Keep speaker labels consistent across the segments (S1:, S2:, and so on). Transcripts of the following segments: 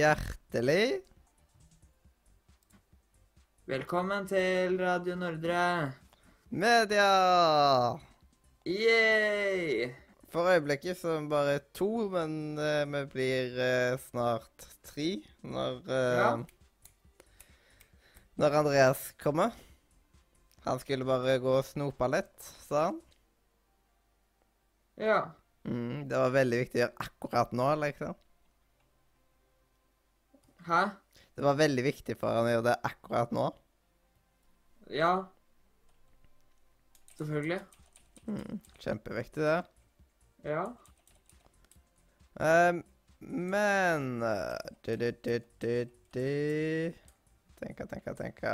S1: Hjertelig
S2: Velkommen til Radio Nordre.
S1: media!
S2: Yay!
S1: For øyeblikket så er vi bare to, men uh, vi blir uh, snart tre når uh,
S2: Ja.
S1: Når Andreas kommer. Han skulle bare gå og snope litt, sa han.
S2: Ja.
S1: Mm, det var veldig viktig å gjøre akkurat nå, liksom.
S2: Hæ?
S1: Det var veldig viktig for han å gjøre det akkurat nå.
S2: Ja. Selvfølgelig.
S1: Mm, kjempeviktig, det.
S2: Ja.
S1: Um, men eh, du, du, du, du, du. Tenke, tenke, tenke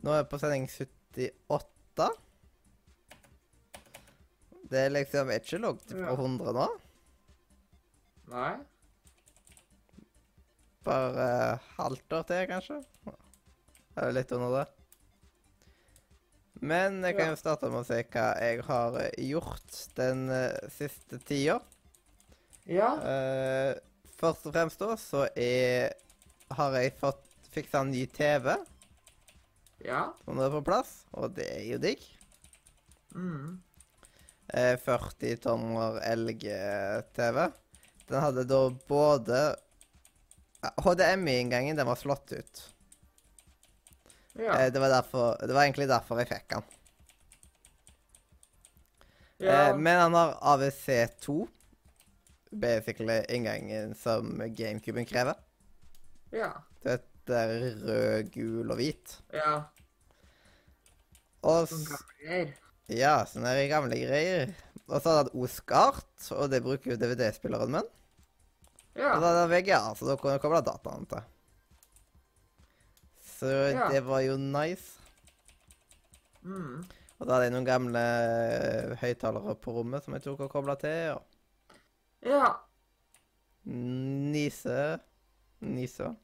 S1: Nå er jeg på sending 78. Det er liksom er ikke langt
S2: Ja.
S1: 100 nå.
S2: Nei?
S1: Bare uh, halvt år til, kanskje. Eller litt under det. Men jeg kan jo starte med å se hva jeg har eh, gjort den uh, siste tida.
S2: Ja.
S1: Uh, først og fremst da, så er, har jeg fått fiksa en ny TV
S2: Ja.
S1: som er på plass, og det er jo digg.
S2: Mm.
S1: Eh, 40 tommer LG-TV. Den hadde da både HDMI-inngangen, den var slått ut.
S2: Ja.
S1: Eh, det, var derfor, det var egentlig derfor jeg fikk den.
S2: ja.
S1: Eh, men han har AVC2. Basically inngangen som GameCuben krever.
S2: ja.
S1: Det er rød, gul og hvit.
S2: Ja.
S1: Og. Ja, sånne det gamle greier. Og så hadde han OSCART, og det bruker jo DVD-spilleren min.
S2: Ja.
S1: Og da hadde han VGA, så da kunne jeg koble dataene til. Så
S2: Ja.
S1: det var jo nice.
S2: Mm.
S1: Og da hadde jeg noen gamle eh, høyttalere på rommet som jeg tok og kobla til. og
S2: Ja.
S1: Nise Nise.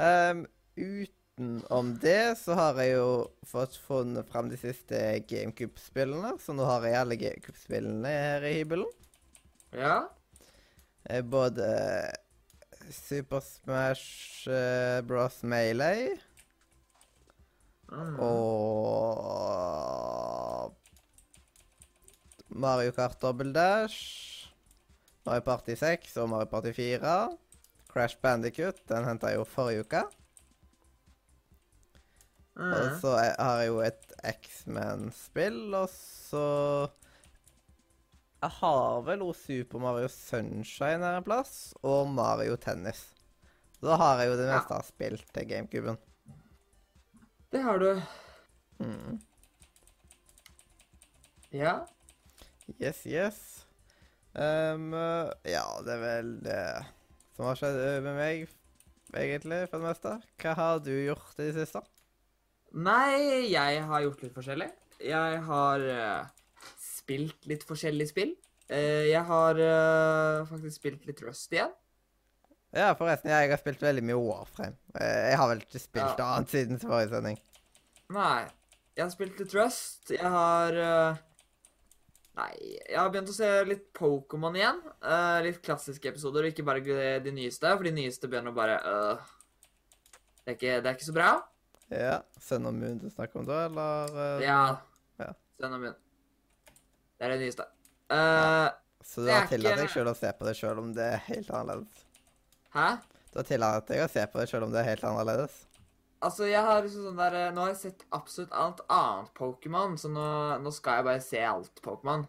S1: Um, utenom det så har jeg jo fått funnet fram de siste GameCube-spillene, så nå har jeg alle GameCube-spillene her i hybelen.
S2: Ja.
S1: Eh, Både Super Smash eh, Bros. Melee
S2: Mm.
S1: og Mario Kart Double Dash, Mario Party 6 og Mario Party 4. Crash Bandicut, den henta jeg jo forrige uke. Og
S2: Mm.
S1: så er- har jeg jo et X-Man-spill, og så Jeg har vel også Super Mario Sunshine her en plass, og Mario Tennis. Da har jeg jo det
S2: Ja.
S1: meste av spill til GameCuben.
S2: Det har du.
S1: Mm.
S2: Ja.
S1: Yes, yes. Um, ja, det er vel det som har skjedd med meg, egentlig, for det meste. Hva har du gjort i det siste?
S2: Nei, jeg har gjort litt forskjellig. Jeg har uh, spilt litt forskjellige spill. Uh, jeg har uh, faktisk spilt litt Rust igjen.
S1: Ja, forresten, jeg har spilt veldig mye Warframe. Jeg har vel ikke spilt
S2: Ja.
S1: annet siden forrige sending.
S2: Nei, jeg har spilt litt Rust. Jeg har Nei, jeg har begynt å se litt Pokémon igjen. Litt klassiske episoder, og ikke bare de, de nyeste, for de nyeste begynner å bare øh, det, er ikke, det er ikke så bra.
S1: Ja. Sun og Moon du snakker om da, eller? uh...
S2: Ja.
S1: Ja.
S2: Send dem Moon. Det er det nyeste. Eh,
S1: Så du har tillatt deg selv å se på det selv om det er helt annerledes?
S2: hæ?
S1: Du har tillatt deg å se på det selv om det er helt annerledes?
S2: Altså, jeg har liksom sånn der Nå har jeg sett absolutt alt annet Pokémon, så nå, nå skal jeg bare se alt Pokémon.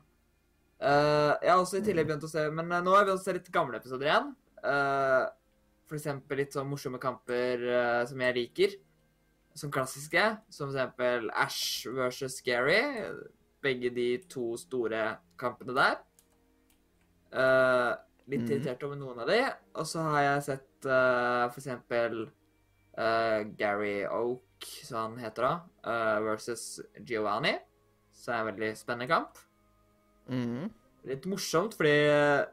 S2: Uh, jeg har også i tillegg begynt å se Men eh, nå har jeg begynt å se litt gamle episoder igjen. Uh, for eksempel litt sånn morsomme kamper uh, som jeg liker. Som klassiske. Som eksempel Ash versus Gary. Begge de to store kampene der. Uh, litt
S1: Mhm.
S2: irritert over noen av de. Og så har jeg sett uh, for eksempel eh, Gary Oak, som han heter da, uh, versus Giovanni. Så er det en veldig spennende kamp.
S1: Mm.
S2: Litt morsomt, fordi eh,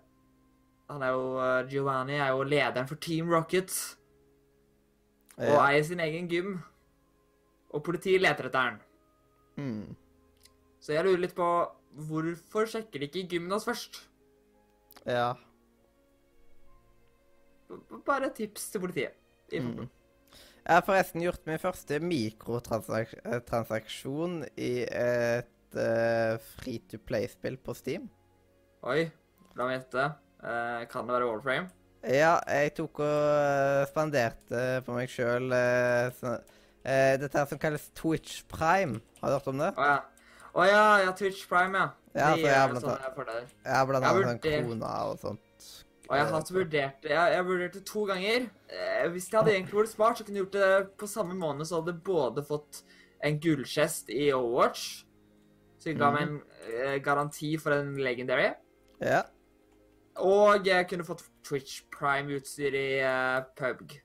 S2: han er jo eh, Giovanni er jo lederen for Team Rocket og
S1: Ja.
S2: eier sin egen gym. Og politiet leter etter den.
S1: Mm.
S2: Så jeg lurer litt på hvorfor sjekker de ikke Gymnas først?
S1: Ja.
S2: Bare et tips til politiet. I
S1: Mm. Jeg har forresten gjort min første mikrotransaksjon i et uh, free to play-spill på Steam.
S2: Oi, la meg gjette. Uh, kan det være Warframe?
S1: Ja, jeg tok og eh, spanderte på meg sjøl dette her som kalles Twitch Prime. Har du hørt om det?
S2: Å ja. Å ja, ja, Twitch Prime, ja.
S1: Ja,
S2: De
S1: så jeg har
S2: gjør
S1: blant
S2: sånne fordeler.
S1: Jeg har blant annet sånn
S2: vurderte-
S1: krona og sånt.
S2: Og jeg har hatt vurdert det. Jeg, jeg vurderte to ganger. Eh, hvis jeg hadde egentlig vært smart, så kunne jeg gjort det på samme måned, så hadde jeg både fått en gullkjest i Overwatch, så jeg ga meg en eh, garanti for en legendary,
S1: Ja.
S2: og jeg kunne fått Twitch Prime-utstyr i eh, PubG.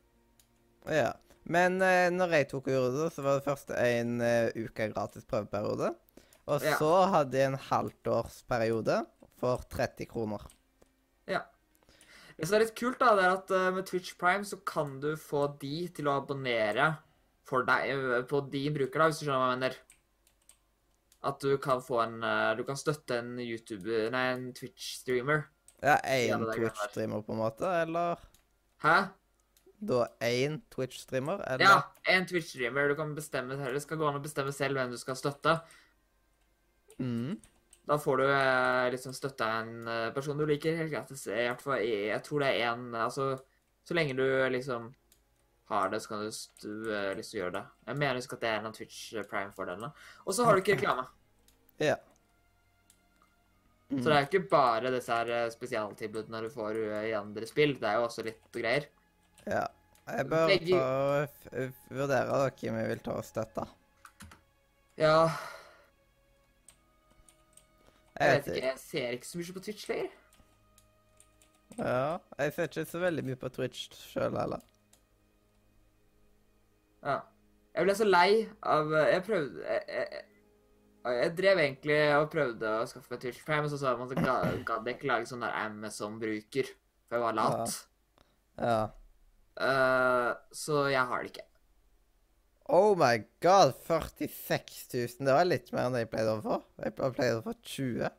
S1: ja. Men eh, når jeg tok og så var det først en eh, uke gratis prøveperiode. Og
S2: Ja.
S1: så hadde jeg en halvtårsperiode for 30 kroner.
S2: Ja. Det som er litt kult, da, det er at eh, med Twitch Prime så kan du få de til å abonnere for deg eh, på din bruker, da, hvis du skjønner hva jeg mener. At du kan få en eh, Du kan støtte en YouTube Nei, en Twitch-streamer.
S1: Ja,
S2: Ja,
S1: én
S2: det er greit.
S1: Twitch-streamer, på en måte? Eller
S2: Hæ?
S1: Da én Twitch-streamer?
S2: Ja, en Twitch-streamer. Du kan bestemme. Det skal gå an å bestemme selv hvem du skal støtte.
S1: Mm.
S2: Da får du eh, liksom støtte en eh, person du liker helt gratis. Jeg, tror det er én Altså, så lenge du liksom har det, så kan du, s- du eh, liksom gjøre det. Jeg mener husk at det er en av Twitch Prime-fordelene. Og så har du ikke reklame.
S1: Ja.
S2: Så det er ikke bare disse her eh, spesialtilbudene du får eh, i andre spill. Det er jo også litt greier.
S1: Ja. Jeg bør
S2: Begge-
S1: ta vurdere hvem vi vil ta og støtte.
S2: Ja,
S1: Jeg vet
S2: ikke. Jeg ser ikke så mye på Twitch lenger.
S1: Ja, jeg ser ikke så veldig mye på Twitch sjøl heller.
S2: Ja. Jeg ble så lei av Jeg prøvde jeg, jeg, jeg drev egentlig og prøvde å skaffe meg Twitch Prime, og så sa jeg at jeg gadd jeg ikke lage sånn der Amazon-bruker, for jeg var lat.
S1: Ja.
S2: Eh, så jeg har det ikke.
S1: Oh my god, 46 000. Det var litt mer enn jeg pleide å få. Jeg pleide å få 20.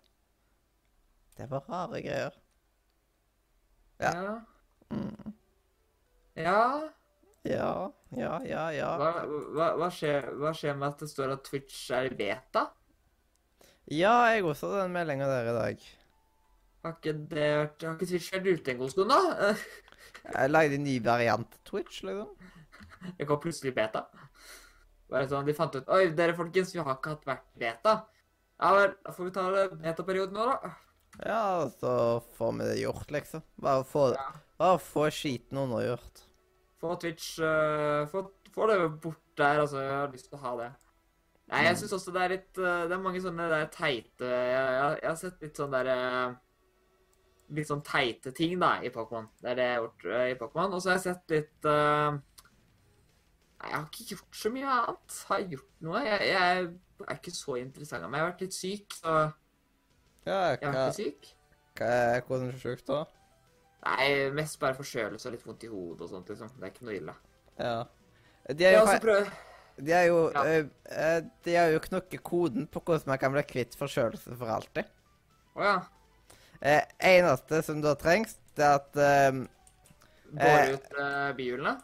S1: Det var rare greier. Ja.
S2: Ja.
S1: Mm.
S2: ja.
S1: Ja, ja, ja, ja.
S2: Hva, hva, hva, skjer, hva skjer med at det står at Twitch er i beta?
S1: Ja, jeg også hadde den meldinga der i dag.
S2: Har ikke, det, har ikke Twitch vært ute en god stund, da?
S1: Jeg lagde en ny variant Twitch, liksom.
S2: Det kom plutselig beta. Bare sånn, De fant ut Oi, dere folkens, vi har ikke hatt vært beta. Ja vel, da får vi ta betaperioden nå, da.
S1: Ja, så får vi det gjort, liksom. Bare få,
S2: Ja.
S1: bare få skiten undergjort.
S2: Få Twitch uh, få, få det bort der, altså. Jeg har lyst til å ha det. Nei, jeg syns også det er litt uh, Det er mange sånne der teite Jeg, jeg, jeg har sett litt sånn der eh, Litt sånn teite ting, da, i Pokémon. Det er det jeg har gjort uh, i Pokémon. Og så har jeg sett litt uh... Nei, jeg har ikke gjort så mye annet. Har jeg gjort noe? Jeg, jeg er ikke så interessant av meg. Jeg har vært litt syk, så
S1: Ja,
S2: jeg har
S1: hva,
S2: vært litt syk.
S1: hva er hvordan er du sjuk, da?
S2: Nei, mest bare forkjølelse og litt vondt i hodet og sånt, liksom. Det er ikke noe ille.
S1: Ja. De er jo, fa- de er jo,
S2: Ja.
S1: eh, de har jo knukket koden på hvordan man kan bli kvitt forkjølelse for alltid.
S2: Å ja.
S1: Eh, eneste som da trengs, det er at eh,
S2: Går
S1: Eh,
S2: ut eh, bihulene?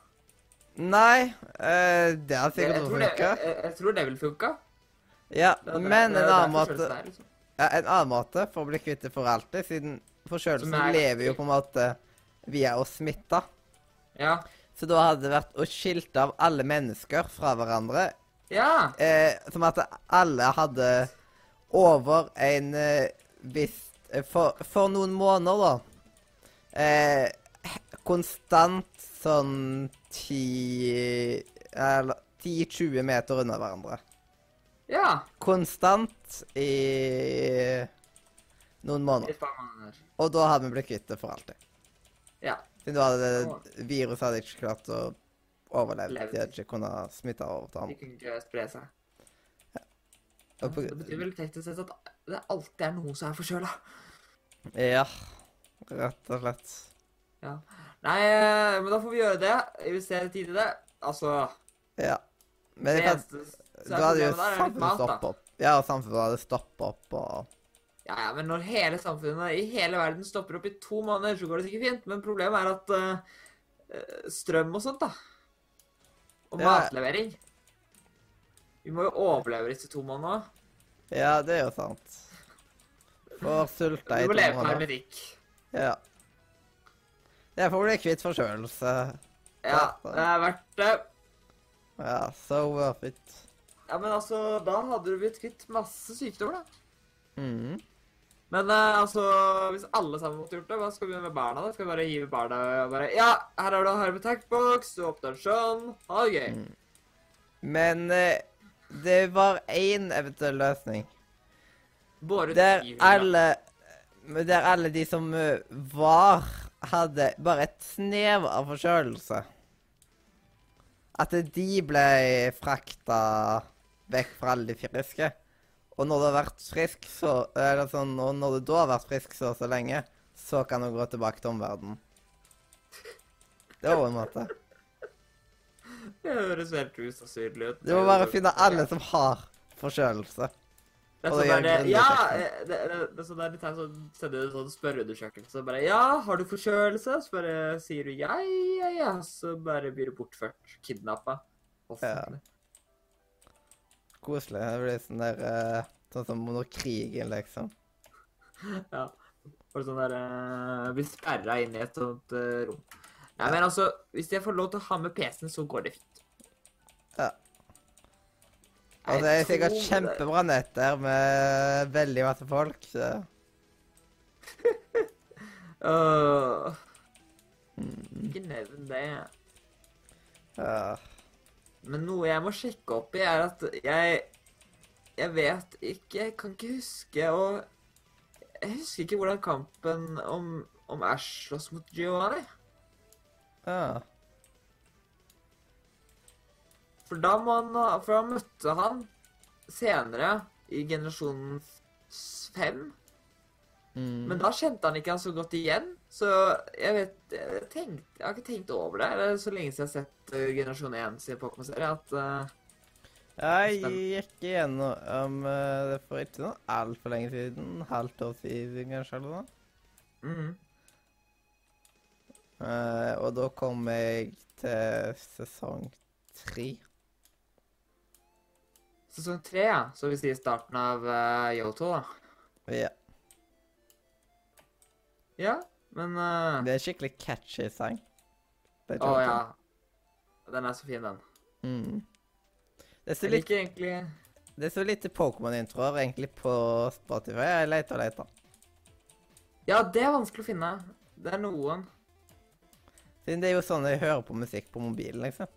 S1: Nei, eh, det har sikkert funka.
S2: jeg, jeg tror det vil funka.
S1: Ja,
S2: Det
S1: men
S2: det
S1: en annen måte
S2: der, liksom.
S1: ja, En annen måte for å bli kvitt det for alltid, siden forkjølelsen
S2: er-
S1: lever jo på en måte via å smitte.
S2: Ja.
S1: Så da hadde det vært å skilte av alle mennesker fra hverandre.
S2: Ja!
S1: Eh, som at alle hadde over en eh, viss for, for noen måneder, da. Eh, konstant sånn ti Eller 10-20 meter unna hverandre.
S2: Ja.
S1: Konstant i noen måneder.
S2: Et par måneder.
S1: Og da hadde vi blitt kvitt det for alltid.
S2: Ja.
S1: Siden du hadde viruset hadde ikke klart å overleve. De hadde ikke kunnet smitte over til
S2: De kunne ikke spre seg.
S1: Og på,
S2: Det betyr vel teknisk sett at det alltid er noen som er forkjøla.
S1: Ja, rett og slett.
S2: Nei, eh, men da får vi gjøre det. Investere tid i det. Altså
S1: Ja. Men
S2: Det
S1: kan,
S2: er
S1: hadde jo samfunnet stoppa opp. Ja, samfunnet hadde stoppet opp og
S2: Ja, ja, men når hele samfunnet i hele verden stopper opp i to måneder, så går det sikkert fint. Men problemet er at eh, strøm og sånt, da. Og
S1: Ja.
S2: matlevering. Vi må jo overleve disse to månedene.
S1: Ja, det er jo sant. For sulta i
S2: må
S1: to
S2: leve på
S1: måneder.
S2: hermetikk.
S1: Ja. Det er for å bli kvitt forkjølelse.
S2: Ja, det er verdt det.
S1: Ja, so worth it.
S2: Ja, men altså, da hadde du blitt kvitt masse sykdommer, da.
S1: Mm.
S2: Men uh, altså, hvis alle sammen måtte gjort det, hva skal vi gjøre med barna? da? Skal vi bare hive barna og bare Ja, her har du hermetakkboks, du åpner sånn. Ha det gøy.
S1: Men uh, det var én eventuell løsning. Der alle Der alle de som eh, var, hadde bare et snev av forkjølelse. At de ble frakta vekk fra alle de friske. Og når du har vært frisk så Eller sånn, og når du da har vært frisk så og så lenge, så kan du gå tilbake til omverdenen. Det var en måte.
S2: Det høres helt usannsynlig ut.
S1: Du må bare finne alle som har forkjølelse.
S2: Det er sånn ja, eh, det, det, sånn der, er sånn, sender en sånn spørreundersøkelse. Bare ja, har du forkjølelse? Så bare sier du ja, ja, ja. Så bare blir du bortført. Kidnappa. Offentlig.
S1: Koselig. Det blir sånn der eh, Sånn som under krigen, liksom.
S2: Ja. Og sånn der uh, Blir sperra inn i et sånt eh, rom. Nei, men altså, hvis jeg får lov til å ha med PC-en, så går det fint.
S1: Ja. Og det er sikkert kjempebra nett der med veldig masse folk. Så. uh,
S2: ikke nevn det.
S1: ja.
S2: Men noe jeg må sjekke opp i, er at jeg Jeg vet ikke Jeg kan ikke huske og Jeg husker ikke hvordan kampen om, om Ash slåss mot Giovanni.
S1: ja.
S2: For da han For da møtte han senere, i generasjon fem.
S1: Mm.
S2: Men da kjente han ikke han så godt igjen. Så jeg vet Jeg, tenkte, jeg har ikke tenkt over det. Det er så lenge siden jeg har sett uh, generasjon 1 sin Pokémon-serie at uh,
S1: Jeg gikk igjennom eh, det for ikke noe altfor lenge siden. Halvt år siden, kanskje. eller noe.
S2: Mm.
S1: Uh, og da kom jeg til sesong tre.
S2: Sesong tre, ja. Så vi sier starten av uh, Yoto, da.
S1: Ja.
S2: Ja, men uh,
S1: Det er skikkelig catchy sang.
S2: Å
S1: oh,
S2: ja. Den er så fin, den.
S1: Mm. Det er så
S2: Jeg
S1: litt,
S2: liker egentlig
S1: det er så lite Pokémon-introer egentlig på Spotify. Jeg leter og leter.
S2: Ja, det er vanskelig å finne. Det er noen.
S1: Siden det er jo sånn jeg hører på musikk på mobilen, liksom.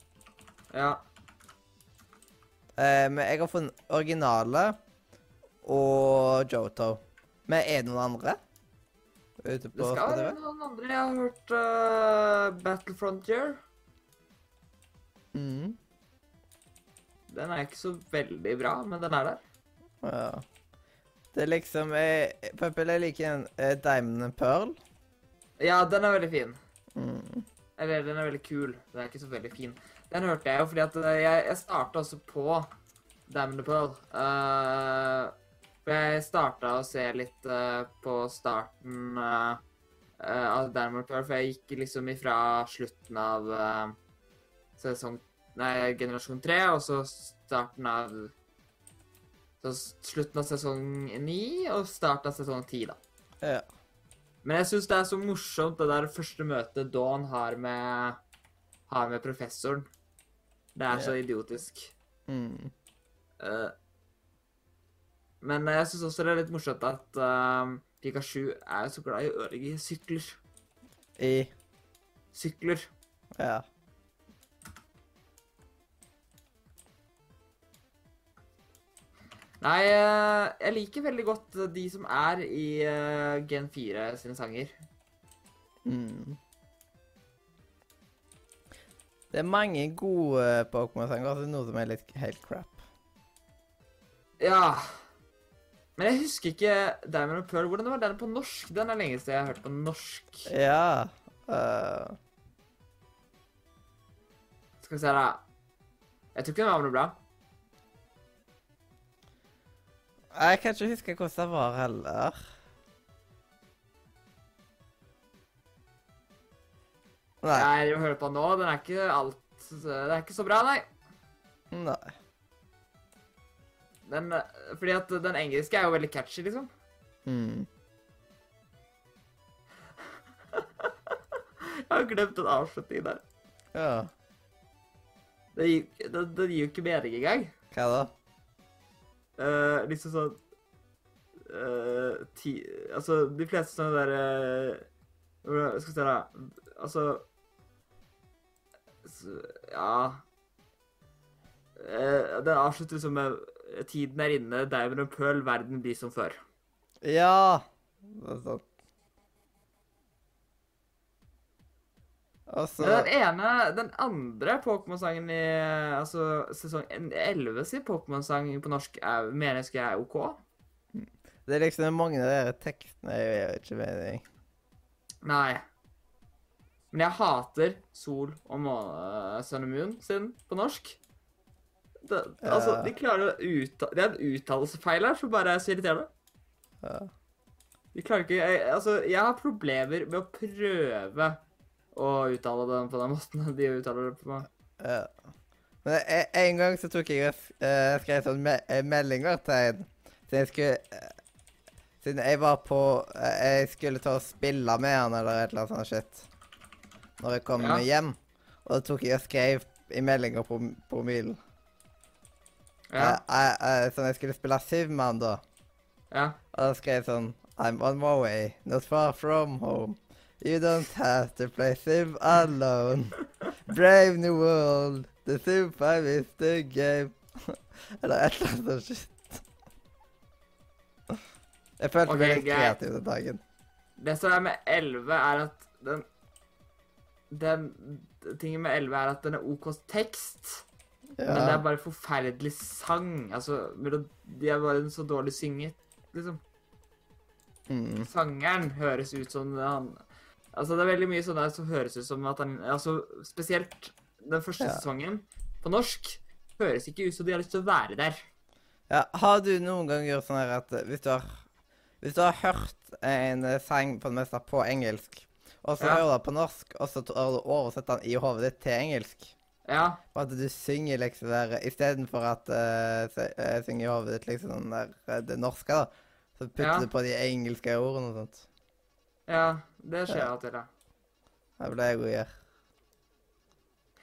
S2: Ja.
S1: Eh, men jeg har funnet originale og Joto. Men er det noen andre? Ute
S2: Det skal være noen andre. Jeg har hørt uh, Battle Frontier.
S1: Mm.
S2: Den er ikke så veldig bra, men den er der.
S1: Ja. Det er liksom eh, For jeg liker den eh, Diamond and Pearl.
S2: Ja, den er veldig fin.
S1: Mm.
S2: Eller, den er veldig kul. Den er ikke så veldig fin. Den hørte jeg jo fordi at eh, jeg, jeg starta også på Damn the Pearl. Uh, for jeg starta å se litt uh, på starten eh, av Damn the Pearl, for jeg gikk liksom ifra slutten av sesong Nei, generasjon tre, og så starten av så Slutten av sesong ni og starten av sesong ti, da.
S1: Ja.
S2: Men jeg syns det er så morsomt det der første møtet Dawn har med, har med professoren. Det er så idiotisk.
S1: Mm.
S2: Uh, men jeg syns også det er litt morsomt at uh, Pikachu er så glad i ødelegge sykler.
S1: I
S2: Sykler.
S1: Ja.
S2: Nei, uh, jeg liker veldig godt de som er i Gen 4 sine sanger.
S1: Mm. Det er mange gode Pokémon-sanger, altså så noe som er litt helt crap.
S2: Ja. Men jeg husker ikke Diamond and Pearl. Hvordan var den på norsk? Den er lenge siden jeg har hørt på norsk.
S1: Ja. Uh...
S2: Skal vi se, da. Jeg tror ikke den var noe bra.
S1: Jeg kan ikke huske hvordan det var heller. Nei.
S2: Jeg hører på nå, den er ikke alt Det er ikke så bra, nei.
S1: Nei.
S2: Den, fordi at den engelske er jo veldig catchy, liksom.
S1: Mm.
S2: Jeg har glemt en avslutning der.
S1: Ja.
S2: Den gir, jo ikke mening engang.
S1: Hva da?
S2: Uh, liksom sånn uh, ti, Altså, de fleste sånne der uh, skal vi se, da. Altså så, Ja uh, Den avslutter liksom med Tiden er inne, diamond and pearl, verden blir som før.
S1: Ja! Det er sant. Altså
S2: den ene, den andre Pokémon-sangen i altså sesong 11 sin Pokémon-sang på norsk er, mener jeg skal er OK.
S1: Det er liksom mange av de tekstene jeg gjør ikke mening.
S2: Nei. Men jeg hater Sol og måne, Sun and Moon sin på norsk. Det, altså, de klarer å uttale Det er en uttalelsesfeil her som bare er så irriterende.
S1: Ja.
S2: De klarer ikke jeg, Altså, jeg har problemer med å prøve å uttale den på den måten de uttaler det på. meg.
S1: Ja. Men e- en gang så tok jeg og eh, skrev sånn me eh, meldinger til en. Siden jeg skulle uh, Siden jeg var på uh, Jeg skulle ta og spille med han eller et eller annet sånt shit. Når jeg kom
S2: Ja.
S1: hjem. Og da tok jeg og skrev i meldinga på, på mobilen.
S2: Ja.
S1: Eh, eh, eh, sånn jeg skulle spille Civ med han da.
S2: ja.
S1: Og da skrev jeg sånn I'm on my way, not far from home. You don't have to play Civ alone. Brave new world, the Civ 5 is the game. Eller et eller annet sånt shit. Jeg følte
S2: okay,
S1: meg litt kreativ den dagen.
S2: Det som er med 11, er at den Den tingen med 11 er at den er OK tekst. Men det er bare forferdelig sang. Altså, de er bare så dårlig synget, liksom.
S1: Mm.
S2: Sangeren høres ut som han Altså, det er veldig mye sånn der som høres ut som at han Altså, spesielt den første
S1: Ja.
S2: sesongen på norsk høres ikke ut som de har lyst til å være der.
S1: ja. Har du noen gang gjort sånn her at hvis du har Hvis du har hørt en eh, sang på det meste på engelsk, og så
S2: Ja.
S1: hører du på norsk, og så har du oversett den i hodet ditt til engelsk
S2: Ja.
S1: Og at du synger liksom der Istedenfor at uh, synger i hodet ditt liksom sånn der eh, det norske, da. Så putter
S2: Ja.
S1: du på de engelske ordene og sånt.
S2: Ja, det skjer
S1: alltid,
S2: av og til, ja.
S1: Det er det jeg òg gjør.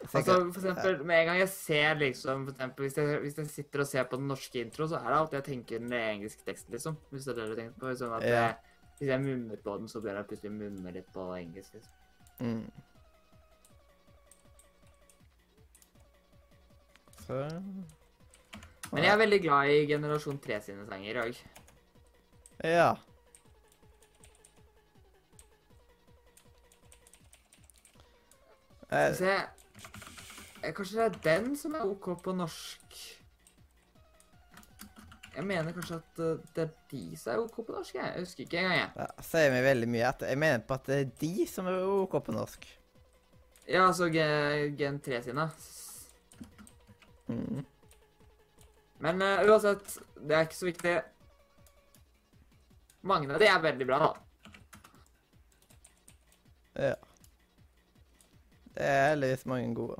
S2: Altså, for eksempel, med en gang jeg ser liksom, for eksempel, hvis jeg, hvis jeg sitter og ser på den norske intro, så er det alltid jeg tenker den engelske teksten, liksom. Hvis det er det du tenker på. Sånn at
S1: yeah.
S2: jeg, hvis jeg mummer på den, så blir jeg plutselig mumme litt på engelsk, liksom.
S1: mm. Så
S2: Men jeg er veldig glad i generasjon 3 sine sanger òg.
S1: Ja. Eh,
S2: Se, eh, kanskje det er den som er OK på norsk? Jeg mener kanskje at eh, det er de som er OK på norsk. Jeg Jeg husker ikke engang, jeg.
S1: ja, sier meg veldig mye at jeg mener på at det er de som er OK på norsk.
S2: Ja, altså Gen 3 sine.
S1: Mm.
S2: Men uh, uansett, det er ikke så viktig. Mange av de er veldig bra, da.
S1: Ja. Det er heldigvis mange gode.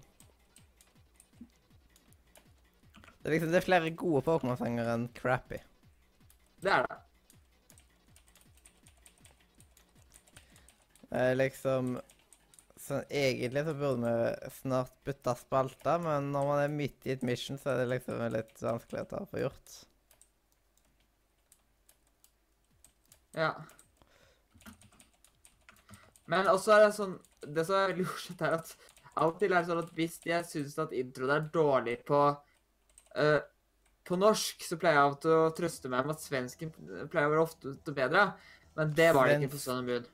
S1: Det er liksom det er flere gode Pokémon-sanger enn crappy.
S2: Det er det.
S1: Eh, liksom Sånn egentlig så burde vi snart bytte spalter, men når man er midt i et mission, så er det liksom litt vanskelig å få gjort.
S2: Ja. Men også er det sånn Det som er veldig morsomt, er at av og til er det sånn at hvis jeg syns at introen er dårlig på eh, på norsk, så pleier jeg å trøste meg med at svensken pleier å være ofte bedre. Men det var det ikke på. Sun and Moon.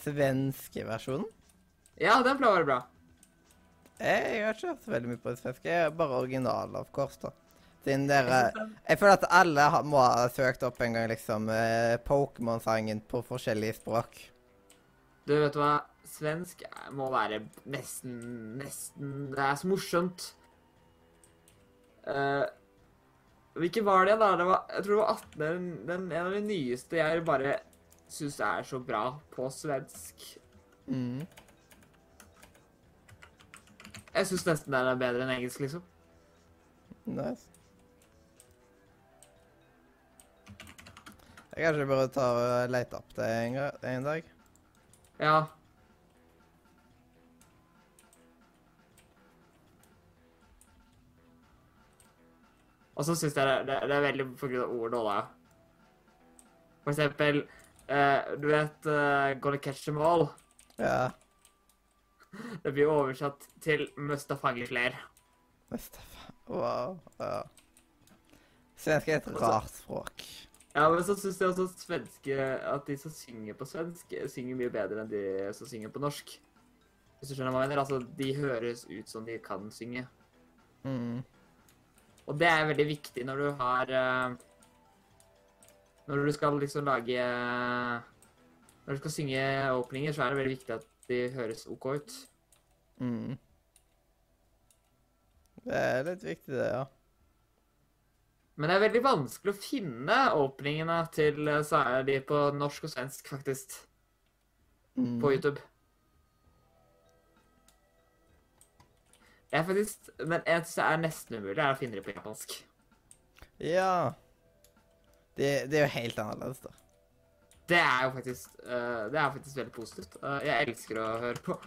S1: Svenske versjonen?
S2: Ja, den pleier å være bra.
S1: Jeg har ikke hørt så veldig mye på det svenske. Er bare original, of course, da. Siden dere
S2: Jeg
S1: føler at alle må ha søkt opp en gang, liksom, eh, Pokémon-sangen på forskjellige språk.
S2: Du, vet du hva? Svensk må være nesten Nesten Det er så morsomt. Eh, hvilke var det da? Det var, jeg tror det var 18. Den, den, en av de nyeste jeg bare syns er så bra på svensk.
S1: Mm.
S2: Jeg syns nesten den er bedre enn engelsk, liksom.
S1: Nice. Jeg kanskje burde ta og lete opp det en, en dag.
S2: Ja. Og så syns jeg det, det, det er veldig på grunn av ord òg, da. For eksempel eh, Du vet uh, 'Gonna catch them all'?
S1: Ja.
S2: Det blir oversatt til 'Must ha.
S1: Mustafa. Wow. Ja. Svensk er et rart språk.
S2: Ja, men så syns jeg også at svenske At de som synger på svensk, synger mye bedre enn de som synger på norsk. Hvis du skjønner hva jeg mener? Altså, de høres ut som de kan synge.
S1: Mm.
S2: Og det er veldig viktig når du har eh, Når du skal liksom lage Når du skal synge åpninger, så er det veldig viktig at de høres OK ut.
S1: Mm. Det er litt viktig, det, ja.
S2: Men det er veldig vanskelig å finne åpningene til eh, særlig på norsk og svensk, faktisk,
S1: Mm.
S2: på YouTube. Er faktisk Men jeg synes det er nesten umulig er å finne det på japansk.
S1: Ja. Det, det er jo helt annerledes, da.
S2: Det er jo faktisk uh, Det er faktisk veldig positivt. Uh, jeg elsker å høre på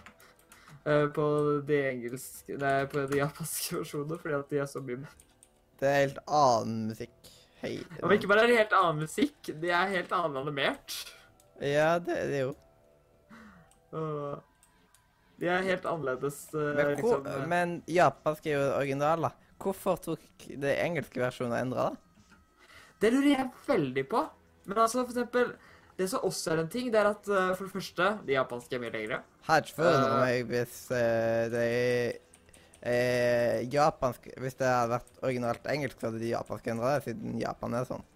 S2: Uh, på de engelske Nei, på de japanske versjonene, fordi at de er så mye
S1: Det er helt annen musikk. Hei.
S2: Og ikke bare er det helt annen musikk, de er helt annen animert.
S1: Ja, det er det jo.
S2: Og de er helt annerledes eh,
S1: Men, hvor,
S2: liksom eh,
S1: men japansk er jo original, da. Hvorfor tok det engelske versjonen og endra det?
S2: Det lurer jeg veldig på. Men altså, for eksempel Det som også er en ting, det er at uh, for det første De japanske er mye lengre.
S1: Hadde ikke forundra
S2: uh,
S1: meg hvis uh, det er eh, japansk Hvis det hadde vært originalt engelsk, så hadde de japanske endra det, siden Japan er sånn.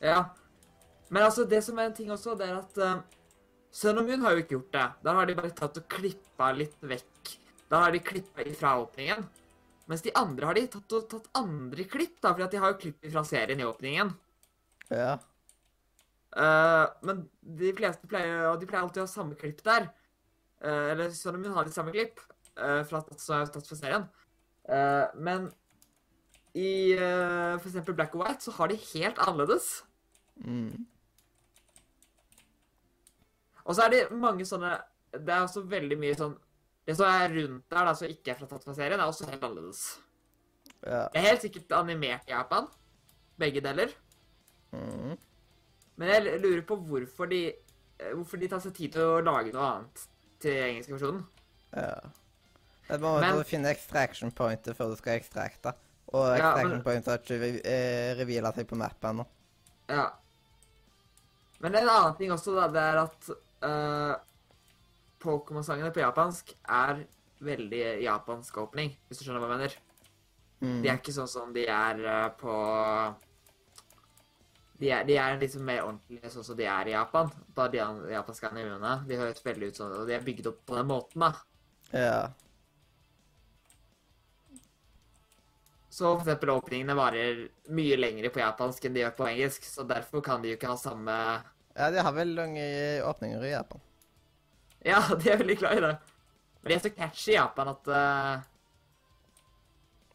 S2: Ja. Men altså, det som er en ting også, det er at Sun og Moon har jo ikke gjort det. Der har de bare tatt og klippa litt vekk. Da har de klippa ifra åpningen. Mens de andre har de tatt og tatt andre klipp, da, at de har jo klipp fra serien i åpningen.
S1: Ja.
S2: Uh, men de fleste pleier, og de pleier alltid å ha samme klipp der. Uh, eller Sun og Moon har de samme klipp uh, fra, er tatt fra serien. Uh, men i uh, for eksempel Black and White så har de helt annerledes.
S1: Mm.
S2: Og så er det mange sånne Det er også veldig mye sånn Det som er rundt der, da, som ikke er fra Tatma-serien, er også helt annerledes.
S1: Ja.
S2: Det er helt sikkert animert i Japan. Begge deler.
S1: Mm.
S2: Men jeg lurer på hvorfor de eh, Hvorfor de tar seg tid til å lage noe annet til engelske versjonen.
S1: ja. Det er bare
S2: Men-
S1: å finne extraction pointet før du skal ekstrakte. Og extraction
S2: ja,
S1: pointet har ikke eh, reveala seg på mappen ennå.
S2: Ja. Men en annen ting også, da, det er at uh, Pokémon-sangene på japansk er veldig japansk åpning, hvis du skjønner hva jeg mener.
S1: Mm.
S2: De er ikke sånn som de er eh, på de er, de er liksom mer ordentlige sånn som de er i Japan. Da de an- japanske animene. De høres veldig ut sånn, og de er bygd opp på den måten, da.
S1: Ja.
S2: Så for eksempel åpningene varer mye lenger på japansk enn de gjør på engelsk, så derfor kan de jo ikke ha samme
S1: ja, de har veldig lange åpninger i Japan.
S2: Ja, de er veldig glad i det. Men de er så catchy i Japan at uh...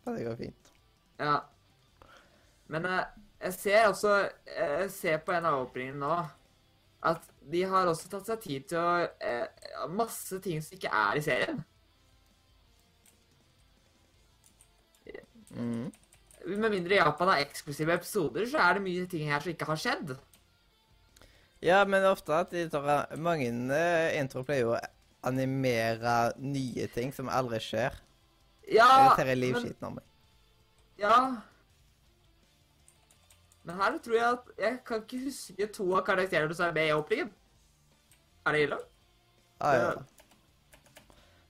S1: Ja, det går fint.
S2: Ja. Men uh, jeg ser også Jeg ser på en av åpningene nå at de har også tatt seg tid til å uh, Masse ting som ikke er i serien.
S1: Mm.
S2: Med mindre Japan har eksklusive episoder, så er det mye ting her som ikke har skjedd.
S1: Ja, men ofte at de tar Mange uh, introer pleier jo å animere nye ting som aldri skjer.
S2: Ja, men,
S1: livskiten av meg.
S2: ja. Men her tror jeg at Jeg kan ikke huske to av karakterene som er med i åpningen. Er det ille?
S1: Ah, ja.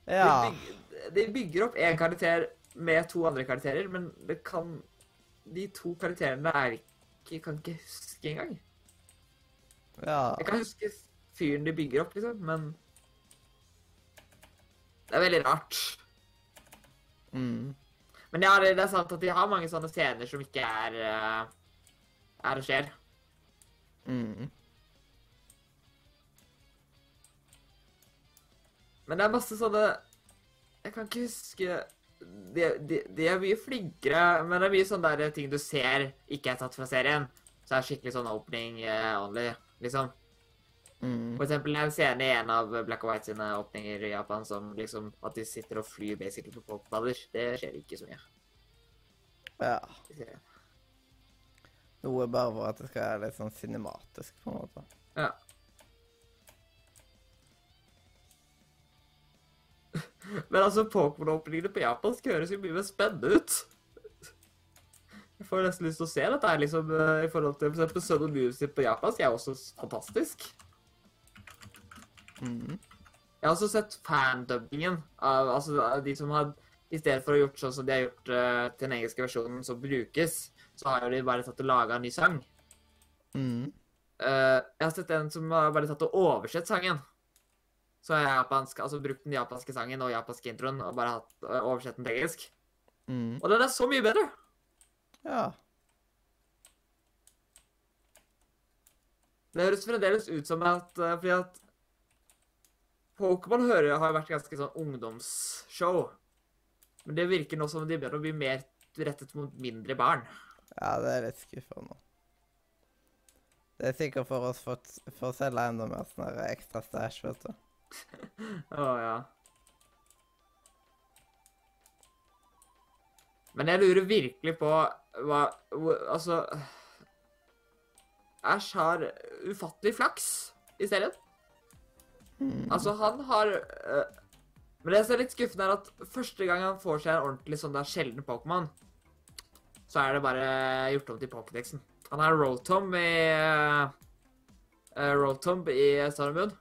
S2: De,
S1: ja.
S2: bygger, de bygger opp én karakter med to andre karakterer, men det kan De to karakterene er ikke Kan ikke huske engang.
S1: Ja.
S2: Jeg kan huske fyren de bygger opp, liksom, men Det er veldig rart.
S1: Mm.
S2: Men ja, det, er sant at de har mange sånne scener som ikke er eh, er og skjer.
S1: Mm.
S2: Men det er masse sånne Jeg kan ikke huske De, de, de er mye flinkere, men det er mye sånne der ting du ser ikke er tatt fra serien. Så det er skikkelig sånn opening eh, only, liksom.
S1: Mm.
S2: For eksempel en scene i en av Black and White sine åpninger i Japan som liksom At de sitter og flyr basically på pokerballer. Det skjer ikke så mye.
S1: Ja. Noe bare for at det skal være litt sånn cinematisk, på en måte.
S2: Ja. Men altså, Pokémon-åpningene på japansk høres jo mye mer spennende ut. Får nesten lyst til å se dette her, liksom, eh, i forhold til for eksempel Sun Moon på japansk. er også fantastisk.
S1: Mm.
S2: Jeg har også sett fandubbingen av altså, de som har I stedet for å gjort sånn som de har gjort uh, til den engelske versjonen som brukes, så har de bare tatt og laga en ny sang.
S1: Mm.
S2: Uh, jeg har sett en som har bare tatt og oversett sangen. Så har jeg japansk, altså brukt den japanske sangen og japanske introen og bare hatt, uh, oversett den til engelsk.
S1: Mm.
S2: Og den er så mye bedre!
S1: Ja.
S2: Det høres fremdeles ut som at uh, Fordi at Pokémon hører har vært ganske sånn ungdomsshow. Men det virker nå som de begynner å bli mer rettet mot mindre barn.
S1: ja, det er litt skuffende. Det er sikkert for oss for, for å selge enda mer sånn ekstra stæsj, vet du.
S2: Å ja. Men jeg lurer virkelig på hva Altså Æsj har ufattelig flaks i serien.
S1: Mm.
S2: Altså, han har øh, Men det som er litt skuffende, er at første gang han får seg en ordentlig sånn der sjelden Pokémon, så er det bare gjort om til Pokédexen. Han har Rotom i uh, Rotom i Star Moon,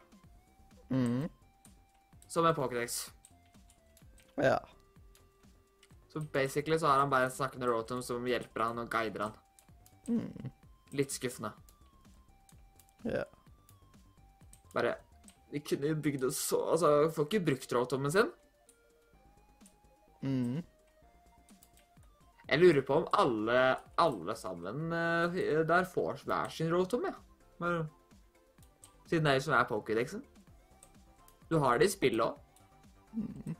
S1: Mm.
S2: som en Pokédex.
S1: Ja.
S2: Så basically så har han bare en snakkende Rotom som hjelper han og guider han.
S1: Mm.
S2: Litt skuffende.
S1: Ja.
S2: Bare De kunne jo bygd det så Altså, får ikke brukt Rotomen sin.
S1: Mm.
S2: Jeg lurer på om alle, alle sammen eh, der får hver sin Rotom, ja. Bare, siden det er jo som er Pokédexen. Du har det i spillet òg.
S1: Mm.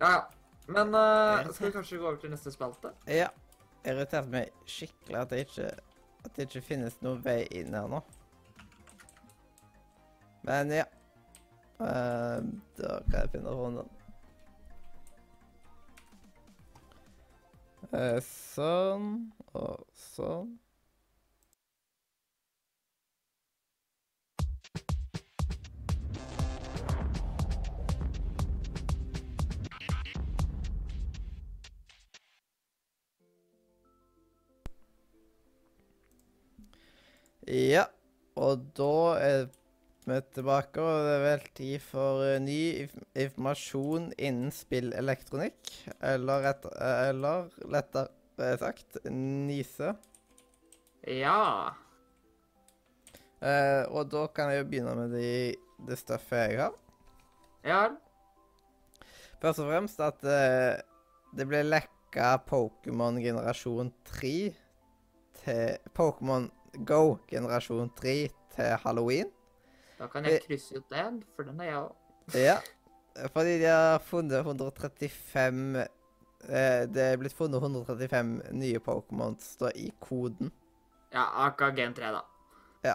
S2: Ja, ja. Men uh, skal vi kanskje gå over til neste spalte?
S1: Ja. Jeg Irriterte meg skikkelig at det ikke At det ikke finnes noen vei inn her nå. Men ja. Uh, da kan jeg finne runden. Uh, sånn og sånn. Ja, og da er vi tilbake, og det er vel tid for eh, ny informasjon innen spillelektronikk. Eller, rett, eller lettere sagt Nise.
S2: Ja.
S1: Eh, og da kan jeg jo begynne med de, det stoffet jeg har.
S2: Ja.
S1: Først og fremst at eh, det ble lekka Pokémon generasjon 3 til Pokémon Go generasjon 3 til halloween.
S2: Da kan jeg krysse ut den, for den er jeg òg.
S1: Ja, fordi de har funnet 135 eh, Det er blitt funnet 135 nye Pokémons i koden.
S2: Ja, akkurat Gen 3, da.
S1: Ja.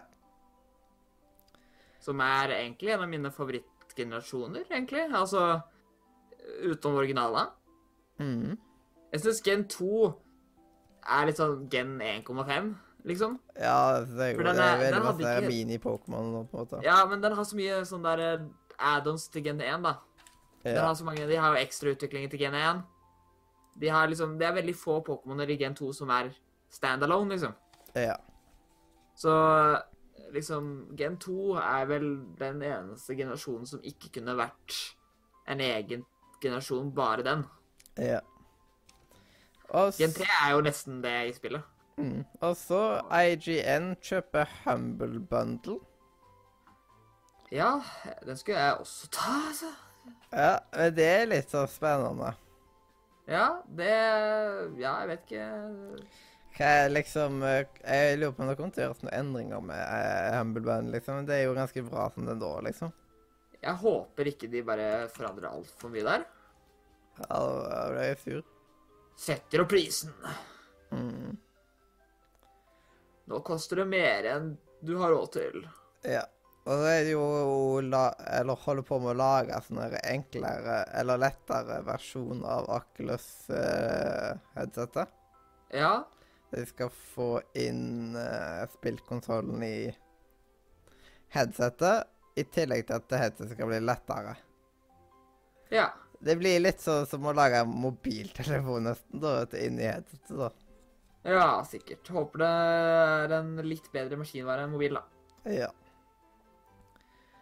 S2: Som er egentlig en av mine favorittgenerasjoner, egentlig. Altså utenom originalen.
S1: Mm.
S2: Jeg syns Gen 2 er litt sånn Gen 1,5, liksom.
S1: Ja, det er jo
S2: For
S1: det
S2: den
S1: er
S2: er- den
S1: veldig
S2: hadde
S1: masse
S2: ikke-
S1: mini-Pokémon nå, på en måte.
S2: Ja, men den har så mye sånn der eh, add-ons til Gen 1, da. Den
S1: Ja.
S2: har så mange, de har jo ekstra utviklinger til Gen 1. De har liksom, det er veldig få Pokémoner i Gen 2 som er standalone, liksom.
S1: ja.
S2: Så liksom Gen 2 er vel den eneste generasjonen som ikke kunne vært en egen generasjon, bare den.
S1: ja. Og,
S2: Gen
S1: s-
S2: 3 er jo nesten det i spillet.
S1: Mm. og så IGN kjøper Humble Bundle.
S2: Ja, den skulle jeg også ta, altså.
S1: Ja, men det er litt så spennende.
S2: Ja, det Ja, jeg vet ikke.
S1: Hva er liksom eh, Jeg lurer på om det kommer til å gjøres noen endringer med eh, Humble Band, liksom. Det er jo ganske bra som det er liksom.
S2: Jeg håper ikke de bare forandrer altfor mye der.
S1: Ja, da ble jeg sur.
S2: Setter opp prisen.
S1: Mm.
S2: Nå koster det mer enn du har råd til.
S1: Ja. Og så er det jo Eller holder på med å lage sånne enklere eller lettere versjon av Oculus-headsetet.
S2: Ja,
S1: De skal få inn uh, spillkonsollen i headsetet, i tillegg til at headsetet skal bli lettere.
S2: ja.
S1: Det blir litt sånn som å lage en mobiltelefon nesten, da, inni headsetet, da.
S2: Ja, sikkert. Håper det er en litt bedre maskinvare enn mobil, da.
S1: Ja.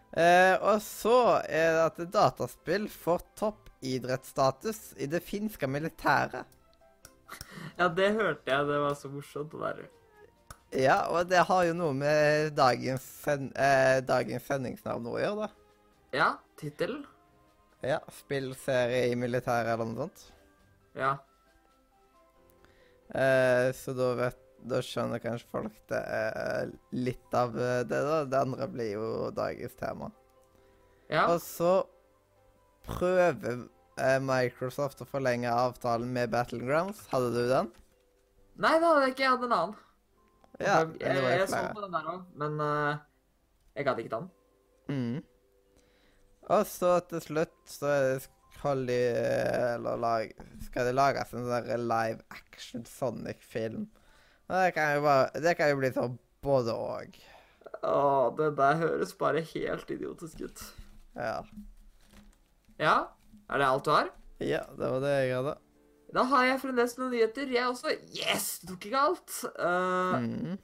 S1: Eh, og så er det at dataspill får toppidrettsstatus i det finske militæret.
S2: Ja, det hørte jeg. Det var så morsomt, det der.
S1: Ja, og det har jo noe med dagens, sen eh, dagens sendingsnavn å gjøre, da.
S2: Ja, tittel.
S1: Ja, spillserie i militæret eller noe sånt.
S2: Ja.
S1: Eh, så da vet Da skjønner kanskje folk det er litt av eh, det, da. Det andre blir jo dagens tema.
S2: Ja.
S1: Og så prøver eh, Microsoft å forlenge avtalen med Battlegrounds. Hadde du den?
S2: Nei, det hadde jeg ikke. Jeg hadde en annen.
S1: Ja,
S2: jeg, jeg,
S1: jeg,
S2: jeg så på den der òg, men uh, jeg gadd ikke ta den.
S1: Mm. Og så til slutt så er det skal de, eller lag, skal det lages en sånn live action Sonic-film. Det kan jo bare Det kan jo bli sånn både og.
S2: Å, det der høres bare helt idiotisk ut.
S1: Ja.
S2: Ja, er det alt du har?
S1: ja, det var det jeg hadde.
S2: Da har jeg fremdeles noen nyheter. Jeg også. Yes! Det tok ikke alt. Uh,
S1: Mm.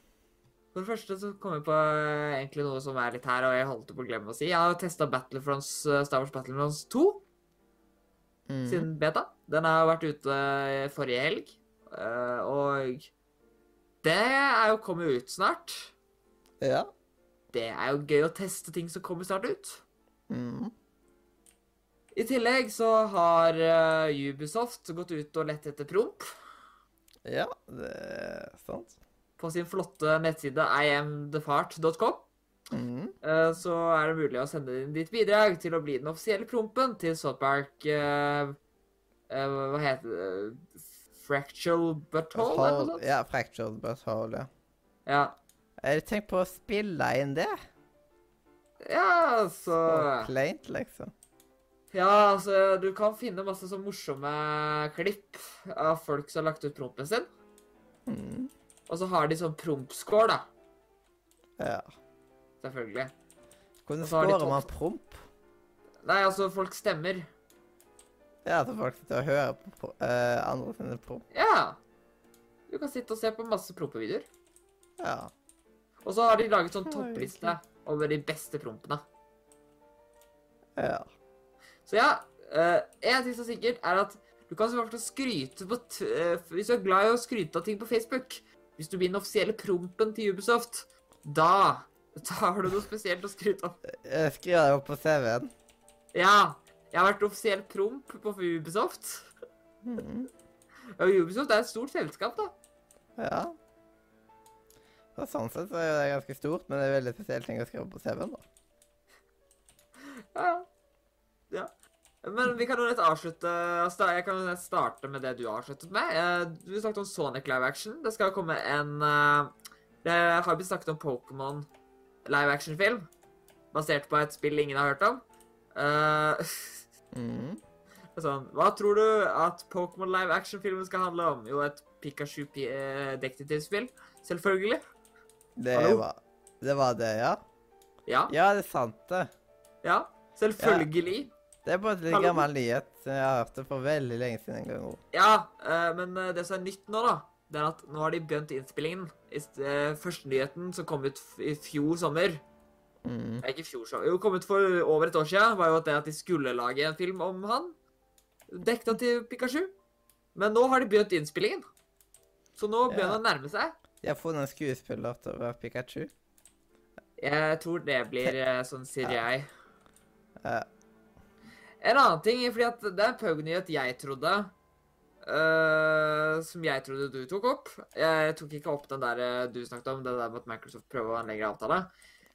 S2: For det første så kom jeg på eh, egentlig noe som er litt her, og jeg holdt på å glemme å si. Jeg har testa Battlefronts, eh, Star Wars Battlefronts 2
S1: Mm.
S2: sin beta. Den har vært ute eh, forrige helg, eh, og det er jo kommet ut snart.
S1: Ja.
S2: Det er jo gøy å teste ting som kommer snart ut.
S1: Mm.
S2: I tillegg så har eh, Ubisoft gått ut og lett etter promp
S1: Ja, det er sant.
S2: på sin flotte nettside iamthefart.com.
S1: Mm.
S2: Eh, så er det mulig å sende inn ditt bidrag til å bli den offisielle prompen til South Park uh, eh, Hva heter det? Fractual Butthole, eller noe sånt?
S1: Ja, Fractual But ja. ja.
S2: Ja.
S1: du tenkt på å spille inn det.
S2: ja, altså
S1: Så kleint, liksom.
S2: Ja, altså, du kan finne masse sånn morsomme klipp av folk som har lagt ut prompen sin.
S1: Mm.
S2: Og så har de sånn prompscore, da.
S1: Ja.
S2: Selvfølgelig.
S1: Hvordan scorer man promp?
S2: Nei, altså, folk stemmer.
S1: Ja, så folk sitter og hører på uh, andre sine promp.
S2: Ja. Du kan sitte og se på masse prompevideoer.
S1: Ja.
S2: Og så har de laget sånn toppliste over de beste prompene.
S1: Ja.
S2: Så ja, uh, en ting som er sikkert, er at du kan fall skryte på eh, Hvis du er glad i å skryte av ting på Facebook, hvis du blir den offisielle prompen til Ubisoft, da har du noe spesielt å skryte av.
S1: Skriv det opp på CV-en.
S2: Ja, jeg har vært offisiell promp på Ubisoft.
S1: Mm.
S2: Og Ubisoft er et stort selskap, da.
S1: Ja. Så sånn sett så er det ganske stort, men det er veldig spesielt ting å skrive på CV-en, da.
S2: Ja. ja. Men vi kan jo nett avslutte sta- Jeg kan jo nett starte med det du avsluttet med. Eh, Du snakket om Sonic live action. Det skal komme en eh, Det har blitt snakket om Pokémon live action-film. Basert på et spill ingen har hørt om. Uh,
S1: Mm.
S2: sånn, hva tror du at Pokémon live action-filmen skal handle om? Jo, et Pikachu-detektivspill. Selvfølgelig.
S1: Det var det, var det, ja?
S2: Ja.
S1: Ja, det er sant, det.
S2: Ja. Selvfølgelig.
S1: Det er bare en gammel nyhet. Jeg har hørt det for veldig lenge siden en gang.
S2: Ja, uh, men eh, det som er nytt nå, da, det er at nå har de begynt innspillingen. Eh, første nyheten som kom ut i fjor sommer
S1: Mm.
S2: Nei, ikke fjor sommer. Jo, kom ut for over et år siden, var jo at det at de skulle lage en film om han. Dekta til Pikachu. Men nå har de begynt innspillingen. Så nå begynner
S1: Ja.
S2: det å nærme seg.
S1: Har funnet en skuespiller til å være Pikachu.
S2: Jeg tror det blir eh, sånn sier
S1: Ja.
S2: En annen ting, fordi at det er en PUG-nyhet jeg trodde øh, Som jeg trodde du tok opp. Jeg tok ikke opp den der øh, du snakket om, det der med at Microsoft prøver å ha en lengre avtale.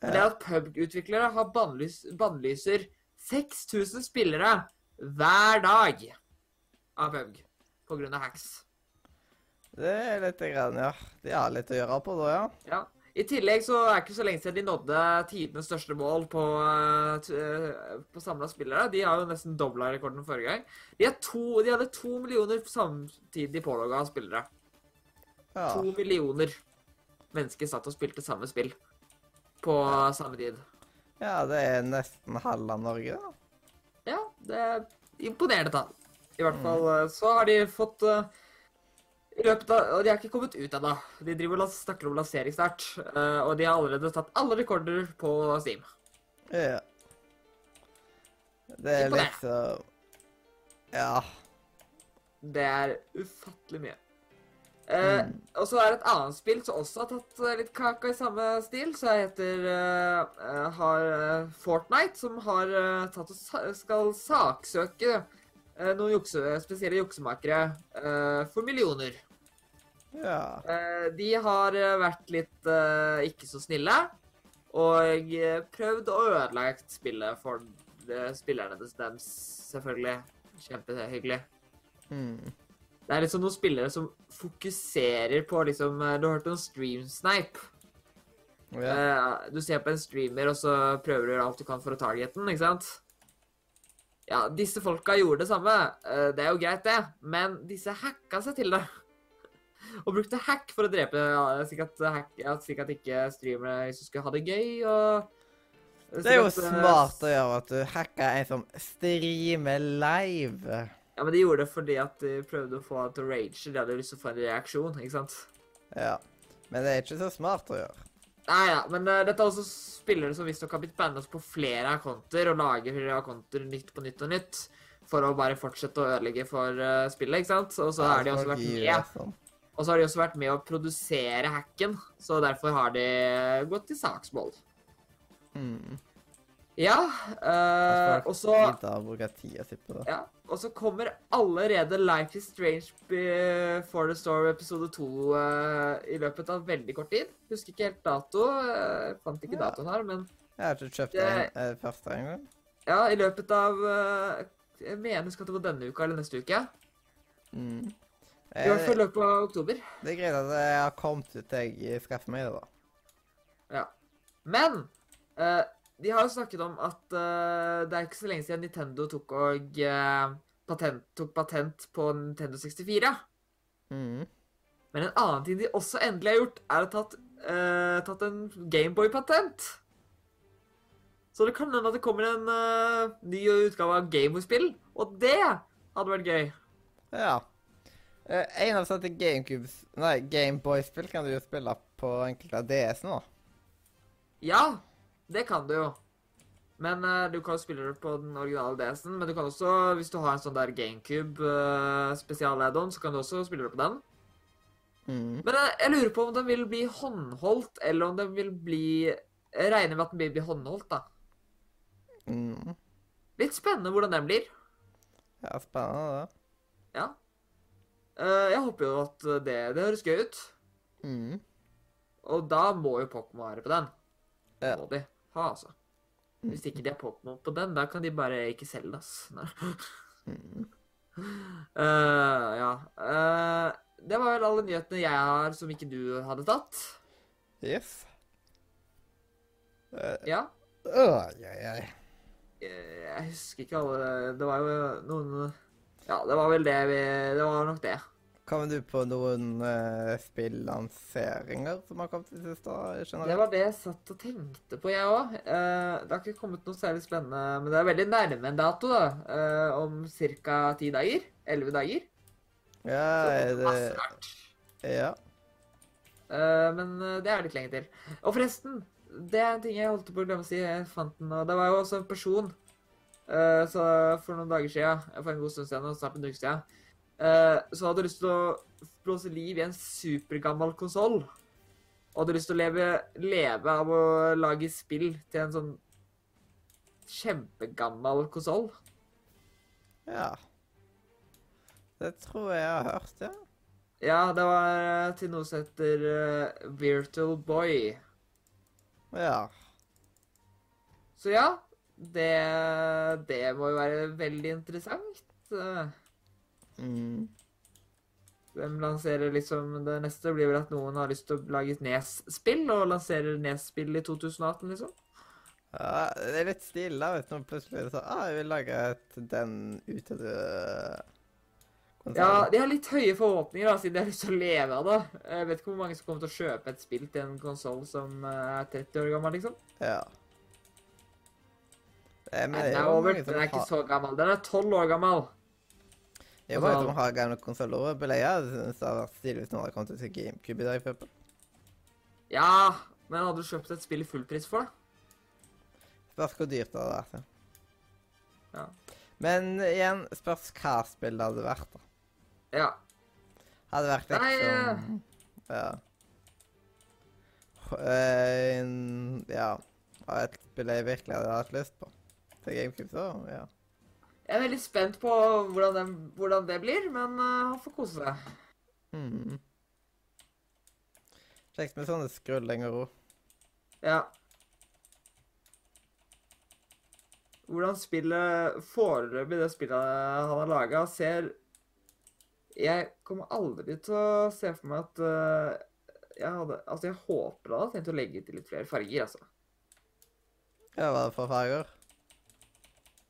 S2: Men det er at pubutviklere har bannlys, bannlyser 6000 spillere hver dag av grunn av hacks.
S1: Det er litt grann, ja. De har litt å gjøre på da, ja.
S2: Ja. I tillegg så er det ikke så lenge siden de nådde tidenes største mål på, uh, på samla spillere. De har jo nesten dobla rekorden forrige gang. De, to, de hadde to millioner samtidig pålogga spillere.
S1: ja.
S2: To millioner mennesker satt og spilte samme spill på samme tid.
S1: Ja, det er nesten halve Norge, da.
S2: Ja, det er imponerende tall. I hvert fall uh, så har de fått løpet av, og De har ikke kommet ut ennå. De driver og snakker om lanseringsstart. uh, og de har allerede tatt alle rekorder på Steam.
S1: Ja. Det er liksom Ja.
S2: Det er ufattelig mye. Eh,
S1: Mm.
S2: Og så er det et annet spill som også har tatt eh, litt kaka i samme stil. som heter eh, eh, har eh, Fortnite, som har uh, tatt og skal saksøke eh, noen jukse, spesielle juksemakere eh, for millioner.
S1: Ja.
S2: Eh, de har eh, vært litt eh, ikke så snille, og eh, prøvd å ødelegge spillet for eh, spillerne deres, selvfølgelig. Kjempehyggelig.
S1: Mm.
S2: Det er liksom noen spillere som fokuserer på liksom eh, Du har hørt om stream snipe?
S1: ja.
S2: Eh, du ser på en streamer, og så prøver du alt du kan for å targete den, ikke sant? Ja, disse folka gjorde det samme. Eh, det er jo greit, det. Men disse hacka seg til det. Og brukte hack for å drepe ja, slik at, hack, ja, slik at ikke streamere skulle ha det gøy. og...
S1: Det er jo
S2: eh,
S1: smart å gjøre at du hacka en som streamer live.
S2: Ja, men de gjorde det fordi at de prøvde å få han til å rage. De hadde lyst til å få en reaksjon, ikke sant?
S1: Ja. Men det er ikke så smart å gjøre.
S2: Nei, ja, men uh, dette er også spillere som visstnok har blitt bandet på flere akkonter og lager flere akkonter nytt på nytt og nytt for å bare fortsette å ødelegge for uh, spillet, ikke sant? Og så har de også vært med. Og så har de også vært med å produsere hacken, så derfor har de gått til saksmål.
S1: Mm.
S2: Ja, eh, og så ja, og så kommer allerede Life is Strange Before the Storm episode 2 eh, i løpet av veldig kort tid. Husker ikke helt dato. Jeg fant ikke
S1: Ja.
S2: datoen her, men
S1: Jeg har ikke kjøpt den eh, første engang.
S2: Ja, i løpet av eh, Jeg mener skal det var denne uka eller neste uke.
S1: Mm.
S2: I hvert fall i
S1: Eh,
S2: løpet av oktober.
S1: det er greit at jeg har kommet ut til jeg skaffer meg det, da.
S2: Ja. Men eh, de har jo snakket om at uh, det er ikke så lenge siden Nintendo tok, og, uh, patent, tok patent på Nintendo 64.
S1: Mm.
S2: Men en annen ting de også endelig har gjort, er å tatt, uh, tatt en Gameboy-patent. Så det kan hende at det kommer en ny utgave av Gameboy-spill, og det hadde vært gøy.
S1: Ja. Eh, en av sånne Gameboy-spill kan du jo spille på enkelte av DS nå.
S2: Ja, det kan du jo. Men uh, du kan spille det på den originale DS-en. Men du kan også, hvis du har en sånn der GameCube uh, spesial-add-on, så kan du også spille det på den.
S1: Mm.
S2: Men jeg, jeg lurer på om den vil bli håndholdt, eller om den vil bli Jeg regner med at den vil bli håndholdt, da.
S1: Mm.
S2: Litt spennende hvordan den blir.
S1: Ja, spennende, det.
S2: Ja. Eh, jeg håper jo at det, det høres gøy ut.
S1: Mm.
S2: Og da må jo Pokémon være på den.
S1: Ja.
S2: Må de ha, altså. Hvis ikke de har Pokémon på den, da kan de bare ikke selge ass. Nei.
S1: Mm.
S2: Eh, ja. Uh, det var vel alle nyhetene jeg har som ikke du hadde tatt.
S1: Yes. Uh,
S2: Ja.
S1: Uh, yeah,
S2: yeah. Jeg husker ikke alle Det var jo noen Ja, det var vel det vi Det var nok det.
S1: Kommer du på noen uh, spillanseringer som har kommet i det siste?
S2: Det
S1: generelt?
S2: var det jeg satt og tenkte på, jeg òg. det har ikke kommet noe særlig spennende, men det er veldig nærme en dato, da. Uh, om ca. ti dager. Elleve dager.
S1: Ja,
S2: Så det er
S1: det
S2: rart.
S1: Ja.
S2: Uh, men eh, det er litt lenge til. Og forresten, det er en ting jeg holdt på å glemme å si. Jeg fant den, og det var jo også en person eh, så for noen dager siden, for en god stund siden, snart en uke siden, eh, så hadde lyst til å blåse liv i en supergammel konsoll. Og hadde lyst til å leve, leve av å lage spill til en sånn kjempegammel konsoll.
S1: Ja. Det tror jeg jeg har hørt, ja.
S2: Ja, det var eh, til noe som heter uh, Virtual Boy.
S1: Ja.
S2: Så ja, det, det må jo være veldig interessant.
S1: Mm.
S2: Hvem lanserer liksom Det neste blir vel at noen har lyst til å lage et Nes-spill, og lanserer Nes-spill i 2018, liksom.
S1: ja. Det er litt stille, vet du. Plutselig er det sånn ah, jeg vil lage et den utede
S2: Ja, de har litt høye forhåpninger, da, siden de har lyst til å leve av det. Jeg vet ikke hvor mange som kommer til å kjøpe et spill til en konsoll som eh, er 30 år gammel, liksom.
S1: ja. Eh, men
S2: Nei,
S1: det
S2: den
S1: er
S2: er, over, den er ikke så gammel. Den er 12 år gammel.
S1: Det er jo mange
S2: altså-
S1: som over, hadde vært stilig hvis noen hadde kommet til GameCube i dag, for.
S2: Ja, men hadde du kjøpt et spill i fullpris for det?
S1: Spørs hvor dyrt det hadde vært. ja.
S2: Ja.
S1: Men igjen, spørs hva spill det hadde vært, da.
S2: Ja.
S1: Hadde vært liksom Ja. Eh, en- ja. Et spill jeg virkelig hadde hatt lyst på. Til GameCube, så ja.
S2: Jeg er veldig spent på hvordan, den, hvordan det blir, men uh, han får kose seg.
S1: Mm. Kjekt med sånne skrullinger òg.
S2: Ja. Hvordan spillet foreløpig, det spillet han har laga, ser Jeg kommer aldri til å se for meg at uh, jeg hadde Altså, jeg håper han hadde tenkt å legge til litt flere farger, altså.
S1: Ja, hva er det for farger?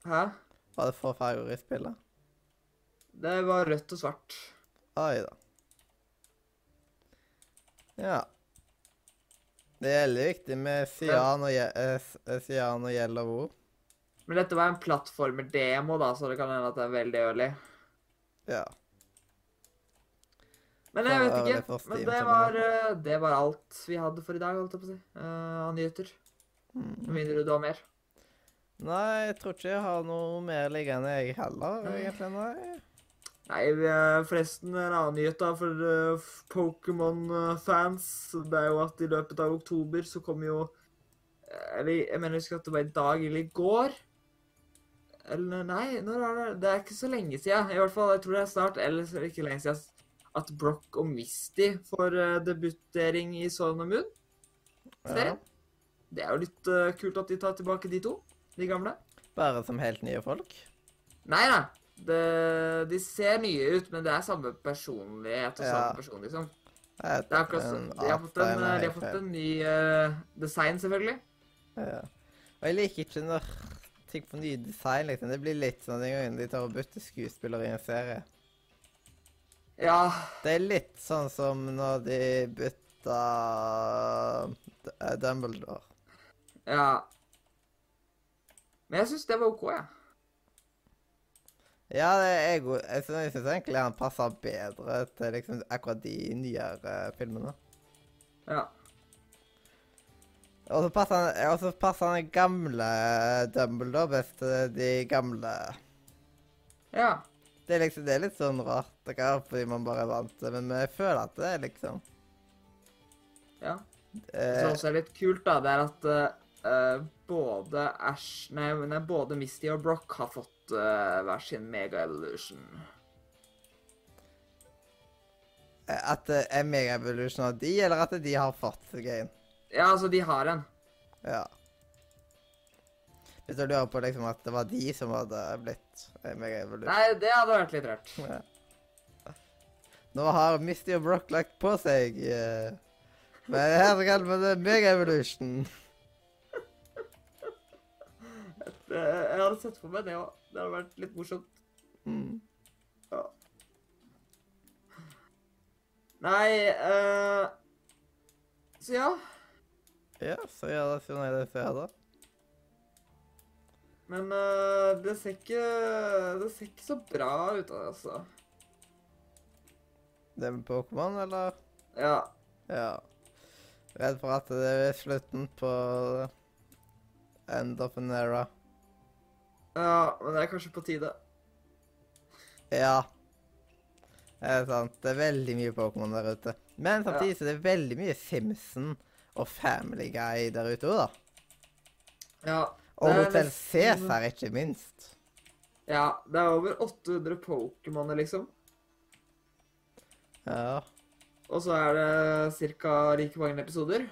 S2: Hæ?
S1: Var det for farger i spillet?
S2: Det var rødt og svart.
S1: Oi da. Ja. Det er veldig viktig med cyan og, eh, eh, cyan og yellow ord.
S2: Men dette var en plattformer-demo, da, så det kan hende at det er veldig early.
S1: Ja.
S2: Men jeg vet ikke. Men det var, eh, det var alt vi hadde for i dag, holdt jeg på å si. eh, Av nyheter. Med mindre du har mer.
S1: Nei, jeg tror ikke jeg har noe mer liggende, jeg heller, egentlig. Nei.
S2: Nei, vi er forresten en annen nyhet da for eh, Pokémon-fans. Det er jo at i løpet av oktober så kommer jo eh, Eller jeg mener ikke at det var i dag eller i går. Eller nei, når er det? Det er ikke så lenge siden. I hvert fall, jeg tror det er snart, eller så er det ikke lenge siden, at Brock og Misty får eh, debutering i Sun og Moon. Serien. Det er jo litt eh, kult at de tar tilbake de to. De gamle.
S1: Bare som helt nye folk?
S2: Nei da. Det, de ser nye ut, men det er samme personlighet og
S1: Ja.
S2: samme person, liksom.
S1: Jeg
S2: Det er akkurat sånn. de har fått en, de har fått en ny uh, design, selvfølgelig.
S1: Ja. Og jeg liker ikke når ting får ny design, liksom. Det blir litt sånn den gangen de tar og bytter skuespiller i en serie.
S2: Ja,
S1: Det er litt sånn som når de bytta Dumbledore.
S2: ja. Men jeg syns det var OK, jeg.
S1: Ja, det er jeg. Jeg syns egentlig han passer bedre til liksom akkurat de nyere filmene.
S2: Ja.
S1: Og så passer han, og passer han gamle Dumbledore best til de gamle
S2: ja.
S1: Det er liksom, det er litt sånn rart. Det kan fordi man bare er vant til det, men jeg føler at det er liksom
S2: ja. Det
S1: eh,
S2: som også er litt kult, da, det er at eh, både Ash nei, nei, både Misty og Brock har fått uh, hver sin Mega Evolution.
S1: At det er megaevolution av de, eller at de har fått seg en.
S2: Ja, altså, de har en.
S1: Ja. Hvis du lurer på liksom at det var de som hadde blitt megaevolution.
S2: Nei, det hadde vært litt rart.
S1: Ja. Nå har Misty og Brock lagt på seg eh, Men her kaller vi det megaevolution.
S2: Det, jeg hadde sett for meg det òg. Det hadde vært litt morsomt.
S1: Mm.
S2: Ja. Nei eh, Så ja.
S1: Ja, så ja da, sånn er det så jeg da.
S2: Men uh, det ser ikke Det ser ikke så bra ut, altså.
S1: Det med Pokémon, eller?
S2: Ja.
S1: Ja. Redd for at det er slutten på end of an era.
S2: Ja. Men det er kanskje på tide.
S1: Ja. Det er sant. Det er veldig mye Pokémon der ute. Men samtidig så er det veldig mye Simpson og Family Guy der ute òg, da.
S2: Ja.
S1: Og Hotell Cæsar, ikke minst.
S2: Ja, det er over 800 Pokémoner, liksom.
S1: Ja.
S2: Og så er det ca. like mange episoder.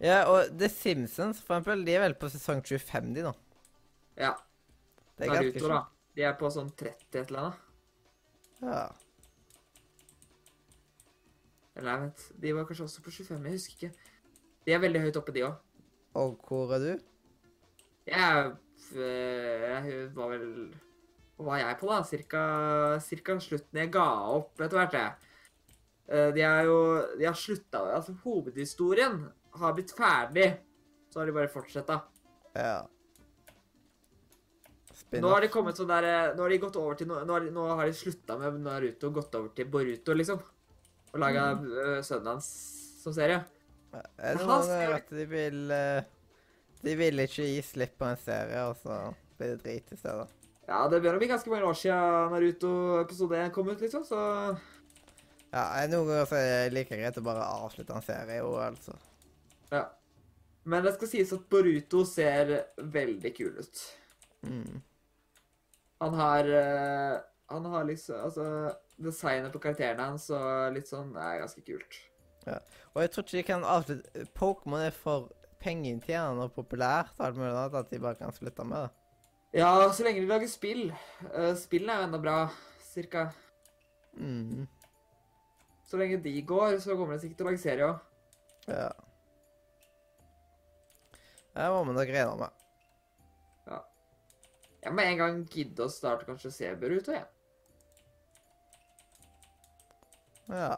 S1: ja, og The Simpsons, for eksempel, de er vel på sesong 25, de nå.
S2: Ja.
S1: Det er ganske
S2: Naruto, da. De er på sånn 30 et eller annet.
S1: Ja.
S2: Eller jeg vet, de var kanskje også på 25, jeg husker ikke. De er veldig høyt oppe, de òg.
S1: Og hvor er du?
S2: Jeg, jeg var vel Hva var jeg på, da? Cirka, cirka slutten. Jeg ga opp etter hvert, jeg. Eh, De er jo De har slutta Altså, hovedhistorien har blitt ferdig. Så har de bare fortsetta.
S1: Ja.
S2: Nå har de kommet sånn der eh, Nå har de gått over til Nå har de, nå har de slutta med Naruto og gått over til Boruto, liksom. Og laga øh, sønnen hans som serie.
S1: Er det
S2: noe
S1: med at de vil eh, De vil ikke gi slipp på en serie, og så blir det drit i stedet?
S2: Ja, det begynner å bli ganske mange år siden Naruto episode 1 kom ut, liksom, så
S1: Ja, noen ganger så er det like greit å bare avslutte en serie, òg, altså.
S2: ja. Men det skal sies at Boruto ser veldig kul ut.
S1: Mm.
S2: Han har øh, Han har liksom Altså, designet på karakterene hans og litt sånn er ganske kult. Ja.
S1: Og jeg tror ikke de kan avslutte Pokémon er for pengeinntjenende og populært og alt mulig annet at de bare kan slutte med det.
S2: Ja, så lenge de lager spill. Uh, Spillene er jo enda bra, cirka.
S1: Mm.
S2: Så lenge de går, så kommer de sikkert til å lage serie òg.
S1: Ja. Det må vi nok regne med.
S2: Jeg må en gang gidde å starte kanskje å se Boruto igjen.
S1: Ja.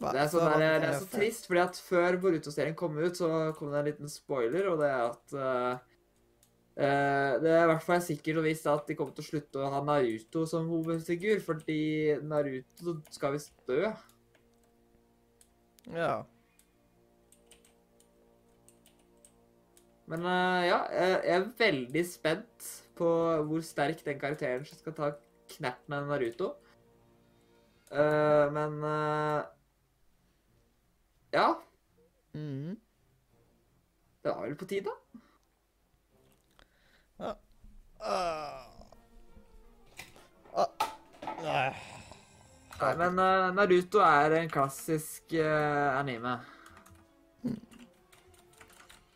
S1: Hva-
S2: Det er, sånn
S1: så
S2: der, det er så trist, fordi at før Boruto-serien kom ut, så kom det en liten spoiler, og det er at uh, uh, Det er i hvert fall sikkert og visst at de kommer til å slutte å ha Naruto som hovedfigur, fordi Naruto skal visst dø.
S1: Ja.
S2: Men uh, ja, jeg er veldig spent på hvor sterk den karakteren som skal ta knerten av Naruto. Uh, men uh, Ja,
S1: Mm.
S2: det var vel på tide.
S1: da. Uh. Nei.
S2: Men eh, Naruto er en klassisk anime.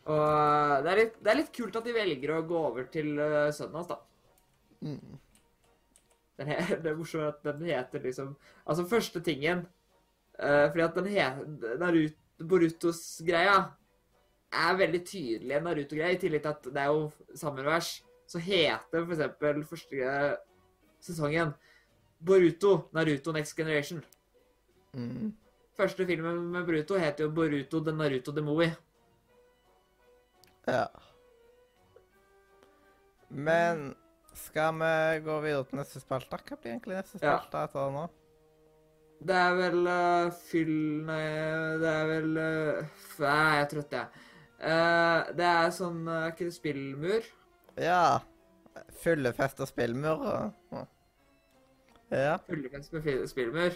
S2: Og eh, det er, litt, det er litt kult at de velger å gå over til uh, sønnen hans, da.
S1: Mm.
S2: Den he, det er morsomt at den heter liksom Altså, første tingen uh, Fordi at den heter Naruto, Borutos greia er veldig tydelig en Naruto-greie, i tillegg til at det er jo samme vers. Så heter eksempel første eh, sesongen Boruto Naruto Next Generation.
S1: Mm.
S2: Første filmen med Boruto heter jo Boruto The Naruto The Movie.
S1: Ja. Men skal vi gå videre til neste spalte? Hva blir egentlig neste
S2: Ja.
S1: spalte etter nå?
S2: Det er vel uh, fyll... Nei, det er vel uh, Nei, jeg er trøtt, jeg. Uh, det er sånn Er ikke det spillmur?
S1: Ja. Fyllefest og spillmur og Ja.
S2: Fullefest med spillmur.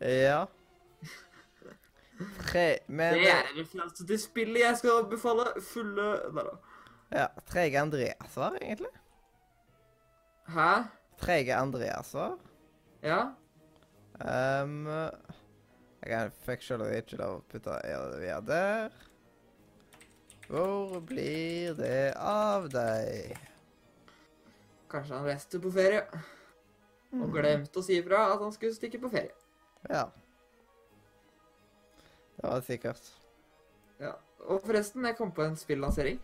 S1: Ja. Tre Men
S2: Det er det referanse til spillet jeg skal anbefale. Fulle Nei da.
S1: Ja. Trege Andreasvar, egentlig.
S2: Hæ?
S1: Trege Andreasvar.
S2: Ja?
S1: Um, jeg fikk selv ikke lov å putte gjøre det via der. Hvor blir det av deg?
S2: Kanskje han reiste på ferie og glemte å si ifra at han skulle stikke på ferie.
S1: Ja. Det var sikkert.
S2: Ja. Og forresten, jeg kom på en spillansering.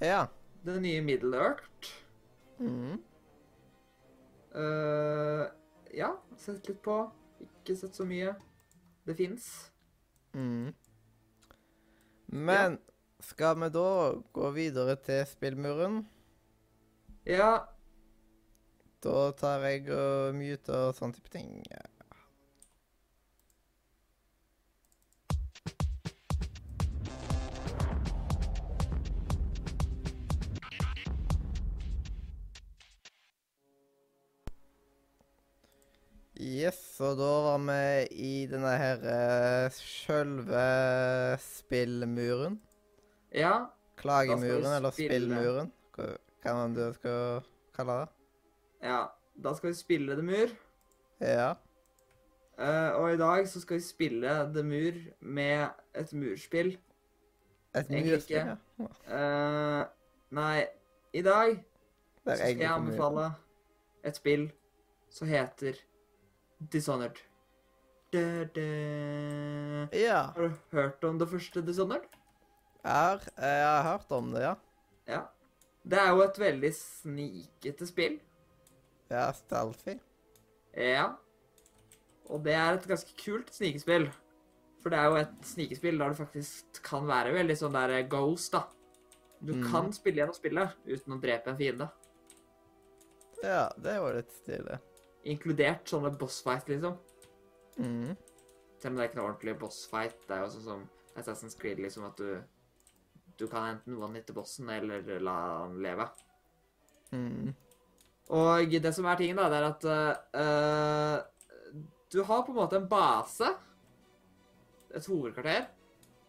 S1: Ja.
S2: Det nye Middle Earth.
S1: Mm.
S2: Uh, ja, sett litt på. Ikke sett så mye. Det fins.
S1: Mm. Men skal vi da gå videre til spillmuren?
S2: Ja,
S1: Da tar jeg og muter og sånne type ting. Yes, og da var vi i denne her uh, sjølve spillmuren.
S2: ja.
S1: Klagemuren, eller spillmuren. Hva man du skal kalle det.
S2: Ja, da skal vi spille The Mur.
S1: Ja.
S2: Uh, og i dag så skal vi spille The Mur med et murspill.
S1: Et murspill, ja.
S2: Uh, nei, i dag så skal jeg anbefale et spill som heter Dishonored. Da, da.
S1: Ja.
S2: Har du hørt om det første Dishonored?
S1: Har, jeg har hørt om det, ja.
S2: Ja. Det er jo et veldig snikete spill.
S1: Ja, Stealthy.
S2: Ja. Og det er et ganske kult snikespill. For det er jo et snikespill der du faktisk kan være veldig sånn der ghost, da. Du
S1: mm.
S2: kan spille gjennom spillet uten å drepe en fiende.
S1: Ja, det var litt stilig.
S2: Inkludert sånne bossfight, liksom.
S1: Mhm.
S2: Selv om det er ikke noe ordentlig bossfight. Det er jo sånn som Assassin's Creed, liksom at du Du kan enten one-hitte bossen eller la han leve.
S1: Mhm.
S2: Og det som er tingen, da, det er at uh, Du har på en måte en base. Et hovedkvarter.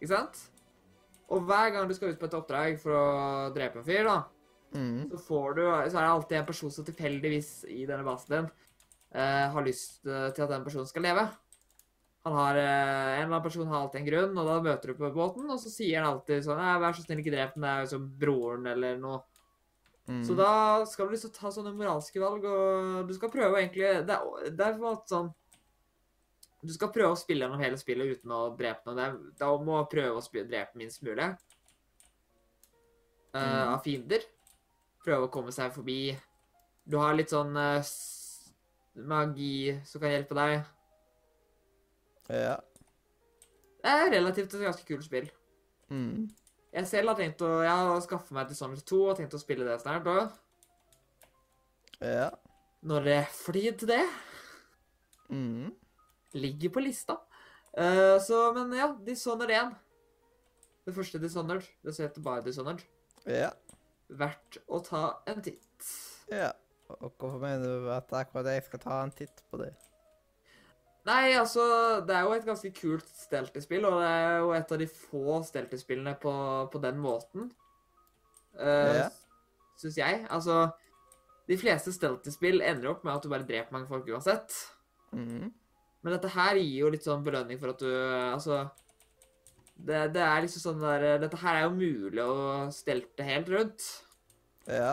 S2: Ikke sant? Og hver gang du skal ut på et oppdrag for å drepe en fyr, da,
S1: mm.
S2: så får du Så er det alltid en person som tilfeldigvis i denne basen din har lyst eh, til at den personen skal leve. Han har, eh, En eller annen person har alltid en grunn, og da møter du på båten, og så sier han alltid sånn «Nei, 'Vær så snill, ikke drep den. Det er jo som broren', eller noe.
S1: Mm.
S2: Så da skal du liksom ta sånne moralske valg, og du skal prøve egentlig Det er, det er på en måte sånn Du skal prøve å spille gjennom hele spillet uten å drepe noen. Det er, da må du prøve å spille, drepe minst mulig eh,
S1: Mhm.
S2: av fiender. Prøve å komme seg forbi. Du har litt sånn eh, s- magi som kan hjelpe deg.
S1: Ja.
S2: Det er relativt et ganske kult spill.
S1: Mhm.
S2: Jeg selv har tenkt å Jeg har skaffet meg Dishonored 2 og tenkt å spille det snart. òg.
S1: Ja.
S2: når det tid til det
S1: Mhm.
S2: ligger på lista. Uh, så, men ja, Dishonored 1. Det første Dishonored. Det som heter bare Dishonored.
S1: Ja.
S2: Verdt å ta en titt.
S1: Ja. Og hvorfor mener du at akkurat jeg skal ta en titt på det?
S2: Nei, altså, det er jo et ganske kult steltespill, og det er jo et av de få steltespillene på, på den måten. Uh,
S1: Ja.
S2: Syns jeg. Altså, de fleste steltespill ender opp med at du bare dreper mange folk uansett.
S1: Mhm.
S2: Men dette her gir jo litt sånn belønning for at du Altså det, det er liksom sånn der Dette her er jo mulig å stelte helt rundt.
S1: Ja.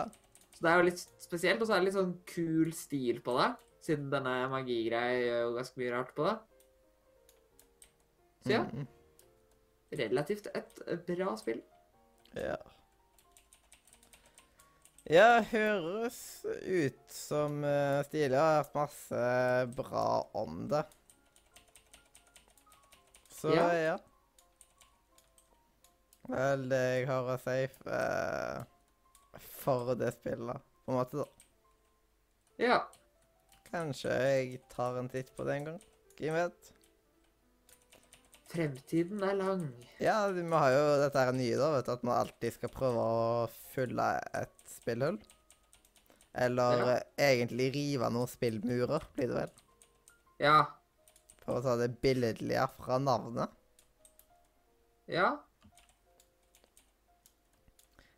S2: Så det er jo litt spesielt, og så er det litt sånn kul stil på det. Siden denne magigreia gjør jo ganske mye rart på det. Så ja,
S1: Mhm.
S2: relativt et bra spill.
S1: Ja. Ja, høres ut som uh, Stilig har hørt masse bra om det. Så
S2: Ja.
S1: ja. Vel, det jeg har å si eh, for det spillet, på en måte, da.
S2: Ja.
S1: Kanskje jeg tar en titt på det en gang. Hvem vet?
S2: Fremtiden er lang.
S1: Ja, vi har jo dette her nye, da, vet du, at man alltid skal prøve å fylle et spillhull. Eller
S2: Ja.
S1: egentlig rive noen spillmurer, blir det vel.
S2: Ja.
S1: For å ta det billedlige fra navnet.
S2: Ja.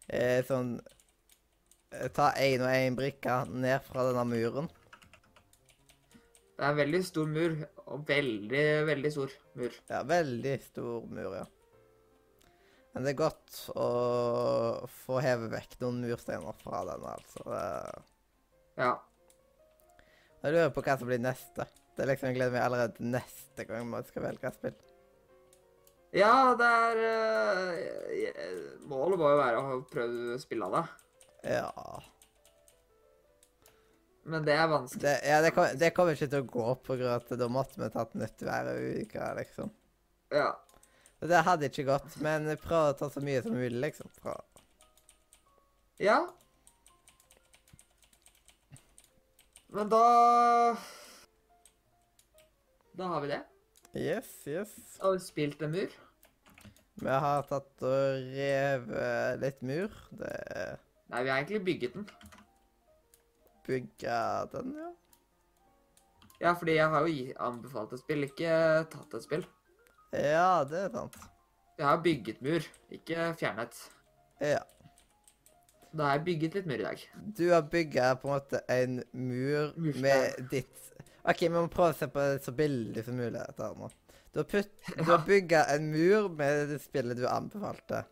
S1: Eh, sånn Ta én og én brikke ned fra denne muren.
S2: Det er en veldig stor mur. Og veldig, veldig stor mur.
S1: Ja, veldig stor mur, ja. Men det er godt å få heve vekk noen mursteiner fra denne, altså. Det-
S2: Ja.
S1: Jeg lurer på hva som blir neste. Det er liksom, Jeg gleder meg allerede til neste gang man skal velge spill.
S2: Ja, det er eh, Målet må jo være å prøve å spille av det.
S1: Ja
S2: Men det er vanskelig.
S1: Det, ja, det, kom, det kommer ikke til å gå på grunn av at da måtte vi tatt nytt hver uke, liksom.
S2: Ja.
S1: Det hadde ikke gått, men prøv å ta så mye som mulig, liksom. Fra.
S2: Ja. Men da Da har vi det.
S1: Yes, yes.
S2: Har vi spilt en mur?
S1: Vi har tatt og revet litt mur. Det er
S2: Nei, vi har egentlig bygget den.
S1: Bygget den, ja.
S2: Ja, fordi jeg har jo anbefalt et spill, ikke tatt et spill.
S1: Ja, det er sant.
S2: Jeg har bygget mur, ikke fjernet.
S1: Ja.
S2: Da har jeg bygget litt mur i dag.
S1: Du har bygget på en måte en mur
S2: Murstein.
S1: med ditt OK, vi må prøve å se på det så billig som mulig. dette her nå. Du har, putt, du har bygget en mur med det spillet du anbefalte.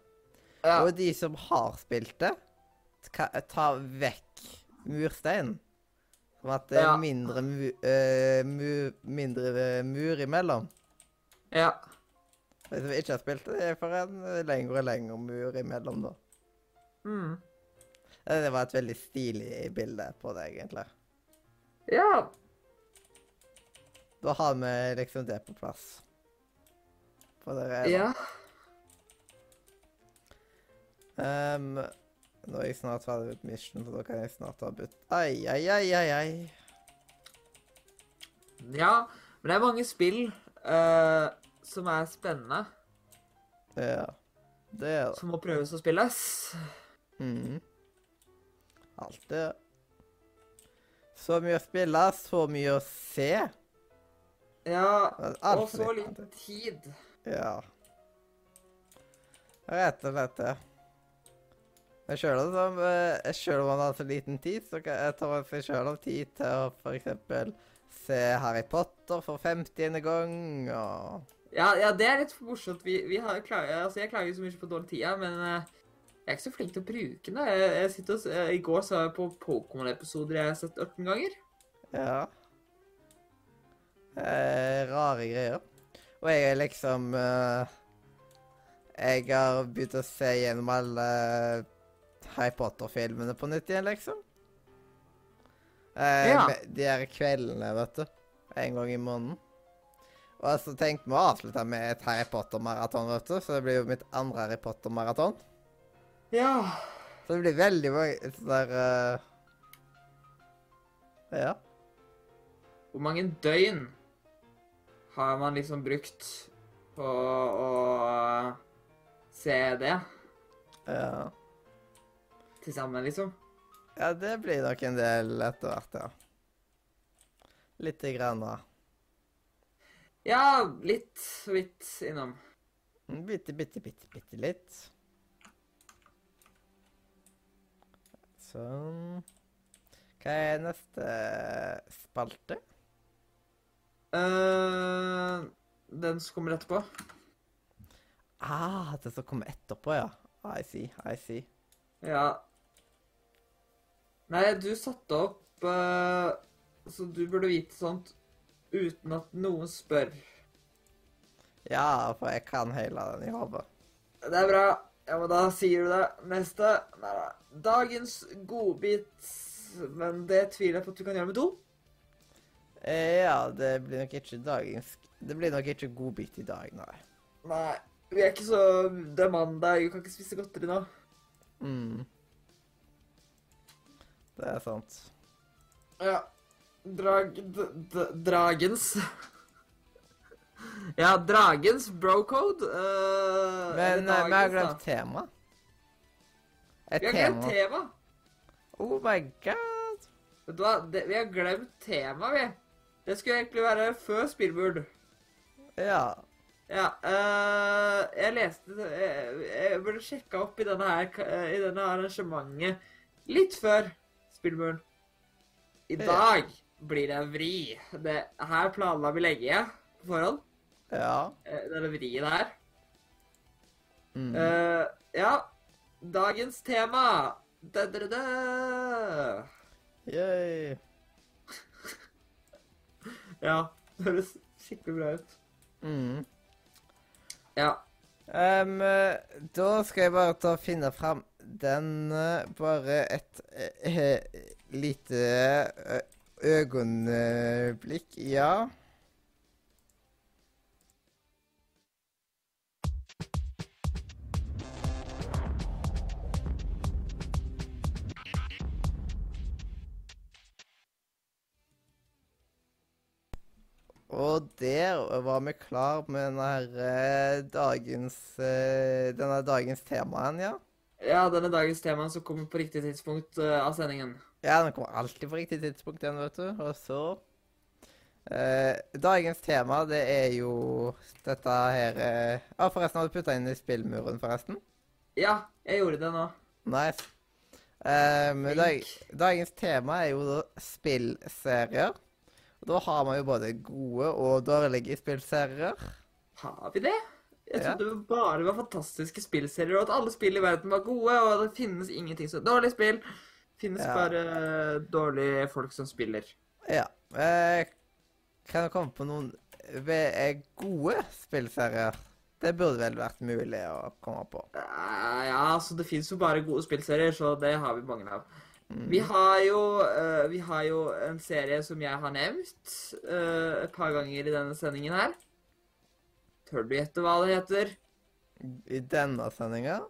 S2: Ja.
S1: Og de som har spilt det, ta vekk mursteinen. Som at det er
S2: Ja.
S1: mindre, mu, uh, mu, mindre mur imellom.
S2: ja.
S1: Hvis vi ikke har spilt det, er for en lengre og lengre mur imellom, da.
S2: Mm.
S1: Eh, Det var et veldig stilig bilde på det, egentlig.
S2: Ja.
S1: Da har vi liksom det på plass. På det er
S2: Ja.
S1: Ehm, nå er jeg snart ferdig med mission, så da kan jeg snart ha bytt Ai, ai, ai, ai, ai.
S2: Ja. Men det er mange spill uh, som er spennende,
S1: Ja. Det er det.
S2: som må prøves å spilles.
S1: Mhm. Alt det. Så mye å spille, så mye å se.
S2: Ja. Og så
S1: litt
S2: tid.
S1: Ja. Rett og slett det. Men sjøl om, eh, om man har så liten tid, så kan jeg ta seg sjøl av tid til å f.eks. se Harry Potter for 50. gang, og
S2: Ja, ja, det er litt morsomt. Vi, vi har klaget, altså jeg klager så mye på dårlig tid, men eh, jeg er ikke så flink til å bruke den. Jeg, jeg sitter og, eh, I går så jeg på Pokémon-episoder jeg har sett 18 ganger.
S1: Ja. Eh, rare greier. Og jeg er liksom eh, Jeg har begynt å se gjennom alle Harry Potter-filmene på nytt igjen, liksom. Eh,
S2: Ja.
S1: De her kveldene, vet du. En gang i måneden. Og så tenkte vi å avslutte med et Harry Potter-maraton, vet du. Så det blir jo mitt andre Harry Potter-maraton.
S2: Ja.
S1: Så det blir veldig mange sånn der uh... Ja.
S2: Hvor mange døgn har man liksom brukt på å se det
S1: Ja.
S2: Til sammen, liksom?
S1: Ja, det blir nok en del etter hvert, ja. Lite grann. da.
S2: Ja, litt så vidt innom.
S1: Bitte, bitte, bitte, bitte litt. Sånn. Hva er neste spalte?
S2: Uh, den som kommer etterpå.
S1: Ah, den som kommer etterpå, ja. I see, I see.
S2: Ja. Nei, du satte opp uh, Så du burde vite sånt uten at noen spør.
S1: Ja, for jeg kan hele den i hodet.
S2: Det er bra. Ja, men da sier du det. Neste. Nei da. Dagens godbit. Men det tviler jeg på at du kan gjøre med to.
S1: Eh, Ja, det blir nok ikke dagens Det blir nok ikke godbit i dag, nei.
S2: Nei. Vi er ikke så Det er mandag. Vi kan ikke spise godteri nå.
S1: Mm. Det er sant.
S2: Ja. Drag... Dragens Ja, dragens brocode. Uh,
S1: Men eh, vi har glemt tema. Et
S2: Vi har glemt
S1: tema. Oh my god.
S2: Vet du hva? Det, vi har glemt tema, vi. Det skulle egentlig være før spillbord.
S1: Ja.
S2: Ja, eh, jeg leste Jeg, jeg burde sjekka opp i denne her I denne arrangementet litt før spillbord. I dag blir det en vri. Det, her planla vi lenge på forhånd.
S1: Ja.
S2: eh, Denne vrien her.
S1: Mm.
S2: Uh, ja. Dagens tema da, da, da, da.
S1: Yay.
S2: Ja. Det høres skikkelig bra ut.
S1: Mm.
S2: Ja.
S1: Em, eh, da skal jeg bare ta og finne fram den eh, Bare et eh, lite eh, øyeblikk. Ja. Og der var vi klar med denne, dagens, denne dagens temaen, ja.
S2: Ja, denne dagens tema som kommer på riktig tidspunkt uh, av sendingen.
S1: Ja, den kommer alltid på riktig tidspunkt igjen, vet du. Og så uh, Dagens tema, det er jo dette her uh, Ja, forresten, har du putta inn i spillmuren, forresten?
S2: Ja, jeg gjorde det nå.
S1: Nice. Um, dag, dagens tema er jo da spillserier. Og da har man jo både gode og dårlige spillserier.
S2: Har vi det? Jeg trodde det bare var fantastiske spillserier, og at alle spill i verden var gode, og det finnes ingenting som dårlig spill. Det finnes
S1: Ja.
S2: bare dårlige folk som spiller.
S1: Ja. Eh, kan du komme på noen eh, gode spillserier? Det burde vel vært mulig å komme på.
S2: Eh, ja, altså det finnes jo bare gode spillserier, så det har vi mange av.
S1: Mm.
S2: Vi har jo, eh, vi har jo en serie som jeg har nevnt et par ganger i denne sendingen her. Tør du gjette hva det heter?
S1: I denne sendinga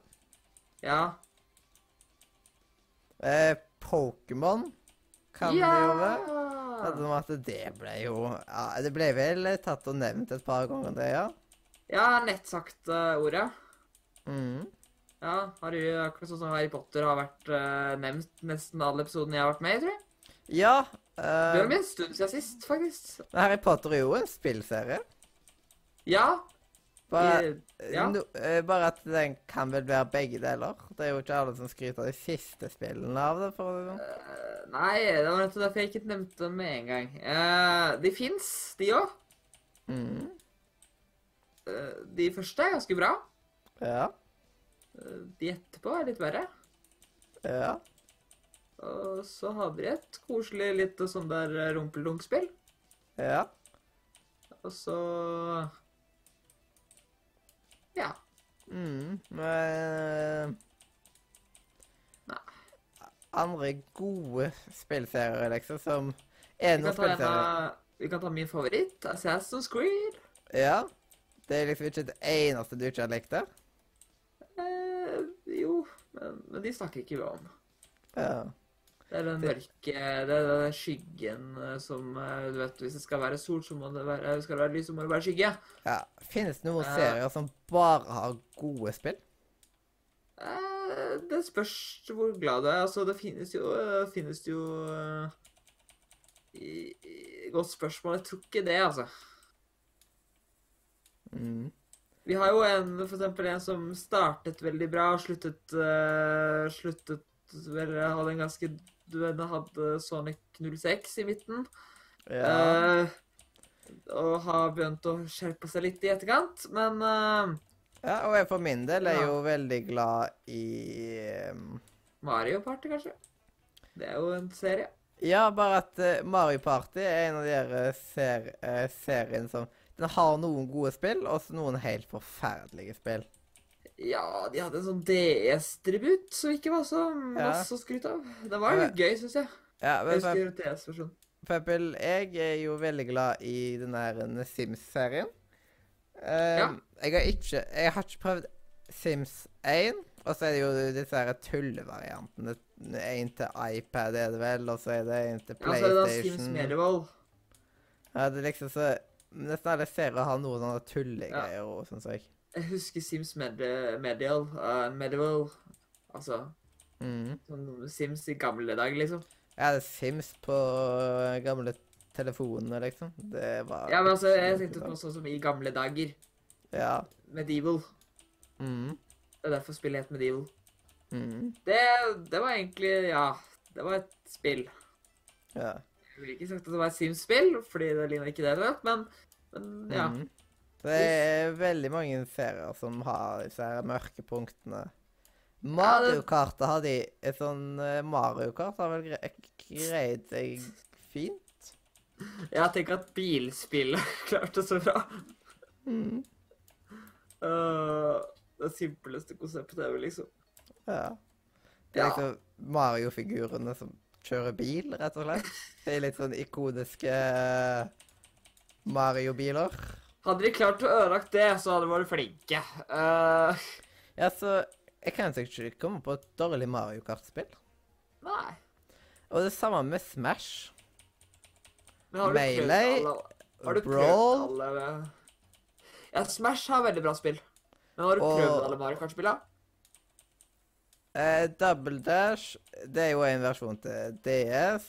S2: Ja.
S1: eh, Pokémon kan
S2: ja!
S1: det jo være. Hadde at det ble jo ja, Det ble vel tatt og nevnt et par ganger, det, ja.
S2: Jeg har nett sagt uh, ordet.
S1: Mm.
S2: Ja, Harry, akkurat sånn som Harry Potter har vært uh, nevnt nesten alle episodene jeg har vært med i, tror jeg.
S1: Ja.
S2: Det
S1: eh,
S2: var en stund siden sist, faktisk.
S1: Harry Potter er jo en spillserie.
S2: Ja.
S1: Bare,
S2: ja.
S1: no, eh, bare at den kan vel være begge deler. Det er jo ikke alle som skryter av de siste spillene av det. for å si det.
S2: Eh, nei, det var nettopp derfor jeg ikke nevnte dem med en gang. Uh, de fins, de òg.
S1: Mm.
S2: de første er ganske bra.
S1: Ja.
S2: De etterpå er litt verre.
S1: Ja.
S2: Og så hadde de et koselig lite sånn der rumpeldunk-spill.
S1: Ja.
S2: Og så Ja.
S1: Mm. Men
S2: Nei.
S1: Andre gode spillserier, liksom, som Er noen spillserier
S2: vi kan ta min favoritt, Assassin's Creed.
S1: Ja. Det er liksom ikke det eneste du ikke har likt der?
S2: Eh, jo, men, men de snakker ikke vi om.
S1: Ja.
S2: Det er den mørke Det er den skyggen eh, som eh, Du vet, hvis det skal være sol, så må det være Skal det være lys, så må det være skygge.
S1: ja. Finnes det noen
S2: uh,
S1: serier som bare har gode spill?
S2: Uh, det spørs hvor glad du er. Altså, det finnes jo Finnes det jo i, i, Godt spørsmål. Jeg tror ikke det, altså.
S1: Mm.
S2: Vi har jo en, for eksempel en som startet veldig bra, og sluttet uh, Sluttet vel Hadde en ganske Du vet, hadde Sonic 06 i midten.
S1: Ja.
S2: Uh, og har begynt å skjerpe seg litt i etterkant, men uh,
S1: ja. Og jeg for min del er
S2: Ja.
S1: jo veldig glad i um,
S2: Mario Party, kanskje? Det er jo en serie.
S1: Ja, bare at uh, Mario Party er en av de ser, seriene som Den har noen gode spill, og så noen helt forferdelige spill.
S2: Ja, de hadde en sånn DS-tribut som ikke var så masse å skryte av. Det var litt gøy, syns jeg.
S1: Ja, men jeg
S2: husker DS-versjonen.
S1: for eksempel, jeg er jo veldig glad i den der eh, Sims-serien. Eh,
S2: Ja.
S1: Jeg har ikke Jeg har ikke prøvd Sims 1. Og så er det jo disse her tullevariantene. En til iPad er det vel, og så er det en til PlayStation.
S2: Ja, så er det da Sims. Medieval.
S1: Ja, det er liksom så Nesten alle serier har noen sånne tullegreier og sånn, så jeg.
S2: Jeg husker Sims med, Medial. Uh, Medieval. Altså
S1: Mm.
S2: sånn Sims i gamle dager, liksom.
S1: Ja, det er Sims på øh, gamle telefoner, liksom. Det var
S2: Ja, men altså, jeg tenkte på sånn som i gamle dager.
S1: Ja.
S2: Medieval.
S1: Mm.
S2: Det er derfor spillet het Medieval.
S1: Mm.
S2: Det, det var egentlig Ja, det var et spill.
S1: Ja.
S2: Jeg ville ikke sagt at det var et Sims-spill, fordi det ligner ikke det, vet, men, men ja.
S1: Mm. Det er veldig mange serier som har disse her mørke punktene. Mario Kart har de et sånn øh, Mario Kart har vel gre greid seg fint.
S2: Jeg tenker at bilspill klarte så bra.
S1: Mm.
S2: Uh, det simpleste konseptet er vel liksom
S1: Ja. Det er
S2: Ja.
S1: liksom Mario-figurene som kjører bil, rett og slett. De litt sånn ikoniske øh, Mario-biler.
S2: Hadde de klart å ødelagt det, så hadde de vært flinke. Uh...
S1: Ja, så jeg kan sikkert ikke komme på et dårlig Mario Kart-spill.
S2: nei.
S1: Og det samme med Smash.
S2: Men har du prøvd
S1: Melee,
S2: alle Har du
S1: Brawl
S2: prøvd alle Ja, Smash har veldig bra spill. Men har du
S1: Og-
S2: prøvd alle Mario Kart-spillene?
S1: eh, Double Dash, det er jo en versjon til DS.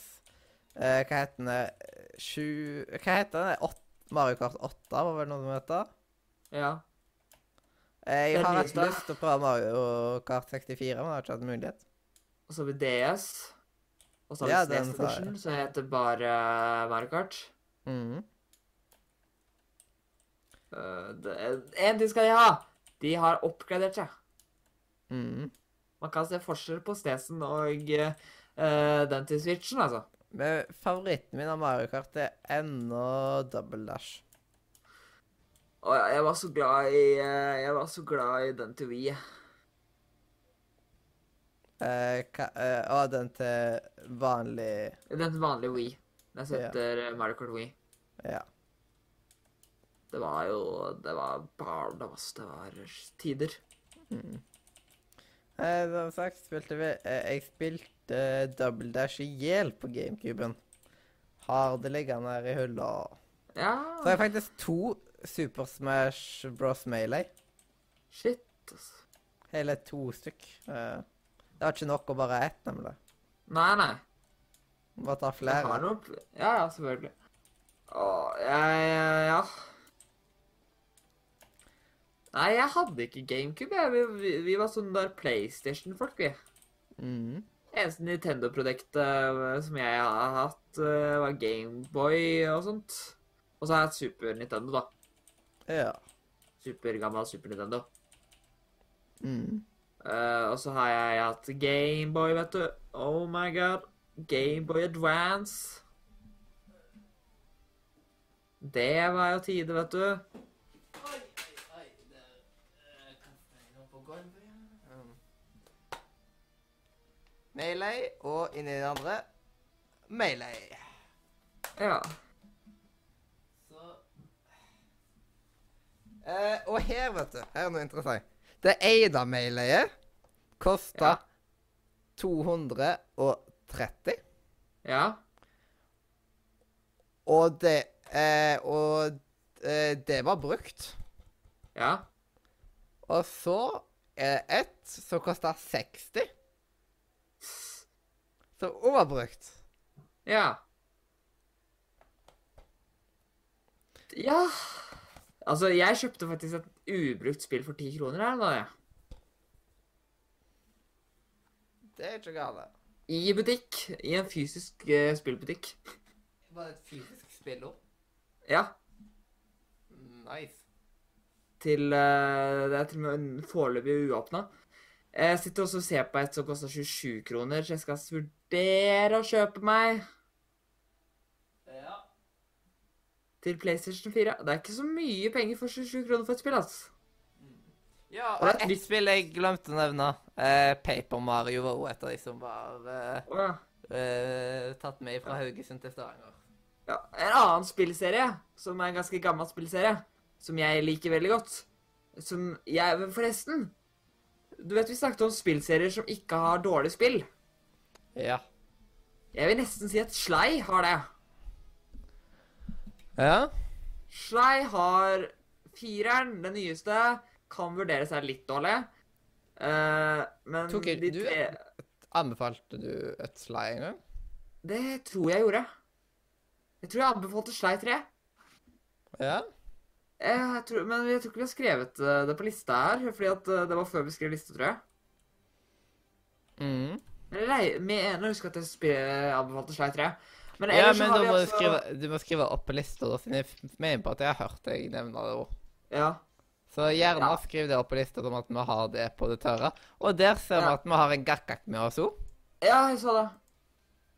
S1: Eh, hva heter den? Sju Hva heter den? Mario Kart 8 var vel noe som heter?
S2: Ja.
S1: Jeg har hatt lyst til å prøve Mario Kart 64, men har ikke hatt mulighet.
S2: Og så har vi DS. Og så har vi
S1: ja,
S2: SNES. Edition, som heter bare Mario Kart.
S1: Mhm.
S2: Uh, en ting skal de ha! De har oppgradert seg.
S1: Mhm.
S2: Man kan se forskjell på Stesen og uh, den til Switchen, altså.
S1: Men favoritten min av Mario Kart er ennå Double Dash.
S2: Å jeg, jeg var så glad i eh, Jeg var så glad i den til Wii.
S1: Eh, hva, eh, og den til vanlig
S2: Den til vanlig Wii. Den heter
S1: Ja.
S2: eh, Mario Kart Wii.
S1: Ja.
S2: Det var jo Det var ass. Det var tider.
S1: Mm. Eh, som sagt spilte vi eh, Jeg spilte Double Dash i hjel på GameCuben. Har det liggende her i hylla.
S2: Ja.
S1: Så har jeg faktisk to Super Smash Bros. Melee.
S2: Shit, altså.
S1: Hele to stykk. Eh, det var ikke nok å bare ha ett, nemlig.
S2: Nei, nei.
S1: Må ta
S2: Jeg
S1: flere.
S2: har noe Ja, ja, selvfølgelig. Å, jeg Ja. Nei, jeg hadde ikke GameCube. Vi, vi, vi var sånn der PlayStation-folk, vi.
S1: Mhm.
S2: Eneste Nintendo-produktet eh, som jeg har hatt, eh, var Gameboy og sånt. Og så har jeg hatt Super Nintendo, da.
S1: Ja.
S2: Supergammal Super Nintendo.
S1: Mm.
S2: Uh, og så har jeg hatt Gameboy, vet du. Oh my god. Gameboy Advance. Det var jo tide, vet du.
S1: Oi, oi, oi. Der kastet jeg noe på gulvet. Um. Melee, og inni den andre Melee.
S2: Ja.
S1: Så eh, Og her, vet du, her er noe interessant. Det Melee kosta
S2: Ja.
S1: 230,
S2: Ja.
S1: og det eh, Og eh, det var brukt.
S2: Ja.
S1: Og så er det ett som kosta 60. Så overbrukt.
S2: Ja. Ja Altså, jeg kjøpte faktisk et ubrukt spill for ti kroner her nå, jeg.
S1: Det er ikke galt.
S2: I butikk. I en fysisk uh, spillbutikk.
S1: Var det et fysisk spill òg?
S2: Ja.
S1: Nice.
S2: Til uh, Det er til og med foreløpig uåpna. Jeg sitter også og ser på et som koster 27 kroner, så jeg skal vurdere å kjøpe meg
S1: Ja.
S2: til PlayStation 4. Det er ikke så mye penger for 27 kroner for et spill, altså.
S1: Ja,
S2: Og
S1: og
S2: et
S1: ett
S2: nytt-
S1: spill jeg glemte å nevne. Eh, Paper Mario var også et av de som var eh,
S2: oh, ja.
S1: eh, tatt med fra Haugesund til Stavanger.
S2: Ja, En annen spillserie, som er en ganske gammel spillserie, som jeg liker veldig godt Som jeg Forresten, du vet vi snakket om spillserier som ikke har dårlig spill.
S1: Ja.
S2: Jeg vil nesten si at Slei har det.
S1: Ja?
S2: Slei har fireren, den nyeste, kan vurdere seg litt dårlig. Uh, men
S1: Tok
S2: de
S1: du-
S2: tre
S1: Anbefalte du et Slei en gang?
S2: Det tror jeg gjorde. Jeg tror jeg anbefalte Slei 3.
S1: Ja?
S2: Jeg tror, men jeg tror ikke vi har skrevet eh, det på lista her, fordi at eh, det var før vi skrev liste, tror jeg.
S1: Mm.
S2: Men vi er enige om at jeg sp- anbefalte Sly 3. Men
S1: Ja, men da
S2: vi
S1: må du
S2: altså
S1: skrive, du må skrive opp på lista, da, siden jeg mener på at jeg har hørt deg nevne det òg.
S2: Ja.
S1: Så gjerne
S2: Ja.
S1: skriv det opp på lista om at vi har det på det tørre. Og der ser vi
S2: Ja.
S1: at vi har en gakkak med oss òg.
S2: ja, jeg så det.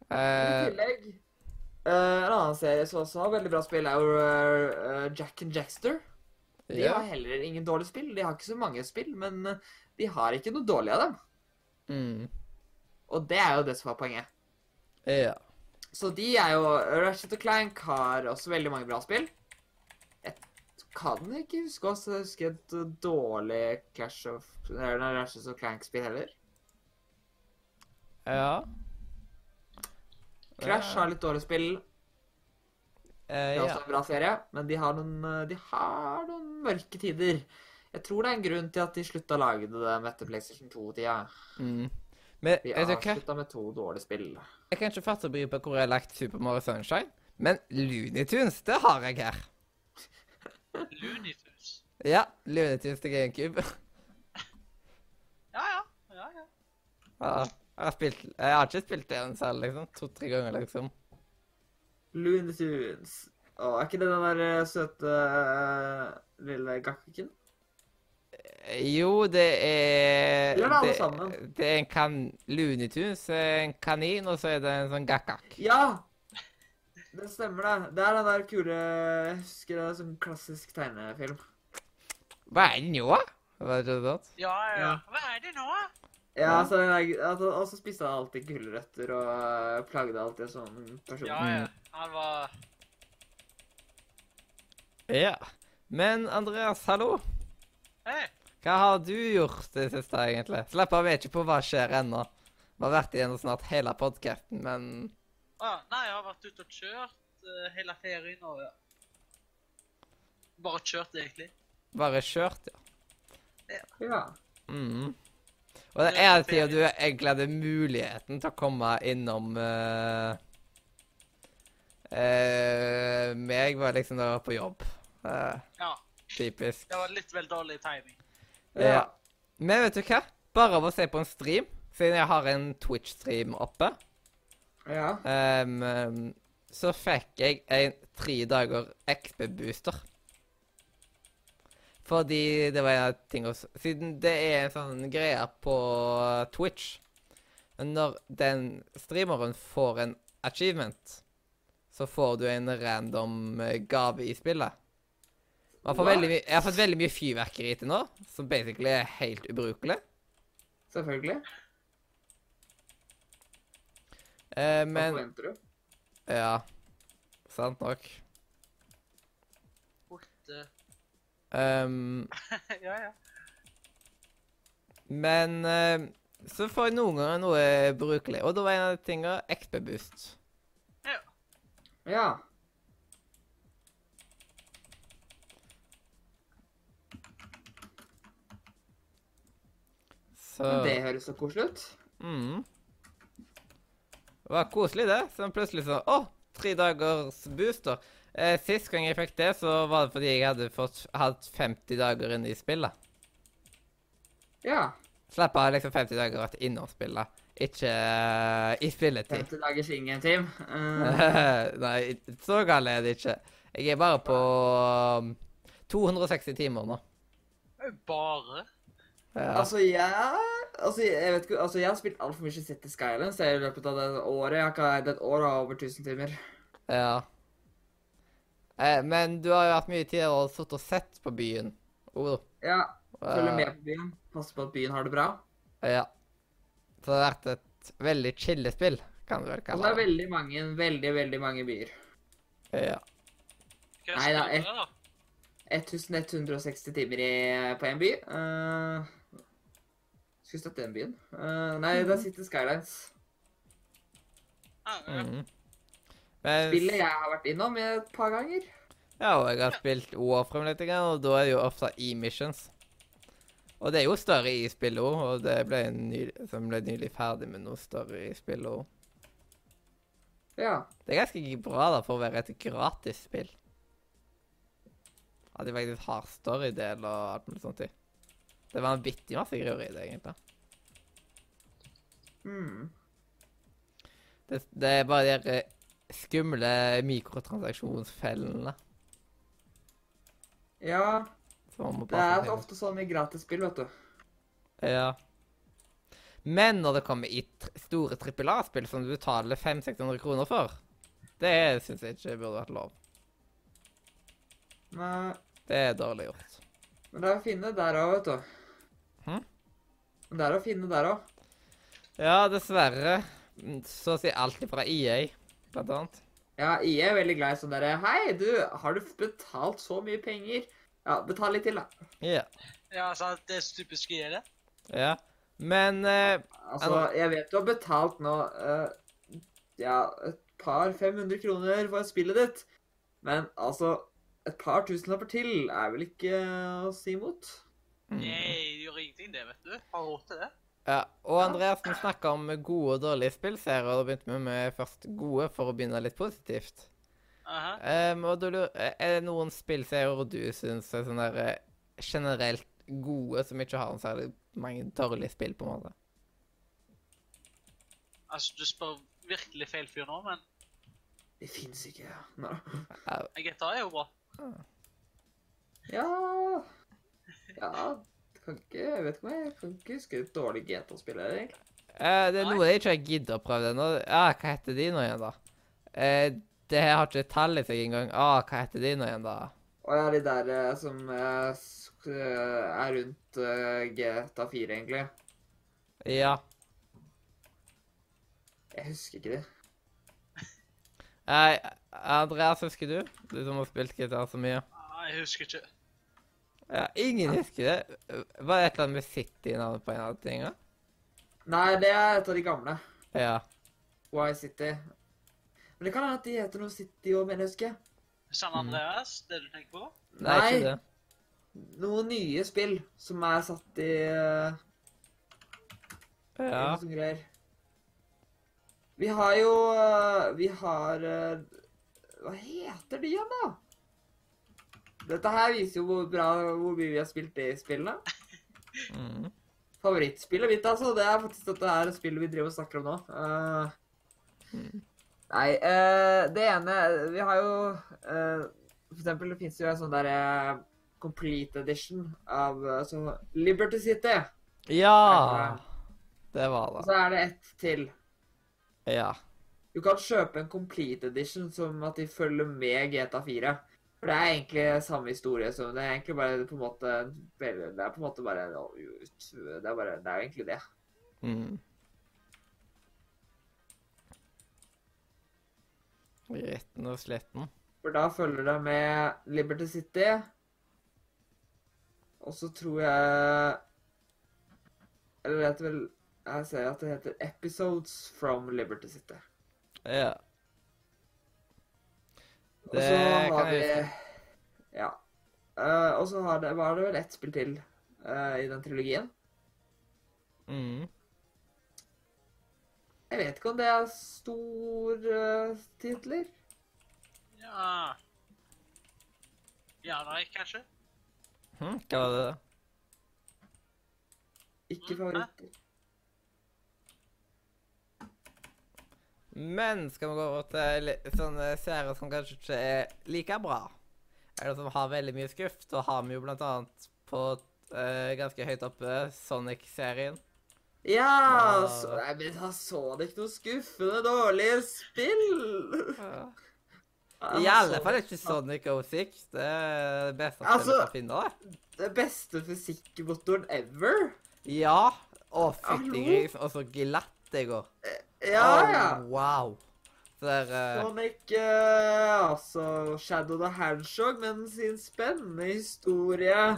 S2: I
S1: Eh,
S2: tillegg uh, En annen serie som også har veldig bra spill, er jo uh, Jack and Jackster. De
S1: ja.
S2: har heller ingen dårlige spill. De har ikke så mange spill, men de har ikke noe dårlig av dem.
S1: Mm.
S2: Og det er jo det som er poenget.
S1: Ja.
S2: Så de er jo Ratchet og Clank har også veldig mange bra spill. Jeg kan ikke huske også, jeg husker et dårlig Clash of eller Ratchet og Clank-spill heller.
S1: Ja.
S2: Crash har litt dårlig spill.
S1: Eh,
S2: Det er også en bra serie, men de har noen, de har noen mørke tider. Jeg tror det er en grunn til at de slutta å lage det etter PlayStation 2-tida.
S1: Mm. Men Vi
S2: avslutta med to dårlige spill.
S1: Jeg kan ikke fatte og på hvor jeg har lagt Super Mario Sunshine, men Looney Tunes, det har jeg her.
S3: Looney Tunes.
S1: Ja, Looney Tunes til GameCube.
S3: Ja, ja. ja, ja.
S1: Ja. Jeg har, spilt, jeg har ikke spilt det selv, liksom. To-tre ganger, liksom.
S2: Looney Tunes. Å, er ikke det den der eh, søte uh, lille gakkiken?
S1: Jo, det er
S2: er det alle
S1: det,
S2: sammen?
S1: det er en kan... Looney Tunes er en kanin, og så er det en sånn gakkak.
S2: Ja! Det stemmer, det. Det er den der kule Jeg husker det er sånn klassisk tegnefilm.
S1: Hva er det nå? Var det ikke sånn?
S3: Ja, ja.
S2: Ja.
S3: Hva er det nå?
S2: Ja, så den altså, Og så spiste han alltid gulrøtter og eh, plagde alltid en sånn person.
S3: Ja, ja. Han var
S1: Ja. Men Andreas, hallo.
S3: Hei.
S1: Hva har du gjort det siste, egentlig? Slipp av, vi er ikke på hva skjer ennå. Vi har vært igjennom snart hele podkasten, men
S3: Å, nei, jeg har vært ute og kjørt uh, hele ferien og ja. Bare kjørt, egentlig.
S1: bare kjørt, ja.
S2: Ja.
S1: Mhm. Og det er tida du egentlig hadde muligheten til å komme innom uh, uh, meg var liksom da på jobb. Uh,
S3: Ja.
S1: typisk.
S3: Det var litt vel dårlig timing.
S1: Ja. Men vet du hva? Bare av å se på en stream, siden jeg har en Twitch-stream oppe,
S2: Ja.
S1: ehm, så fikk jeg en tre dager XP-booster. Fordi det var en av tingene Siden det er en sånn greie på Twitch Når den streameren får en achievement, så får du en random eh, gave i spillet. Man har
S2: fått
S1: veldig mye- jeg har fått veldig mye fyrverkeri til nå, som basically er helt ubrukelig.
S2: Selvfølgelig.
S1: Eh, men Hva
S2: forventer du?
S1: Ja. Sant nok.
S3: Borte.
S1: um,
S3: ja, ja.
S1: men eh, så får jeg noen ganger noe brukelig, og da var en av de tingene XP-boost.
S2: Ja. Ja.
S1: Så
S2: Men det høres så koselig ut.
S1: mm. Det var koselig, det. Så plutselig så Å, tre dagers booster. Eh, sist gang jeg fikk det, så var det fordi jeg hadde fått, hatt 50 dager inne i spillet.
S2: Ja.
S1: Slapp av liksom 50 dager vært innom spillet, ikke uh, i spilletid.
S2: 50 dagers ingen-team. Uh,
S1: Nei, så gal er det ikke. Jeg er bare på um, 260 timer nå.
S3: Bare?
S1: Ja.
S2: altså, jeg Altså, jeg vet ikke Altså, jeg har spilt altfor mye City Skylines i løpet av det året. Jeg har ikke et år av over 1000 timer.
S1: ja. Eh, men du har jo hatt mye tid og sittet og sett på byen. Oh,
S2: Ja. Følger
S1: eh,
S2: med på byen. Passer på at byen har det bra.
S1: Ja. Så det har vært et veldig chillespill, kan du vel
S2: Og det
S1: kalle
S2: er veldig mange, veldig, veldig mange byer.
S1: Ja.
S2: Nei, da? 1160 timer i, på én by. Uh, skulle støtte den byen. Uh, nei, der sitter Skylines.
S3: Mm.
S1: Mhm. Men,
S2: Spillet jeg har vært innom et par ganger.
S1: ja, og jeg har spilt Warframe litt, og da er det jo ofte e-missions. Og det er jo større i spillet òg, og det ble, ny, som ble nylig ferdig med noe større i spillet òg.
S2: Ja.
S1: Det er ganske bra da, for å være et gratis spill. At de faktisk har storydel og alt mulig sånt i. Det var en vittig masse greier i det, egentlig.
S2: Mm.
S1: Det, det er bare de eh, skumle mikrotransaksjonsfellene
S2: ja. Det er
S1: for.
S2: ofte sånn i gratisspill, vet du.
S1: Ja. Men når det kommer i store trippel A-spill som du betaler 500-600 kroner for, det syns jeg ikke burde vært lov.
S2: Nei,
S1: Det er dårlig gjort.
S2: men det er fine der òg, vet du.
S1: Hm?
S2: Det er å finne der òg.
S1: Ja, dessverre. Mm, Så å si alt fra EA, blant annet.
S2: Ja, EA er veldig glad i sånn derre Hei, du, har du betalt så mye penger? Ja, betal litt til, da.
S1: Ja.
S3: ja, sant. Det er typisk det.
S1: ja. Men eh,
S2: Altså, jeg vet du har betalt nå eh, Ja, et par 500 kroner for spillet ditt. Men altså Et par tusenlapper til er vel ikke å si imot?
S1: Mm.
S3: Nei, det gjør ingenting, det, vet du. Har råd til det.
S1: Ja, og Andreas, vi snakka om gode og dårlige spillserier, og da begynte vi med først gode, for å begynne litt positivt.
S3: Aha.
S1: Um, og du, lurer Er det noen spillserier du syns er sånn der eh, generelt gode, som ikke har en særlig mange dårlige spill, på en måte?
S3: Altså, du spør virkelig feil fyr nå, men
S2: Det fins ikke. Nå.
S3: GTA er jo bra.
S2: Ja Ja kan ikke, Jeg vet ikke om jeg kan ikke huske et dårlig GTA-spill her, egentlig.
S1: Eh, det er
S3: Nei.
S1: noe jeg ikke har giddet å prøve ennå. Ah, hva heter de nå igjen, da? Eh, det har ikke tall i seg engang. Ah, hva heter de nå igjen, da?
S2: Og ja, de der eh, som eh, eh, er rundt eh, GTA 4, egentlig.
S1: Ja.
S2: Jeg husker ikke de.
S1: Eh, Andreas, husker du? Du som har spilt gitar så mye.
S3: Nei, Jeg husker ikke.
S1: Ja, ingen husker det. Var det et eller annet med City-navnet på en av tingene?
S2: Nei, det er et av de gamle.
S1: Ja.
S2: Why City. Men det kan hende at de heter noe City òg, mener jeg husker.
S3: San
S1: Mm.
S3: Andreas, det du tenker på?
S1: Nei,
S2: Nei.
S1: ikke det.
S2: Noen nye spill som er satt i uh,
S1: Ja.
S2: Noe sånne greier. Vi har jo uh, Vi har uh, Hva heter de igjen, da? Dette her viser jo hvor bra hvor mye vi har spilt de spillene.
S1: Mm.
S2: Favorittspillet mitt, altså, det er faktisk dette her spillet vi driver og snakker om nå. Eh, nei, uh, det ene Vi har jo uh, For eksempel, det fins jo en sånn derre complete edition av sånn Liberty City.
S1: Ja! Det var det.
S2: Og så er det ett til.
S1: Ja.
S2: Du kan kjøpe en complete edition som at de følger med GTA4. For det er egentlig samme historie som Det er egentlig bare på en måte Det er på en måte bare Det er bare Det er jo egentlig det.
S1: Mm. Retten og sletten.
S2: For da følger det med Liberty City. Og så tror jeg Eller vet du vel Jeg ser at det heter Episodes from Liberty City.
S1: Ja.
S2: Og
S1: Det
S2: så har
S1: kan
S2: vi
S1: jeg
S2: Ja. Uh, og så har det, var det vel ett spill til uh, i den trilogien.
S1: mm.
S2: Jeg vet ikke om det er store titler.
S3: Ja Ja, nei, kanskje.
S1: hm, Hva var det? da?
S2: Ikke
S3: Mm,
S2: favoritter.
S1: Men skal vi gå over til sånne serier som kanskje ikke er like bra? Eller som har veldig mye skuff? Da har vi jo blant annet på uh, ganske høyt oppe Sonic-serien.
S2: Ja,
S1: Ja.
S2: så, nei, men da så det ikke noe skuffende dårlige spill.
S1: I alle fall ikke Sonic 06. Det er det beste spillet
S2: Altså-
S1: du kan finne. det.
S2: Det beste fysikkmotoren ever.
S1: Ja. Å, fytti gris. Og så glatt det går.
S2: Ja,
S1: Å,
S2: Oh,
S1: wow. Der, uh...
S2: Som Sonic uh, Altså Shadow the Hedgehog med sin spennende historie.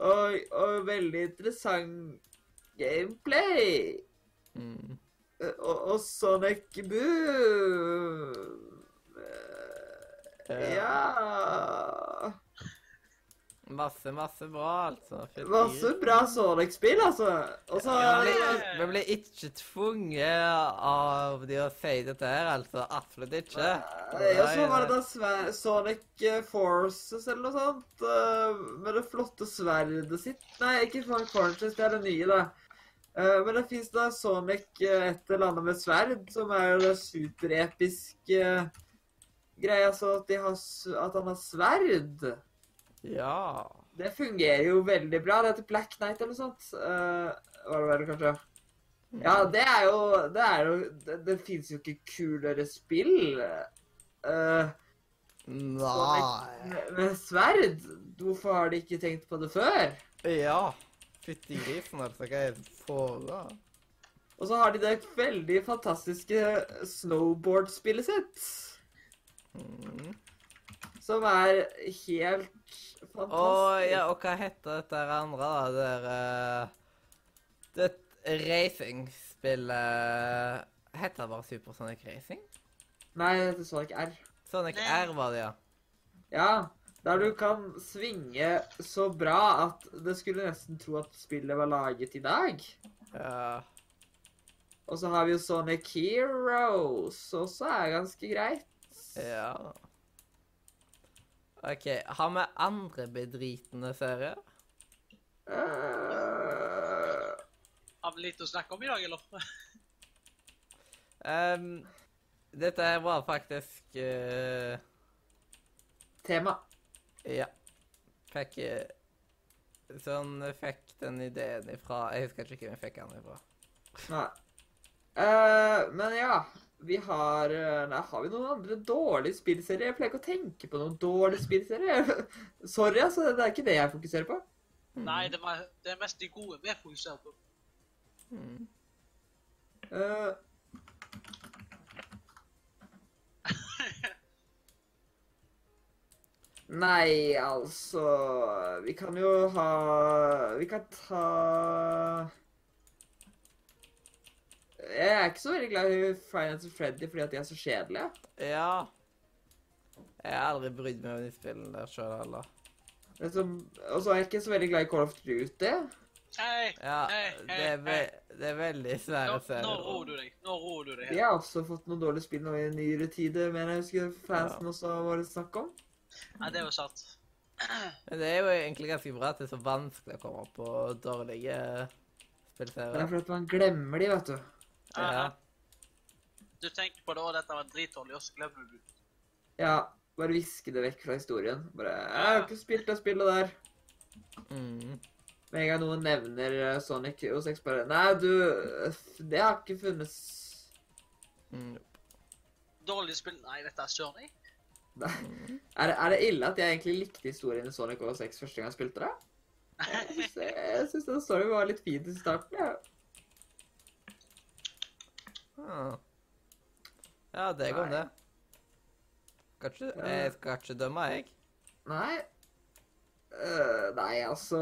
S2: Og, og veldig interessant gameplay.
S1: mm.
S2: Eh, Og, og Sonic Boom ja. Ja
S1: Masse, masse bra, altså.
S2: Masse bra Sonic-spill, altså. Og så
S1: Vi blir, ikke tvunget av de å si dette her, altså. Absolutt ikke.
S2: Og så var det da Sonic eh, Forces eller noe sånt. eh, Med det flotte sverdet sitt. Nei, ikke Sonic Forces, det er det nye, da. Eh, Men det fins da Sonic et eller annet med sverd, som er jo det superepiske greia. Så at, de har, at han har sverd,
S1: Ja.
S2: det fungerer jo veldig bra. Det heter Black Knight eller noe sånt. Uh, Var det vel, kanskje? Ja, det er jo Det, er jo, det, det fins jo ikke kulere spill. Uh,
S1: Nei.
S2: med, med sverd? Hvorfor har de ikke tenkt på det før?
S1: Ja. Fytti grisen, altså. Hva er det foregår?
S2: Og så har de det veldig fantastiske snowboard-spillet sitt.
S1: Mm.
S2: Som er helt fantastisk.
S1: Og, ja, og hva heter dette andre, da? Det er uh, Det racingspillet Heter det bare Super Sonic Racing?
S2: Nei, det heter Sonic R.
S1: Sonic
S3: Nei.
S1: R var det, ja.
S2: Ja, der du kan svinge så bra at det skulle nesten tro at spillet var laget i dag.
S1: ja.
S2: Og så har vi jo Sonic Heroes, også er ganske greit.
S1: Ja. OK. Har vi andre bedritne serier?
S2: Eh,
S3: Har vi lite å snakke om i dag, eller?
S1: um, dette her var faktisk uh...
S2: Tema.
S1: Ja. Fikk eh, Sånn fikk den ideen ifra Jeg husker ikke hvem jeg fikk den ifra.
S2: Nei. Uh, men ja. Vi har eh, Nei, har vi noen andre dårlige spillserier? Jeg pleier ikke å tenke på noen dårlige spillserier. Sorry, altså. Det er ikke det jeg fokuserer på.
S3: Nei, det er, det er mest de gode vi fokuserer på.
S1: Mm.
S2: Uh, Nei, altså Vi kan jo ha Vi kan ta Jeg er ikke så veldig glad i Finance of Freddy fordi at de er så kjedelige.
S1: Ja. Jeg har aldri brydd meg om de spillene der sjøl heller.
S2: Og så er jeg ikke så veldig glad i Call of Duty.
S3: Hei,
S1: Ja,
S3: hei,
S1: det er,
S3: hei,
S1: ve
S3: hei.
S1: det er veldig
S3: Nå,
S1: svære
S3: nå
S1: serier.
S3: roer du deg. Nå roer du deg. Jeg
S2: har også fått noen dårlige spill nå i nyere tider, men jeg husker fansen også var det snakk om.
S3: Nei, det er jo sant.
S1: Men det er jo egentlig ganske bra at det er så vanskelig å komme opp på dårlige
S2: Det er fordi man glemmer de, vet du.
S1: Ja.
S3: Du tenker på det, òg, dette var dritdårlig, og så glemmer du det.
S2: Ja, bare viske det vekk fra historien. Bare Jeg har ikke spilt det spillet der.
S1: Mm.
S2: Med en gang noen nevner eh, Sonic hos 6, bare Nei, du Det har ikke funnes
S1: Mm.
S3: Dårlig spill Nei, dette er søren jeg.
S2: Er, det- er det ille at jeg egentlig likte historien i Sonic og 6 første gang jeg spilte det? Jeg syns- Jeg syns den storyen var litt fin i starten. Ja.
S1: Ah. Ja, det går
S2: Nei.
S1: det. Skal ikke, jeg skal ikke dømme, jeg.
S2: Nei Uh, Nei, altså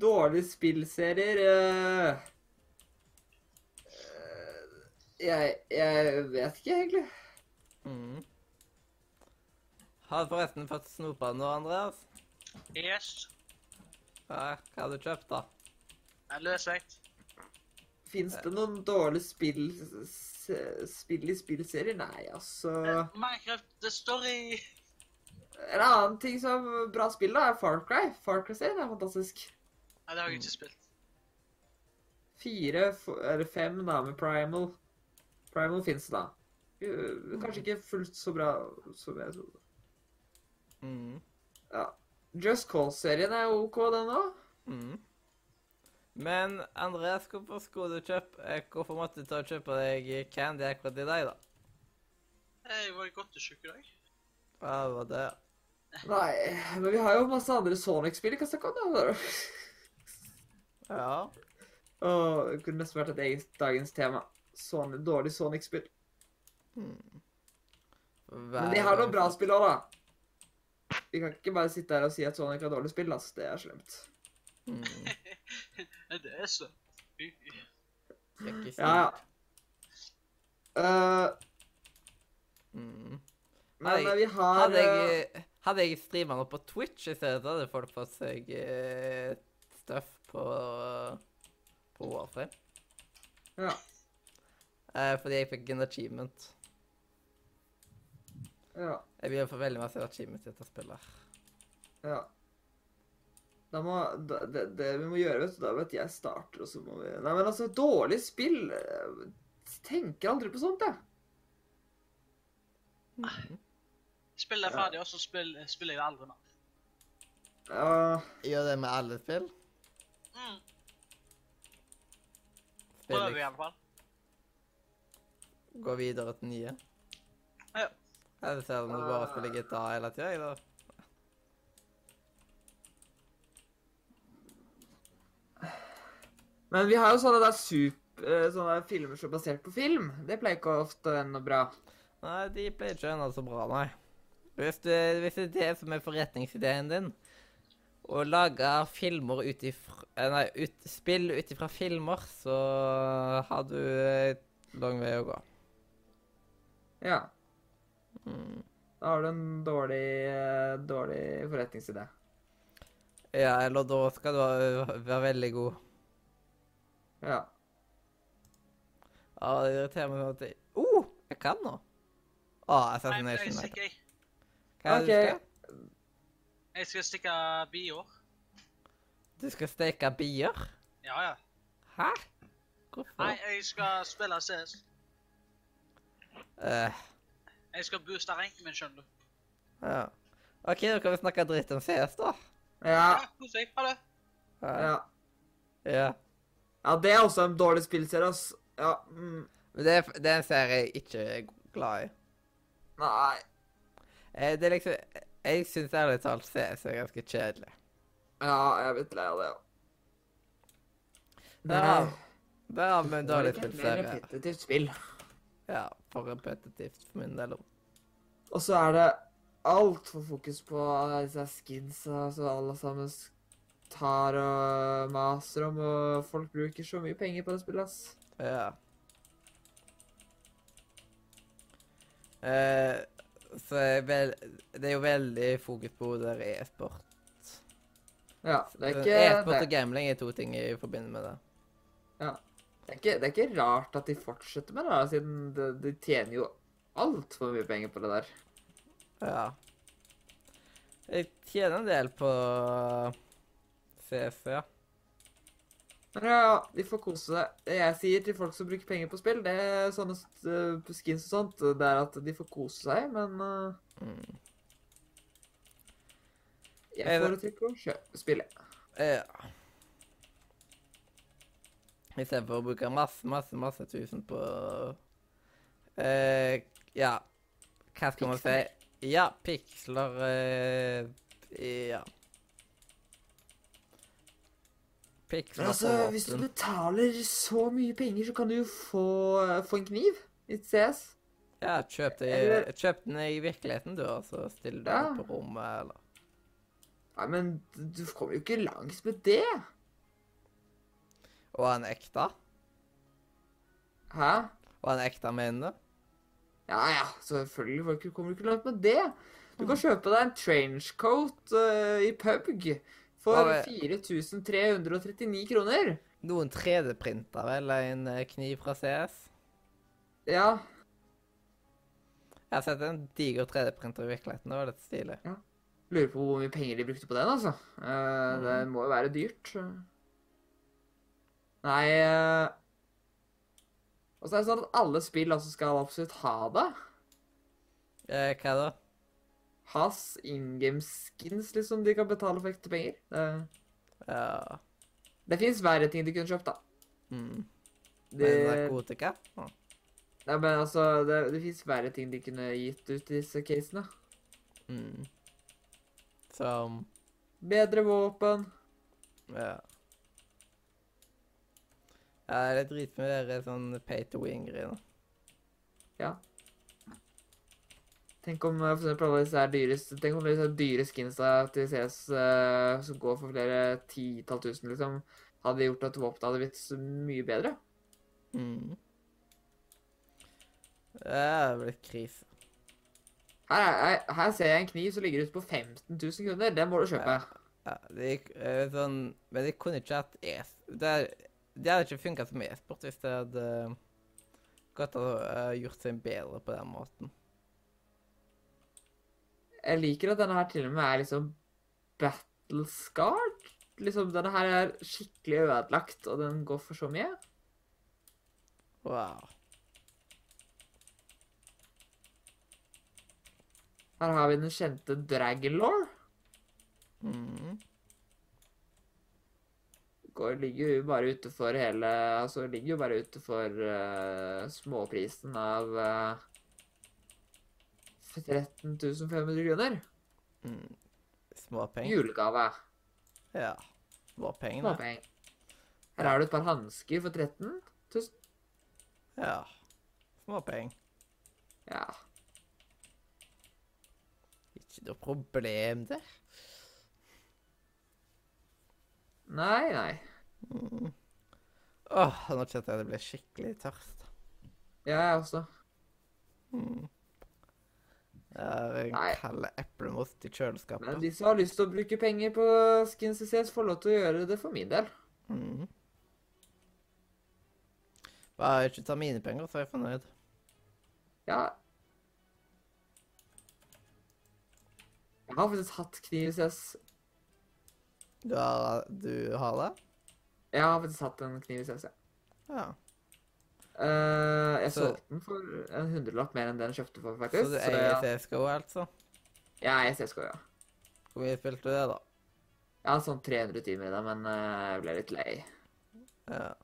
S2: Dårlige spillserier uh, uh, jeg, jeg vet ikke, egentlig.
S1: Mm. Har du forresten fått snopa noe, Andreas?
S3: Yes.
S1: Ja, hva har du kjøpt, da?
S3: Er løsvekt.
S2: Fins det noen dårlige spill, spill i spillserier? Nei, altså
S3: Minecraft The Story.
S2: En annen ting som er bra spill, da, er Far Cry. Far Cry-serien er fantastisk.
S3: Nei, det har jeg ikke spilt.
S2: Fire, eller fem, da, med Primal. Primal fins da. Kanskje ikke fullt så bra som jeg trodde.
S1: Mm.
S2: Ja. Just Call-serien er OK, den òg.
S1: Mm. Men Andreas, hvorfor skulle du kjøpe eh, Hvorfor måtte du ta og kjøpe deg candy akkurat i dag, da?
S3: Jeg var i godtesjuk i dag.
S1: Hva var det?
S2: Nei, men vi har jo masse andre Sonic-spill vi kan snakke om. da.
S1: Ja.
S2: Åh, det kunne nesten vært et eget dagens tema. Sånn dårlig Sonic-spill.
S1: Hmm.
S2: Men de har noen bra spill òg, da. Vi kan ikke bare sitte her og si at Sonic har dårlig spill. Altså, Det er slemt.
S1: Mm.
S3: Det er så Fy.
S1: Skal ikke si.
S2: Ja, ja. Uh,
S1: Mm.
S2: men
S1: Hadde
S2: eh, vi har
S1: Hadde
S2: eh,
S1: jeg, hadde jeg streama noe på Twitch i stedet, hadde folk fått seg uh, stuff på, på Warframe.
S2: Ja.
S1: Uh, fordi jeg fikk en achievement.
S2: Ja.
S1: Jeg begynner å få veldig masse achievement i dette spillet.
S2: ja. Da må, da, det, det vi må gjøre, vet du, da vet jeg starter, og så må vi Nei, men altså, dårlig spill jeg Tenker aldri på sånt, jeg.
S1: Mm.
S3: Spill er ferdig, og så spill, spiller jeg det aldri mer.
S2: Ja,
S1: Gjør det med alle spill.
S3: Mm. Prøver i alle fall.
S1: Gå videre til nye.
S3: Ja.
S1: Eller ser du om du bare spiller gitar hele tida, eller?
S2: Men vi har jo sånne der sup, eh, sånne filmer som er basert på film. Det pleier ikke ofte å ende bra.
S1: Nei, de pleier ikke å ende så bra, nei. Hvis det, hvis det er det som er forretningsideen din, å lage filmer ut ifra eh, Nei, ut, spill ut ifra filmer, så har du et lang vei å gå.
S2: Ja.
S1: Mm.
S2: Da har du en dårlig, eh, dårlig forretningsidé.
S1: Ja, eller da skal du være veldig god.
S2: Ja.
S1: Ja, det irriterer meg sånn at jeg oh, jeg kan nå! Å,
S3: Nei, jeg
S1: Assassination. du.
S3: jeg.
S1: Hva er det du skal?
S3: Jeg skal stikke bier.
S1: Du skal steke bier?
S3: Ja, ja.
S1: Hæ? Hvorfor?
S3: Nei, jeg skal spille CS.
S1: Uh.
S3: Jeg skal booste ranken min, skjønner du.
S1: ja. OK, da kan vi snakke dritt om CS, da.
S2: Ja.
S3: Ja, kos deg. Ha det.
S1: Ja.
S2: Ja.
S1: ja.
S2: Ja, det er også en dårlig spillserie, ass. Ja. Mm.
S1: Men det, det er en serie jeg ikke er glad i.
S2: Nei.
S1: Eh, det er liksom Jeg syns ærlig talt CS er ganske kjedelig.
S2: Ja, jeg er blitt lei av det, ja.
S1: Nei. Det er en dårlig
S2: Det er et
S1: spillserie.
S2: repetitivt spill.
S1: Ja, for repetitivt for min del.
S2: Og så er det altfor fokus på disse skidsa som alle sammen tar og maser om, og folk bruker så mye penger på det spillet, ass.
S1: Ja. Eh, så vel, det er jo veldig fokus på der e-sport.
S2: Ja, det er ikke
S1: E-sport og gambling er to ting jeg forbinder med det.
S2: det, er ikke det er ikke rart at de fortsetter med det, da, siden de, de tjener jo altfor mye penger på det der.
S1: Ja. Jeg tjener en del på CS, ja.
S2: Ja, ja, de får kose seg. Det jeg sier til folk som bruker penger på spill, det er sånne uh, skins og sånt, det er at de får kose seg, men uh,
S1: Mm.
S2: jeg
S1: får det-
S2: foretrekker å kjøpe spillet.
S1: Ja. Istedenfor å bruke masse, masse, masse tusen på uh, Ja, hva skal man si? Ja, piksler uh, Ja. Piksler
S2: Men altså, hvis du betaler så mye penger, så kan du få, få en kniv i CS.
S1: Ja, kjøp, det,
S2: Eller-
S1: kjøp den i virkeligheten, du, og så stiller du
S2: Ja.
S1: på rommet, eller
S2: Nei, men du kommer jo ikke langs med det.
S1: Og en ekte.
S2: Hæ?
S1: Og en ekte mener du?
S2: Ja, ja, selvfølgelig kommer du ikke langt med det. Du kan kjøpe deg en trenchcoat uh, i PubG for 4339 kroner.
S1: Noen 3D-printer vel en eh, kniv fra CS?
S2: Ja,
S1: Jeg har sett en diger 3D-printer i virkeligheten. Det var litt stilig. Ja.
S2: lurer på hvor mye penger de brukte på den, altså. Eh, Det må jo være dyrt. Nei eh, Og så er det sånn at alle spill altså skal absolutt ha det.
S1: Hva da?
S2: Has in game skins, liksom, de kan betale for ekte penger. Det,
S1: Ja
S2: det fins verre ting de kunne kjøpt, da.
S1: mm.
S2: Det,
S1: Men narkotika? Ja.
S2: ja, men altså, det, det fins verre ting de kunne gitt ut i disse casene.
S1: Mm. Som
S2: Bedre våpen.
S1: Ja. Ja, det er drit med det sånn pay to win-greiene.
S2: Tenk om eh, for eksempel alle disse dyre, tenk om disse dyre skinsa til CS uh, som går for flere titall tusen, liksom, hadde gjort at våpenet hadde blitt så mye bedre.
S1: Mm. Det er vel krise.
S2: Her, er, her, ser jeg en kniv som ligger ute på 15 000 kroner. Den må du kjøpe.
S1: Ja, det gikk eh, sånn Men de kunne ikke hatt es... Det, er- det hadde ikke funka som e-sport hvis det hadde gått å eh, gjort seg bedre på den måten.
S2: Jeg liker at denne her til og med er liksom battle scarred. Liksom, denne her er skikkelig ødelagt, og den går for så mye.
S1: Wow.
S2: Her har vi den kjente Dragonlore.
S1: Mm.
S2: Går, ligger jo bare ute for hele Altså ligger jo bare ute for eh, småprisen av uh, 13 500 kroner.
S1: Mm. Småpenger.
S2: Julegave.
S1: Ja. Småpenger.
S2: Småpeng. Her har du et par hansker for 13 000.
S1: Ja. Småpenger.
S2: Ja.
S1: Ikke noe problem der.
S2: Nei, nei.
S1: Mm. Åh, nå kjente jeg det ble skikkelig tørst.
S2: Ja, jeg også.
S1: Mm. Det er en
S2: Nei.
S1: kald eplemost i kjøleskapet.
S2: Men de som har lyst til å bruke penger på skins CCS, får lov til å gjøre det for min del.
S1: Mm. Bare ikke ta mine penger, så er jeg fornøyd.
S2: Ja. Jeg har faktisk hatt kniv CCS.
S1: Du har, du har det?
S2: Jeg har faktisk hatt en kniv CCS, ja.
S1: Ja.
S2: Eh, jeg
S1: Så-
S2: solgte den for en hundrelapp mer enn den jeg kjøpte for, faktisk. Så
S1: du
S2: eier
S1: CSGO, altså?
S2: ja, jeg CSGO, ja.
S1: Hvor mye spilte du det, da?
S2: Jeg hadde sånn 300 timer i det, men uh, jeg ble litt lei.
S1: Ja.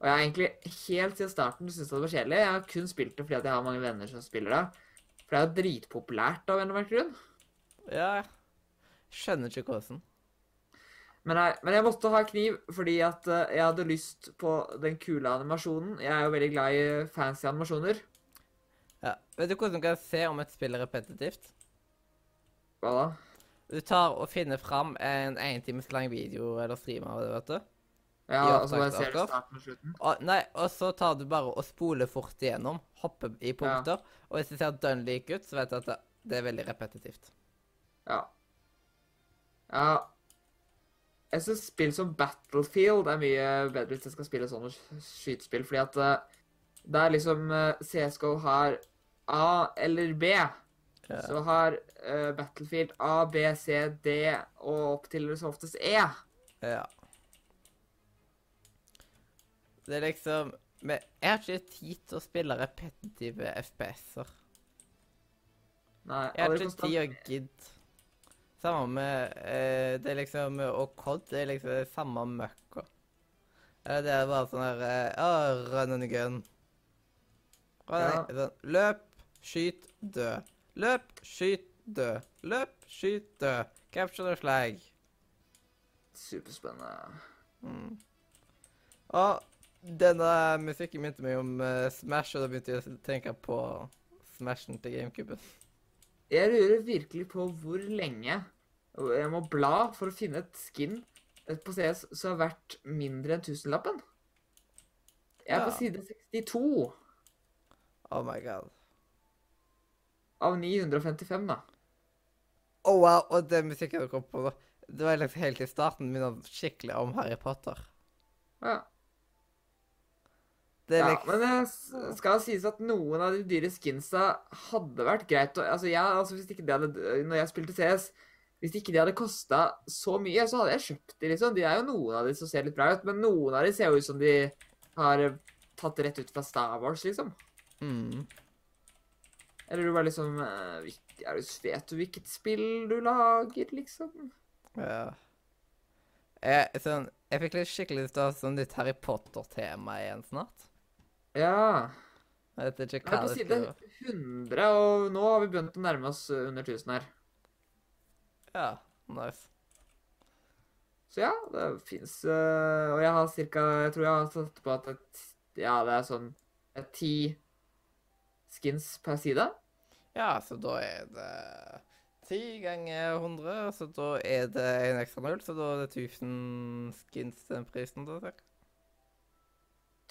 S2: Og jeg har egentlig helt siden starten syntes det var kjedelig. Jeg har kun spilt det fordi jeg har mange venner som spiller det. For det er jo dritpopulært av en eller annen grunn.
S1: ja. Skjønner ikke hvordan.
S2: Men jeg, men jeg måtte ha kniv fordi at eh, jeg hadde lyst på den kule animasjonen. Jeg er jo veldig glad i fancy animasjoner.
S1: Ja. Vet du hvordan du kan se om et spill er repetitivt?
S2: Hva da?
S1: Du tar og finner fram en én times lang video eller stream av det, vet du.
S2: Ja,
S1: Ja,
S2: og så bare
S1: takk,
S2: ser du starten og slutten.
S1: Og, nei, og så tar du bare og spoler fort igjennom. Hopper i punkter. Og hvis det ser dønn lik ut, så vet du at det, det er veldig repetitivt.
S2: Ja. Ja. Jeg syns spill som Battlefield er mye bedre hvis jeg skal spille sånne sk- skytespill, fordi at eh, det er liksom eh, CSGO har A eller B.
S1: Ja.
S2: Så har eh, Battlefield A, B, C, D og opp til det som oftest E.
S1: ja. Det er liksom Men jeg har ikke tid til å spille repetitive FPS-er.
S2: Nei,
S1: Jeg har ikke tid og gidd. Samme med eh, Det er liksom Og COD det er liksom samme møkka. Eller Det er bare sånn her Å, Ja, run and gun. Run,
S2: Ja.
S1: sånn, løp, skyt, dø. Løp, skyt, dø. Løp, skyt, dø. Capture the flag.
S2: Superspennende.
S1: Mm. Og denne musikken minte meg om uh, Smash, og da begynte jeg å tenke på Smashen til GameCuben.
S2: Jeg lurer virkelig på hvor lenge jeg må bla for å finne et skin på CS som er verdt mindre enn tusenlappen. Jeg er på side 62
S1: Oh my god.
S2: av 955, da.
S1: Oh, wow, og den musikken du kom på nå, det var liksom helt i starten minner skikkelig om Harry Potter.
S2: Ja.
S1: Det er
S2: ja,
S1: liksom
S2: men det skal sies at noen av de dyre skinsa hadde vært greit å Altså, jeg, altså hvis ikke det hadde Når jeg spilte CS Hvis ikke de hadde kosta så mye, så hadde jeg kjøpt de, liksom. De er jo noen av de som ser litt bra ut, men noen av de ser jo ut som de har eh, tatt rett ut fra Star Wars, liksom.
S1: mm.
S2: Eller du bare liksom eh, du, Vet du hvilket spill du lager, liksom?
S1: Ja. Jeg, sånn, jeg fikk litt skikkelig lyst til å ha sånn nytt Harry Potter-tema igjen snart.
S2: Ja.
S1: Jeg vet ikke
S2: Jeg er på
S1: det
S2: side 100, og nå har vi begynt å nærme oss under 1000 her.
S1: Ja, nice.
S2: Så ja, det fins Og jeg har cirka Jeg tror jeg har satt på at et, Ja, det er sånn ti skins per side.
S1: Ja, så da er det 10 ganger 100, så da er det en ekstra null, så da er det 1000 skins til den prisen da, cirka.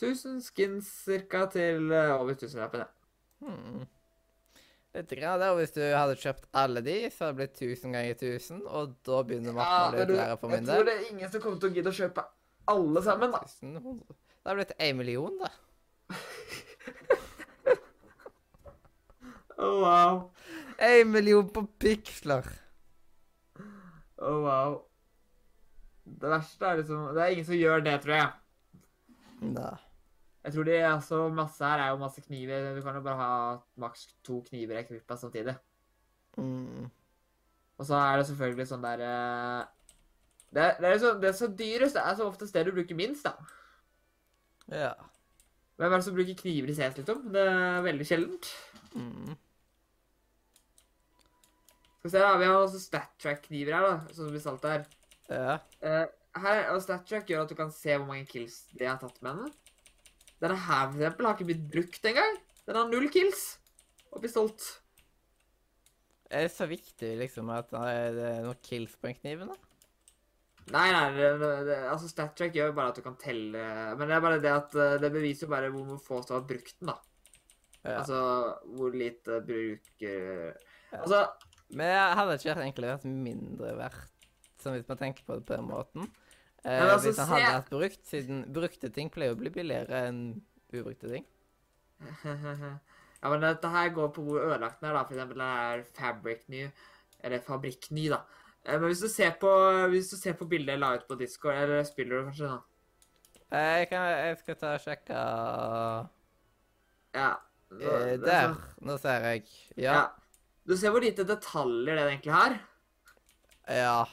S2: 1000 skins cirka til eh, over 1000-lappen, ja.
S1: Hmm. Litt grann der, og hvis du hadde kjøpt alle de, så hadde det blitt 1000 ganger 1000, og da begynner å bli på verre for min
S2: jeg tror det er ingen som kommer til å gidde å kjøpe alle sammen, da.
S1: 1100. Det hadde blitt én million, da.
S2: Oh, wow.
S1: Én million på piksler.
S2: Oh, wow. Det verste er liksom Det er ingen som gjør det, tror jeg.
S1: Nei.
S2: Jeg tror det er så masse her er jo masse kniver. Du kan jo bare ha maks to kniver i ekvippa samtidig.
S1: Mm.
S2: Og så er det selvfølgelig sånn der eh, det, er- det, er så, det er så dyrest. Det er så oftest det du bruker minst, da.
S1: Ja.
S2: Hvem er det som bruker kniver i CS, liksom? Det er veldig sjeldent.
S1: Mm.
S2: Skal vi se, da. Vi har også StatTrack-kniver her, da. Sånn som vi salte her.
S1: Ja.
S2: Uh, her, og StatTrack gjør at du kan se hvor mange kills de har tatt med den. Denne her, for eksempel, har ikke blitt brukt engang. Den har null kills. Og blir stolt.
S1: Er det så viktig, liksom, at det er noen kills på den kniven, da?
S2: Nei, nei, det, det, altså StatTrack gjør jo bare at du kan telle Men det er bare det at eh, det beviser bare hvor få som har brukt den, da.
S1: Ja.
S2: Altså hvor lite bruker
S1: Ja.
S2: Altså,
S1: Men jeg hadde ikke vært vært mindre verdt, sånn hvis man tenker på det på den måten.
S2: Altså,
S1: hvis han hadde vært brukt, siden brukte ting pleier å bli billigere enn ubrukte ting.
S2: Ja, men dette her går på hvor ødelagt den er, da. For eksempel den er Fabric New, eller fabrikk-ny, da. Eh, Men hvis du ser på, hvis du ser på bildet la ut på Disco, eller spiller du kanskje, da?
S1: Jeg, kan, jeg skal ta og sjekke
S2: Ja.
S1: eh,
S2: er
S1: Der.
S2: sånn-
S1: Nå ser jeg.
S2: Ja.
S1: Ja.
S2: Du ser hvor lite detaljer det egentlig har?
S1: Ja.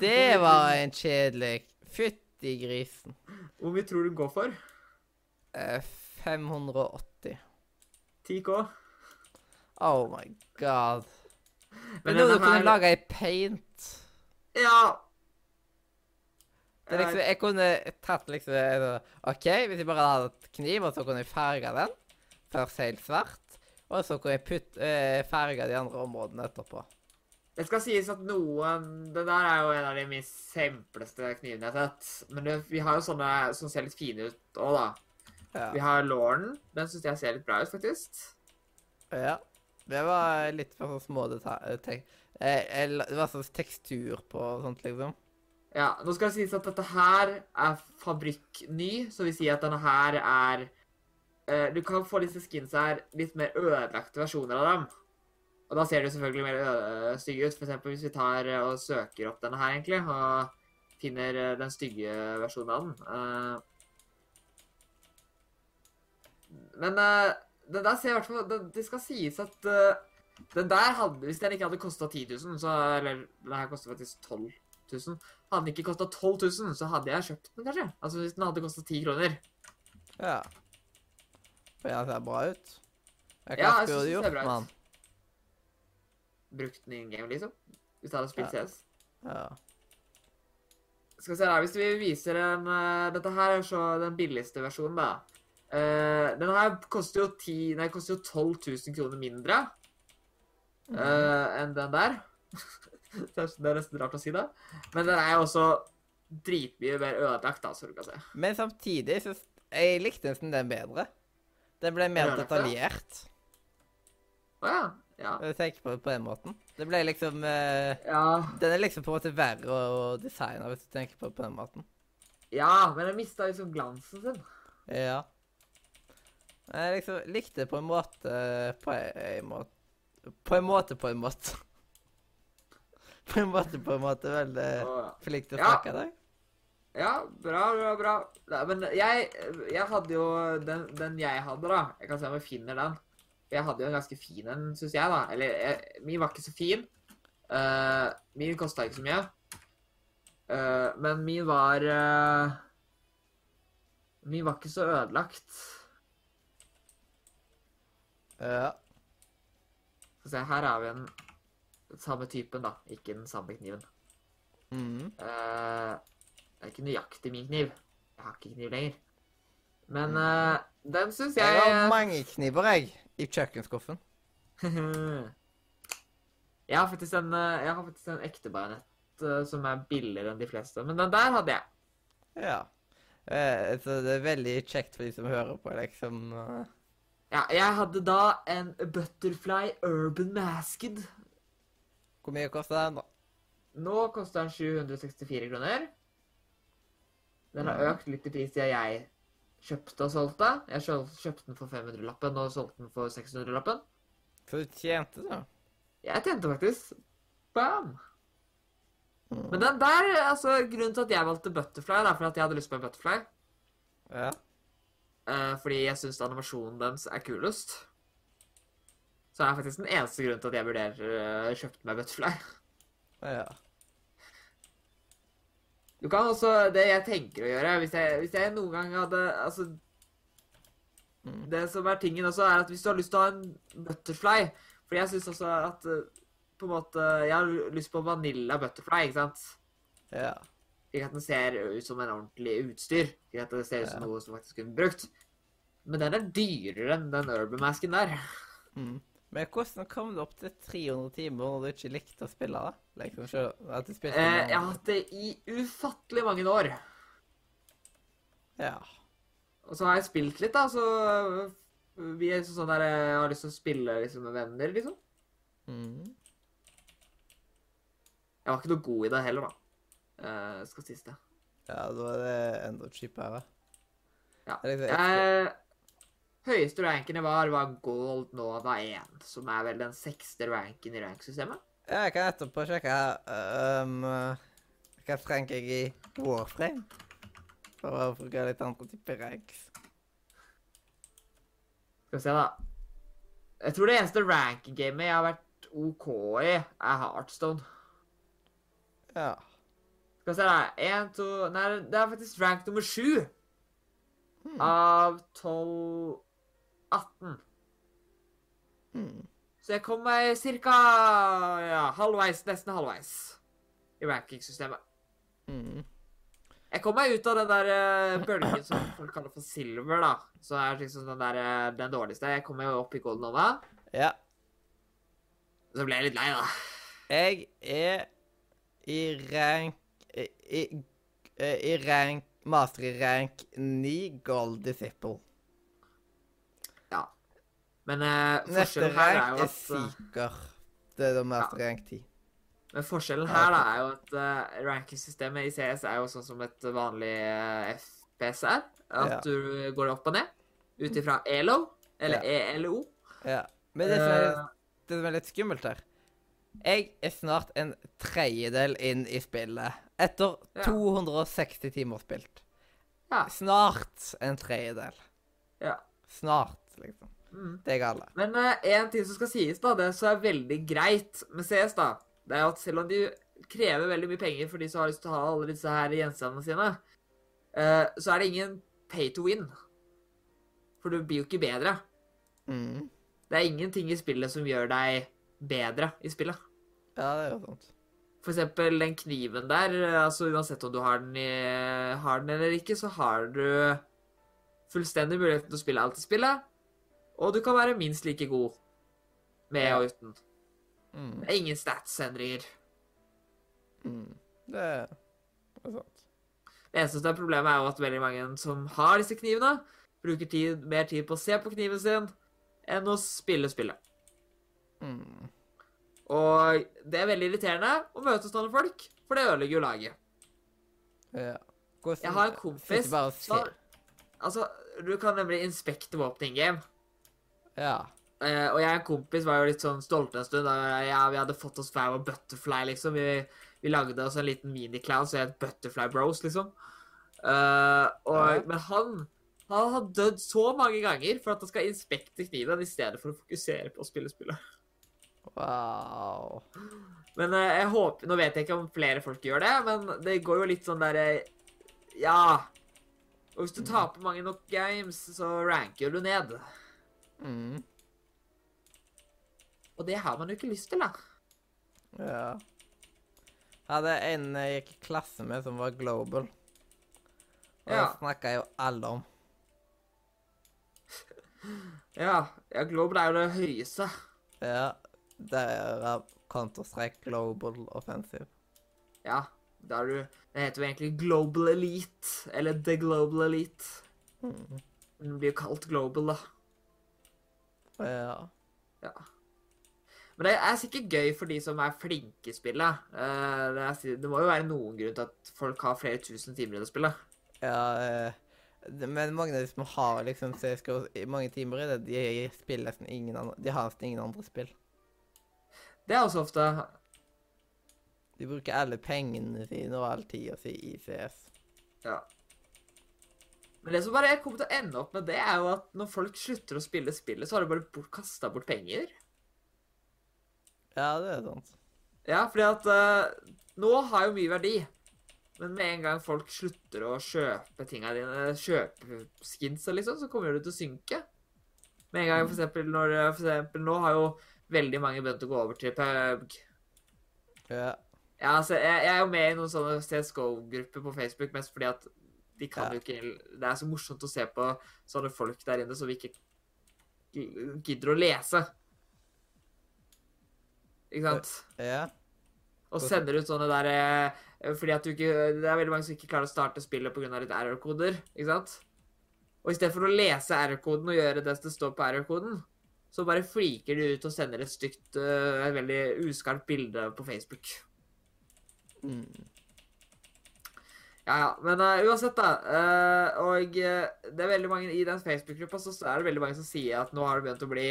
S1: Det var en kjedelig Fytti grisen.
S2: Hvor mye tror du går for?
S1: Eh, 580.
S2: 10K?
S1: Oh my god.
S2: Men
S1: Men nå du kunne
S2: her-
S1: lage ei paint.
S2: Ja.
S1: Det er liksom, jeg kunne tatt liksom eh, OK, hvis jeg bare hadde hatt kniv, og så kunne jeg farga den. Først helt svart. Og så kunne jeg putt, eh, farge de andre områdene etterpå.
S2: Det skal sies at noen Det der er jo en av de mest simpleste knivene jeg har sett. Men det, vi har jo sånne som ser litt fine ut òg, da.
S1: Ja.
S2: Vi har Lauren. Den syns jeg ser litt bra ut, faktisk.
S1: ja. Det var litt for sånn små detaljer. Eh, det var sånn tekstur på og sånt, liksom.
S2: Ja, Nå skal det sies at dette her er fabrikkny, så vil si at denne her er eh, Du kan få disse skins her litt mer ødelagte versjoner av dem. Og da ser det selvfølgelig mer ø- stygge ut. Eksempel hvis vi tar eh, og søker opp denne her, egentlig, og finner eh, den stygge versjonen av den. men den der ser i hvert fall Det, det skal sies at den der hadde Hvis den ikke hadde kosta 10 000, så Eller den her koster faktisk 12 000. Hadde den ikke kosta 12 000, så hadde jeg kjøpt den, kanskje. Altså hvis den hadde kosta 10 kroner.
S1: Ja. For jeg ser bra ut. Jeg
S2: Ja, jeg synes det ser bra ut. Brukt den i en game, liksom. Hvis jeg hadde spilt
S1: Ja.
S2: CS.
S1: Ja.
S2: Skal vi se her, Hvis vi viser en eh, Dette her er så den billigste versjonen, da. Uh, den her koster jo, 10, nei, koster jo 12 000 kroner mindre uh, enn den der. det er nesten rart å si det. Men den er jo også dritmye mer ødelagt, da, så du kan se.
S1: Men samtidig så Jeg likte nesten den bedre. Den ble mer detaljert.
S2: Å ja. Ja.
S1: Tenk på det på den måten. Det ble liksom eh,
S2: ja.
S1: Den er liksom på en måte verre å å designe hvis du tenker på det på den måten.
S2: Ja, men den mista liksom glansen sin.
S1: Ja. Jeg liksom likte det på en måte På en måte På en måte, på en måte. På en måte, på en måte. Veldig flink til å
S2: Ja.
S1: snakke deg.
S2: Ja, bra, bra, bra. Nei, men jeg, jeg hadde jo den, den jeg hadde, da. Jeg kan se om jeg finner den. Jeg hadde jo en ganske fin en, syns jeg, da. Eller jeg, min var ikke så fin. Uh, min kosta ikke så mye. Uh, men min var uh, Min var ikke så ødelagt.
S1: Ja.
S2: Skal se, her har vi en samme typen, da. Ikke den samme kniven.
S1: Mm.
S2: Uh, det er ikke nøyaktig min kniv. Jeg har ikke kniv lenger. Men den syns
S1: Jeg
S2: jeg
S1: har mange kniver, jeg, i kjøkkenskuffen.
S2: jeg har faktisk en, eh, jeg har faktisk en ekte bajonett eh, som er billigere enn de fleste. Men den der hadde jeg.
S1: Ja. Eh, så det er veldig kjekt for de som hører på, liksom.
S2: Ja, jeg hadde da en Butterfly Urban Masked.
S1: Hvor mye koster den, da?
S2: Nå koster den 764 kroner. Den har
S1: Mhm.
S2: økt litt i pris siden jeg kjøpte og solgte. Jeg kjøpte den for 500-lappen og solgte den for 600-lappen.
S1: Så du tjente, da?
S2: Jeg tjente faktisk. Bam!
S1: Mm.
S2: Men den der, altså, grunnen til at jeg valgte Butterfly, er for at jeg hadde lyst på en Butterfly,
S1: Ja.
S2: eh, fordi jeg syns animasjonen deres er kulest, så er faktisk den eneste grunnen til at jeg vurderer uh, kjøpt meg Butterfly.
S1: ja.
S2: Du kan også, det jeg tenker å gjøre, hvis jeg, hvis jeg noen gang hadde, altså,
S1: Mm.
S2: det som er tingen også, er at hvis du har lyst til å ha en Butterfly, for jeg synes også at, eh, på en måte, jeg har lyst på vanilla Butterfly, ikke sant?
S1: Ja.
S2: Ikke at den ser ut som en ordentlig utstyr. Ikke at det ser ut som
S1: Ja.
S2: noe som faktisk kunne brukt. Men den er dyrere enn den Urban Masken der.
S1: Mm. Men hvordan kom du opp til 300 timer når du ikke likte å spille, da? Liksom, at du spilte
S2: Eh, jeg har hatt det i ufattelig mange år.
S1: Ja.
S2: Og så har jeg spilt litt, da, så vi er sånn der Jeg har lyst til å spille liksom, med venner, liksom.
S1: Mm.
S2: Jeg var ikke noe god i det heller, da. Eh, skal sies det.
S1: Ja, da er det enda kjipere.
S2: Ja.
S1: Det er liksom ekstra-
S2: Eh, høyeste ranken jeg var, var Gold Nova 1, som er vel den sekste ranken i ranksystemet.
S1: Ja, jeg kan etterpå sjekke um, Hva rank jeg i Warframe? For å bruke litt andre typer ranks.
S2: Skal vi se, da. Jeg tror det eneste rank-gamet jeg har vært OK i, er Heartstone.
S1: Ja.
S2: Skal vi se, da. En, to Nei, det er faktisk rank nummer sju
S1: Hmm.
S2: av 12 18.
S1: Hmm.
S2: Så jeg kom meg cirka ja, halvveis, nesten halvveis i rankingsystemet.
S1: Hmm.
S2: Jeg kom meg ut av den der uh, bølgen som folk kaller for silver, da. Så er liksom den der uh, den dårligste. Jeg kom meg opp i golden over.
S1: Ja.
S2: Så ble jeg litt lei, da.
S1: Jeg er i rank I, i, i rank Master i rank 9 Gold Disciple.
S2: Men eh, forskjellen her er jo at Neste
S1: rank er sikker. Det er da med ja. rank 10.
S2: Men forskjellen her da er jo at uh, rankingsystemet i CS er jo sånn som et vanlig uh, FPS er. At
S1: Ja.
S2: du går opp og ned ut ifra ELO, eller
S1: Ja.
S2: ELO.
S1: Ja. Men det som, er,
S2: Eh,
S1: det som er litt skummelt her Jeg er snart en tredjedel inn i spillet. Etter
S2: Ja.
S1: 260 timer spilt.
S2: ja.
S1: Snart en tredjedel.
S2: ja.
S1: Snart, liksom.
S2: Mm.
S1: Det er gale.
S2: Men eh, en ting som skal sies, da, det som er veldig greit med CS, da, det er at selv om de krever veldig mye penger for de som har lyst til å ha alle disse her gjenstandene sine, uh, så er det ingen pay to win. For du blir jo ikke bedre.
S1: Mm.
S2: Det er ingenting i spillet som gjør deg bedre i spillet.
S1: Ja, det er jo sant.
S2: For eksempel den kniven der, eh, altså uansett om du har den, i, har den eller ikke, så har du fullstendig muligheten til å spille alt i spillet, og du kan være minst like god med og uten.
S1: Mm.
S2: Det er ingen stats-endringer.
S1: Mm. Det er sant.
S2: Det eneste som er problemet er jo at veldig mange som har disse knivene, bruker tid, mer tid på å se på kniven sin enn å spille spillet.
S1: Mm.
S2: Og det er veldig irriterende å møte sånne folk, for det ødelegger jo laget.
S1: Ja. Hvordan
S2: Jeg har en kompis som- Altså, du kan nemlig inspekte våpen in game.
S1: Ja.
S2: Uh, og jeg og en kompis var jo litt sånn stolte en stund. Da ja, vi hadde fått oss hver vår Butterfly, liksom. Vi, vi lagde oss en liten miniclown som het Butterfly Bros, liksom. Uh, og,
S1: Ja.
S2: Men han han har dødd så mange ganger for at han skal inspekte kniven i stedet for å fokusere på å spille spillet.
S1: Wow.
S2: Men uh, jeg håper Nå vet jeg ikke om flere folk gjør det, men det går jo litt sånn derre Ja. Og hvis du taper mange nok games, så ranker du ned.
S1: Mm.
S2: Og det har man jo ikke lyst til, da.
S1: Ja. Jeg hadde en jeg gikk i klasse med som var global. Og
S2: Ja.
S1: det snakka jo alle om.
S2: Ja, ja Global er jo det høyeste.
S1: Ja. Derav Counter-Strike Global Offensive.
S2: Ja, da er du Det heter jo egentlig Global Elite, eller The Global Elite.
S1: Mm.
S2: Den blir jo kalt Global, da.
S1: Ja.
S2: Ja. Men det er sikkert gøy for de som er flinke i spillet. Eh, Det, er, det må jo være noen grunn til at folk har flere tusen timer i det spillet.
S1: ja eh, men mange av de som har liksom CSGO mange timer i det, de spiller nesten ingen andre De har nesten ingen andre spill.
S2: Det er også ofte
S1: De bruker alle pengene sine og all tida si i CS.
S2: Ja. Men det som bare kommer til å ende opp med, det er jo at når folk slutter å spille spillet, så har de bare bort, kasta bort penger.
S1: Ja, det er sant.
S2: Ja, fordi at uh, nå har jo mye verdi. Men med en gang folk slutter å kjøpe tinga dine, kjøpe skinsa, liksom, så kommer det til å synke. Med en gang, for eksempel, når eh, for eksempel, Nå har jo veldig mange begynt å gå over til Pug.
S1: Ja.
S2: Ja, altså, jeg, jeg er jo med i noen sånne CSGO-grupper på Facebook, mest fordi at de kan
S1: Ja.
S2: jo ikke Det er så morsomt å se på sånne folk der inne som ikke gidder å lese. Ikke sant?
S1: Ja.
S2: Og sender ut sånne der eh, Fordi at du ikke Det er veldig mange som ikke klarer å starte spillet pga. litt error-koder. Ikke sant? Og i stedet for å lese error-koden og gjøre det som står på error-koden, så bare fliker de ut og sender et stygt, eh, et veldig uskarpt bilde på Facebook.
S1: Mm.
S2: Ja, ja. Men uh, uansett, da. Uh, og uh, det er veldig mange i den Facebook-gruppa så er det veldig mange som sier at nå har det begynt å bli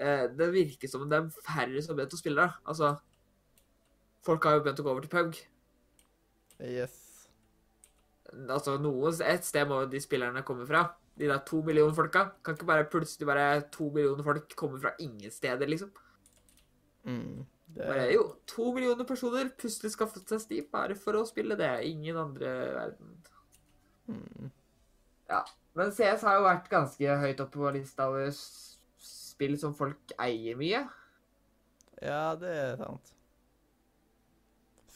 S2: Det virker som det er færre som har begynt å spille Da. Altså Folk har jo begynt å gå over til PUG.
S1: Yes.
S2: Altså, noe, et sted må de spillerne komme fra. De der to millioner folka. Kan ikke bare plutselig bare to millioner folk komme fra ingen steder, liksom.
S1: Mm. Det,
S2: er jo, to millioner personer plutselig skaffet seg Steam bare for å spille det. Ingen andre i verden.
S1: Hmm.
S2: Ja. Men CS har jo vært ganske høyt oppe på lista over spill som folk eier mye.
S1: ja, det er sant.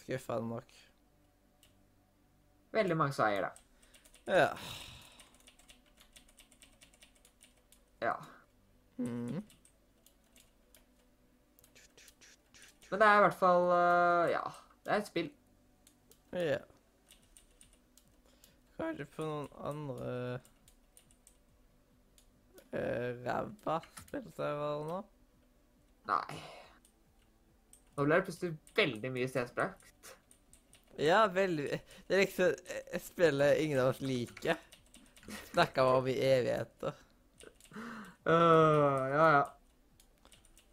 S1: Skuffende nok.
S2: Veldig mange som eier det.
S1: Ja.
S2: Ja.
S1: Mm.
S2: Men det er i hvert fall øh, Ja, det er et spill.
S1: Ja. Kanskje på noen andre uh, ræva spillservere nå?
S2: Nei. Nå ble det plutselig veldig mye stedsprakt.
S1: Ja, veldig Det er liksom et spill ingen av oss liker. Snakker om i evigheter.
S2: Uh, ja, ja.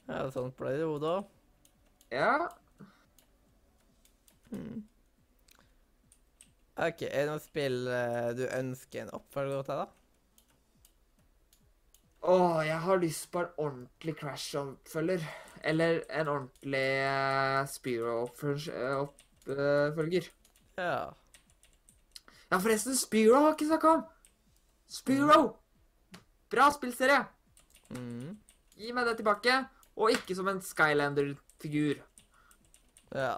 S1: Ja, sånn ble det jo da.
S2: Ja.
S1: Hmm. OK, er det noe spill eh, du ønsker en oppfølger til, da?
S2: Åh, jeg har lyst på en ordentlig Crash-oppfølger. Eller en ordentlig uh, Spiro-oppfølger.
S1: Ja.
S2: Ja, forresten, Spiro har ikke snakka om! Spiro! Bra spillserie!
S1: Mm.
S2: Gi meg det tilbake. Og ikke som en Skylander-figur.
S1: Ja.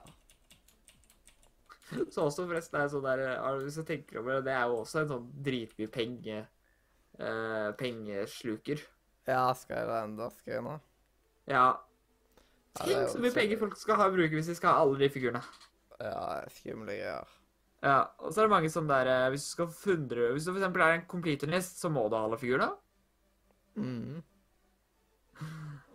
S2: Så også forresten er sånn der eh, Hvis jeg tenker over det, det er jo også en sånn dritmye penge... eh, pengesluker.
S1: Ja, Skylander skal jeg nå.
S2: Ja.
S1: Ja,
S2: Tenk
S1: ja,
S2: så mye penger folk skal ha å bruke hvis de skal ha alle de figurene.
S1: Ja, skumle greier.
S2: Ja, og så er det mange som der eh, Hvis du skal 100 Hvis du for eksempel er en completionist, så må du ha alle figurene.
S1: Mm.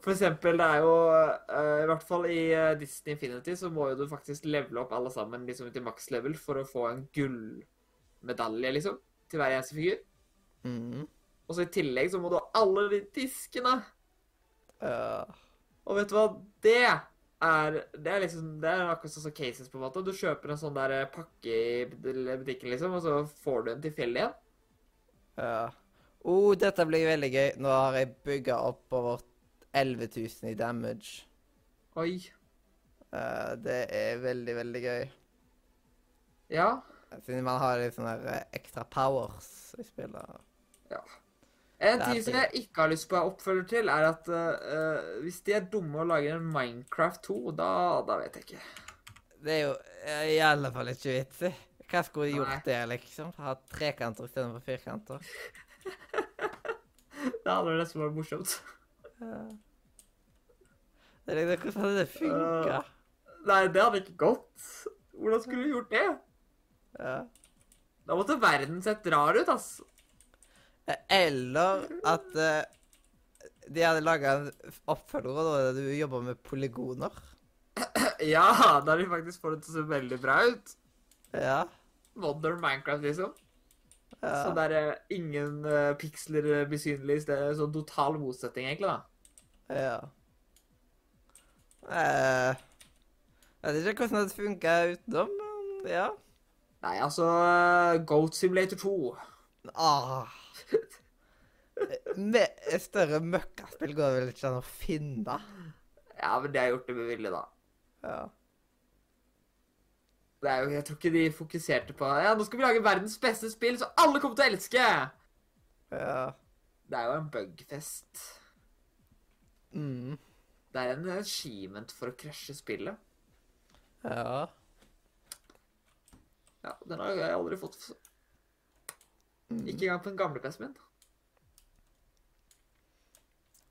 S2: For eksempel, det er jo uh, I hvert fall i eh, Disney Infinity så må jo du faktisk levele opp alle sammen liksom til maks level for å få en gullmedalje, liksom, til hver eneste figur.
S1: Mm.
S2: Og så i tillegg så må du ha alle de diskene.
S1: Uh.
S2: Og vet du hva? Det er Det er liksom Det er akkurat sånn som cases, på en måte. Du kjøper en sånn der eh, pakke i butikken, liksom, og så får du en tilfeldig en.
S1: ja. Oh, dette blir veldig gøy. Nå har jeg bygga opp over 11 000 i damage.
S2: Oi.
S1: Uh, det er veldig, veldig gøy.
S2: Ja.
S1: Siden man har litt sånne eh, ekstra powers i spillet. Ja. En
S2: ting som jeg ikke har lyst på å oppfølger til, er at uh, hvis de er dumme og lager en Minecraft 2, da, da vet jeg ikke.
S1: Det er jo i alle fall ikke vits i. Hva skulle de gjort der, liksom? Ha trekanter istedenfor firkanter?
S2: Det hadde nesten vært morsomt.
S1: Liksom, Hvordan hadde det funka?
S2: Nei, det hadde ikke gått. Hvordan skulle du gjort det?
S1: Ja.
S2: Da måtte verden sett rar ut, ass.
S1: Eh, Eller at uh, de hadde laga en oppfølger da du jobber med polygoner.
S2: Ja, da hadde de faktisk fått det til å se veldig bra ut.
S1: Ja.
S2: Modern Minecraft, liksom.
S1: Ja.
S2: Så der er ingen uh, piksler eh, blir synlige. Det er sånn total motsetning, egentlig, da.
S1: Ja. Eh, jeg vet ikke hvordan det funker utenom, men ja.
S2: Nei, altså eh, Goat Simulator 2.
S1: Ah. Med større møkkaspill går det vel ikke an å finne?
S2: Ja, men de har gjort det med vilje, da.
S1: Ja.
S2: Det er jo, jeg tror ikke de fokuserte på Ja, nå skal vi lage verdens beste spill, så alle kommer til å elske!
S1: Ja.
S2: Det er jo en bugfest.
S1: Mm.
S2: Det er en achievement for å krasje spillet.
S1: Ja.
S2: Ja, Den har jeg aldri fått.
S1: Mm.
S2: Ikke engang på den gamle PC-en min.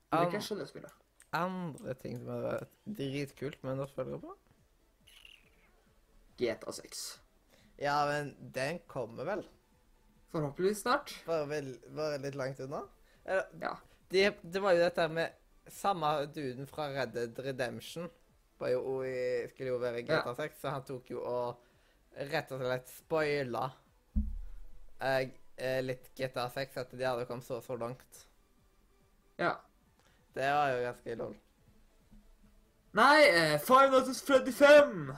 S2: Det
S1: An
S2: krasja det spillet.
S1: andre ting som hadde vært dritkult med en følger på?
S2: GTA 6.
S1: Ja, men den kommer vel.
S2: Forhåpentligvis snart.
S1: Bare, vel, bare litt langt unna. Eller,
S2: Ja.
S1: det, det var jo dette med samme duden fra Red Dead Redemption. Var jo, skulle jo være i GTA
S2: Ja.
S1: 6, så han tok jo og rett og slett spoila eh, eh, litt GTA 6, at de hadde kommet så så langt.
S2: ja.
S1: Det var jo ganske lol.
S2: Nei, eh, Five Nights at Freddy 5!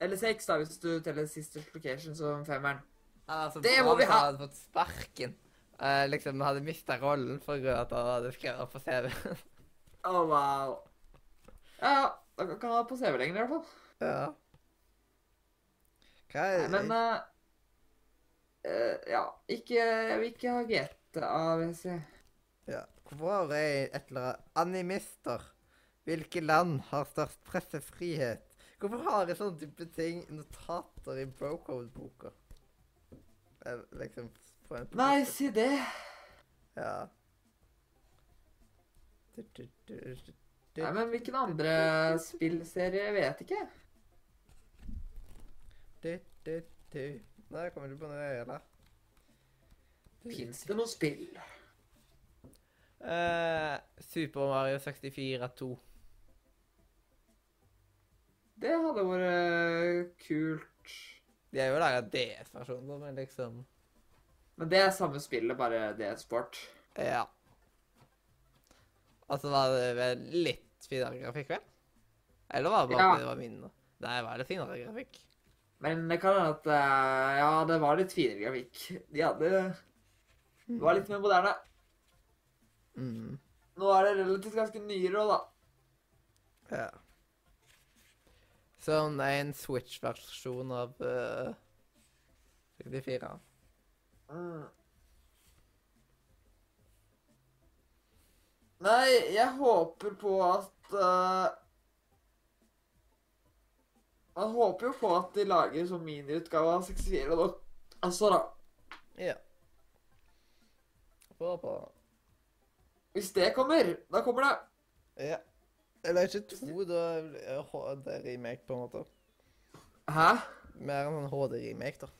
S2: Eller seks, da, hvis du teller siste Location som femmeren.
S1: Altså, så
S2: Det må vi
S1: hvis han
S2: ha!
S1: hadde fått sparken. Uh, liksom hadde mista rollen for grunn av at han hadde skrevet på CV-en.
S2: Å, wow. Ja, ja. Da kan han ha på CV lenger, i hvert fall.
S1: ja. Hva er
S2: men uh, uh, Ja. Ikke Jeg vil ikke ha GTA, vil jeg si.
S1: Ja. Hvorfor har jeg et eller annet Animister. Hvilke land har størst pressefrihet? Hvorfor har jeg sånne type ting, notater i Brocode-boka? Liksom på en
S2: Nei, si det.
S1: Ja. Du, du, du, du, du.
S2: Nei, men hvilken andre spillserie Jeg vet ikke.
S1: Du, du, du. Nei, kommer du på noe eller?
S2: Fins det noe spill?
S1: Uh, Super Mario 64 2.
S2: Det hadde vært kult.
S1: De har jo laga DS-versjoner, men liksom
S2: Men det er samme spillet, bare det er sport.
S1: Ja. Og så var det vel litt finere grafikk, vel? Eller var det bare
S2: Ja.
S1: fordi det var min? Nei, var det finere grafikk?
S2: Men det kan hende at eh, Ja, det var litt finere grafikk. De hadde Det var litt mer moderne.
S1: Mm.
S2: Nå er det relativt ganske nyere òg, da.
S1: Ja. Sånn en Switch-versjon av uh, 64.
S2: Mm. Nei, jeg håper på at uh, Man håper jo på at de lager sånn miniutgave av 64 nå. Altså, da.
S1: Ja. Håper på.
S2: Hvis det kommer, da kommer det.
S1: Ja. Eller ikke to, da er HD-remake, på en måte.
S2: Hæ?
S1: Mer enn en HD-remake, da.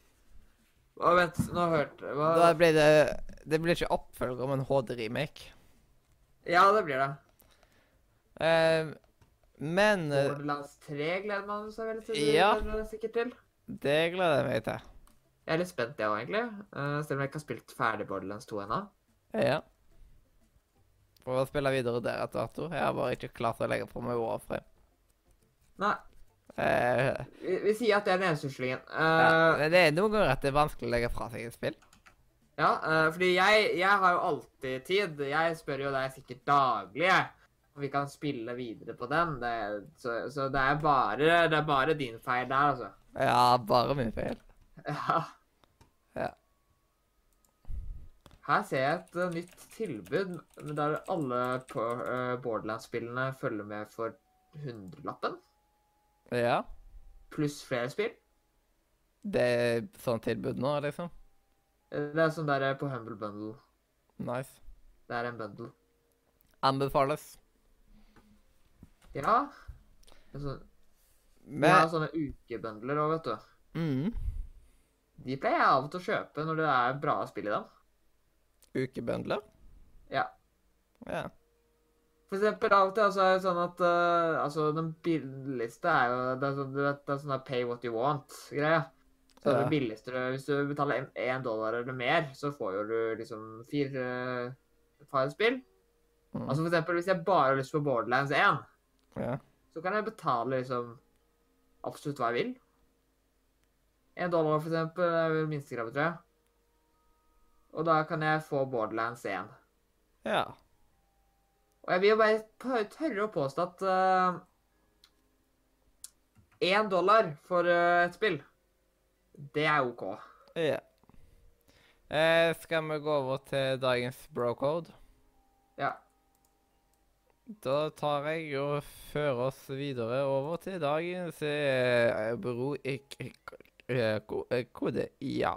S2: Hva, vent, nå hørte jeg hva?
S1: Da blir det Det blir ikke oppfølger, men HD-remake.
S2: Ja, det blir det.
S1: Eh, men eh,
S2: Borderlands 3 gleder man seg veldig til?
S1: Ja.
S2: eller sikkert til.
S1: det gleder jeg meg til.
S2: Jeg er litt spent, jeg òg, egentlig. Uh, selv om jeg ikke har spilt ferdig Borderlands 2 ennå.
S1: Ja. For å spille videre der etter hvert. Jeg har bare ikke klart å legge på meg Warframe.
S2: Nei,
S1: Eh,
S2: vi, vi sier at det er den eneste
S1: ja.
S2: Uh,
S1: Men det er noen ganger at det er vanskelig å legge fra seg et spill.
S2: Ja, eh, fordi jeg, jeg har jo alltid tid. Jeg spør jo deg sikkert daglig om vi kan spille videre på den. Det, så, så det er bare, det er bare din feil der, altså.
S1: Ja, bare min feil.
S2: Ja.
S1: Ja.
S2: Her ser jeg et uh, nytt tilbud der alle eh, Borderlands-spillene følger med for hundrelappen.
S1: Ja.
S2: Pluss flere spill.
S1: Det er sånn tilbud nå, liksom.
S2: Eh, Det er sånn der på Humble Bundle.
S1: Nice.
S2: Det er en bundle.
S1: Anbefales.
S2: Ja. Altså, sånn, vi har sånne ukebundler òg, vet du.
S1: mm,
S2: De pleier jeg av og til å kjøpe når det er bra spill i dem.
S1: Ukebøndler?
S2: Ja.
S1: Ja.
S2: For eksempel av og til så er det sånn at uh, altså den billigste er jo det er sånn, du vet, det er sånn der pay what you want-greie. Så
S1: Ja.
S2: det billigste Hvis du betaler én dollar eller mer, så får jo du liksom fire uh, spill.
S1: Mm.
S2: Altså for eksempel hvis jeg bare har lyst på Borderlands 1,
S1: ja.
S2: så kan jeg betale liksom absolutt hva jeg vil. Én dollar, for eksempel, er minstekravet, tror jeg. Og da kan jeg få Borderlands 1.
S1: Ja.
S2: Og jeg vil jo bare tørre å påstå at én dollar for uh, et spill, det er OK.
S1: ja. Eh, skal vi gå over til dagens brocode?
S2: Ja.
S1: Da tar jeg og fører oss videre over til dagens eh, bro... eh, eh, Kode. Ja.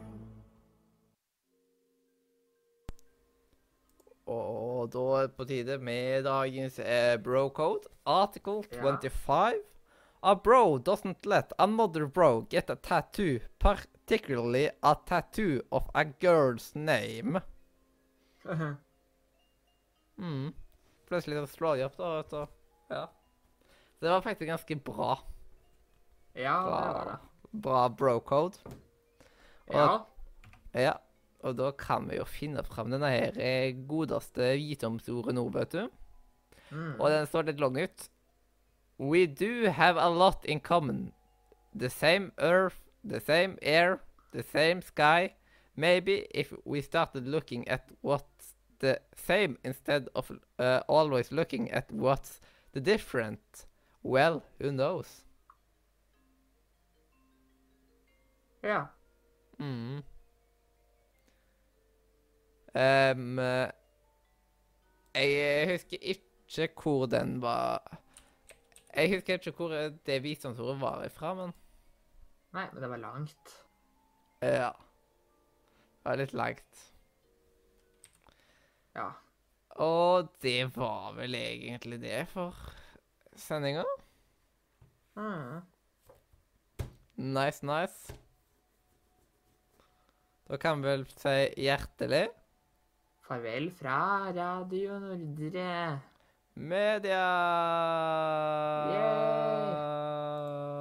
S1: Og da er det på tide med dagens eh, brocode. Article
S2: Ja.
S1: 25. A bro doesn't let another bro get a tattoo, particularly a tattoo of a girl's name. Mm. Plutselig så slår de opp, da, vet du. Ja. Det var faktisk ganske bra.
S2: ja, det var
S1: Bra,
S2: det.
S1: bra bro-code.
S2: Ja.
S1: Ja, og da kan vi jo finne fram denne her eh, godeste visdomsordet nå, vet du.
S2: Mm.
S1: Og den står litt lang ut. We do have a lot in common. The same earth, the same air, the same sky. Maybe if we started looking at what's the same instead of uh, always looking at what's the different. Well, who knows?
S2: ja.
S1: Mm. Eh, jeg husker ikke hvor den var Jeg husker ikke hvor det visdomsordet var ifra, men
S2: Nei, men det var langt.
S1: ja. Det var litt langt.
S2: Ja.
S1: Og det var vel egentlig det for sendinga.
S2: Mm.
S1: Nice, nice. Da kan vi vel si hjertelig
S2: Farvel fra Radio Nordre.
S1: Media!
S2: Yeah.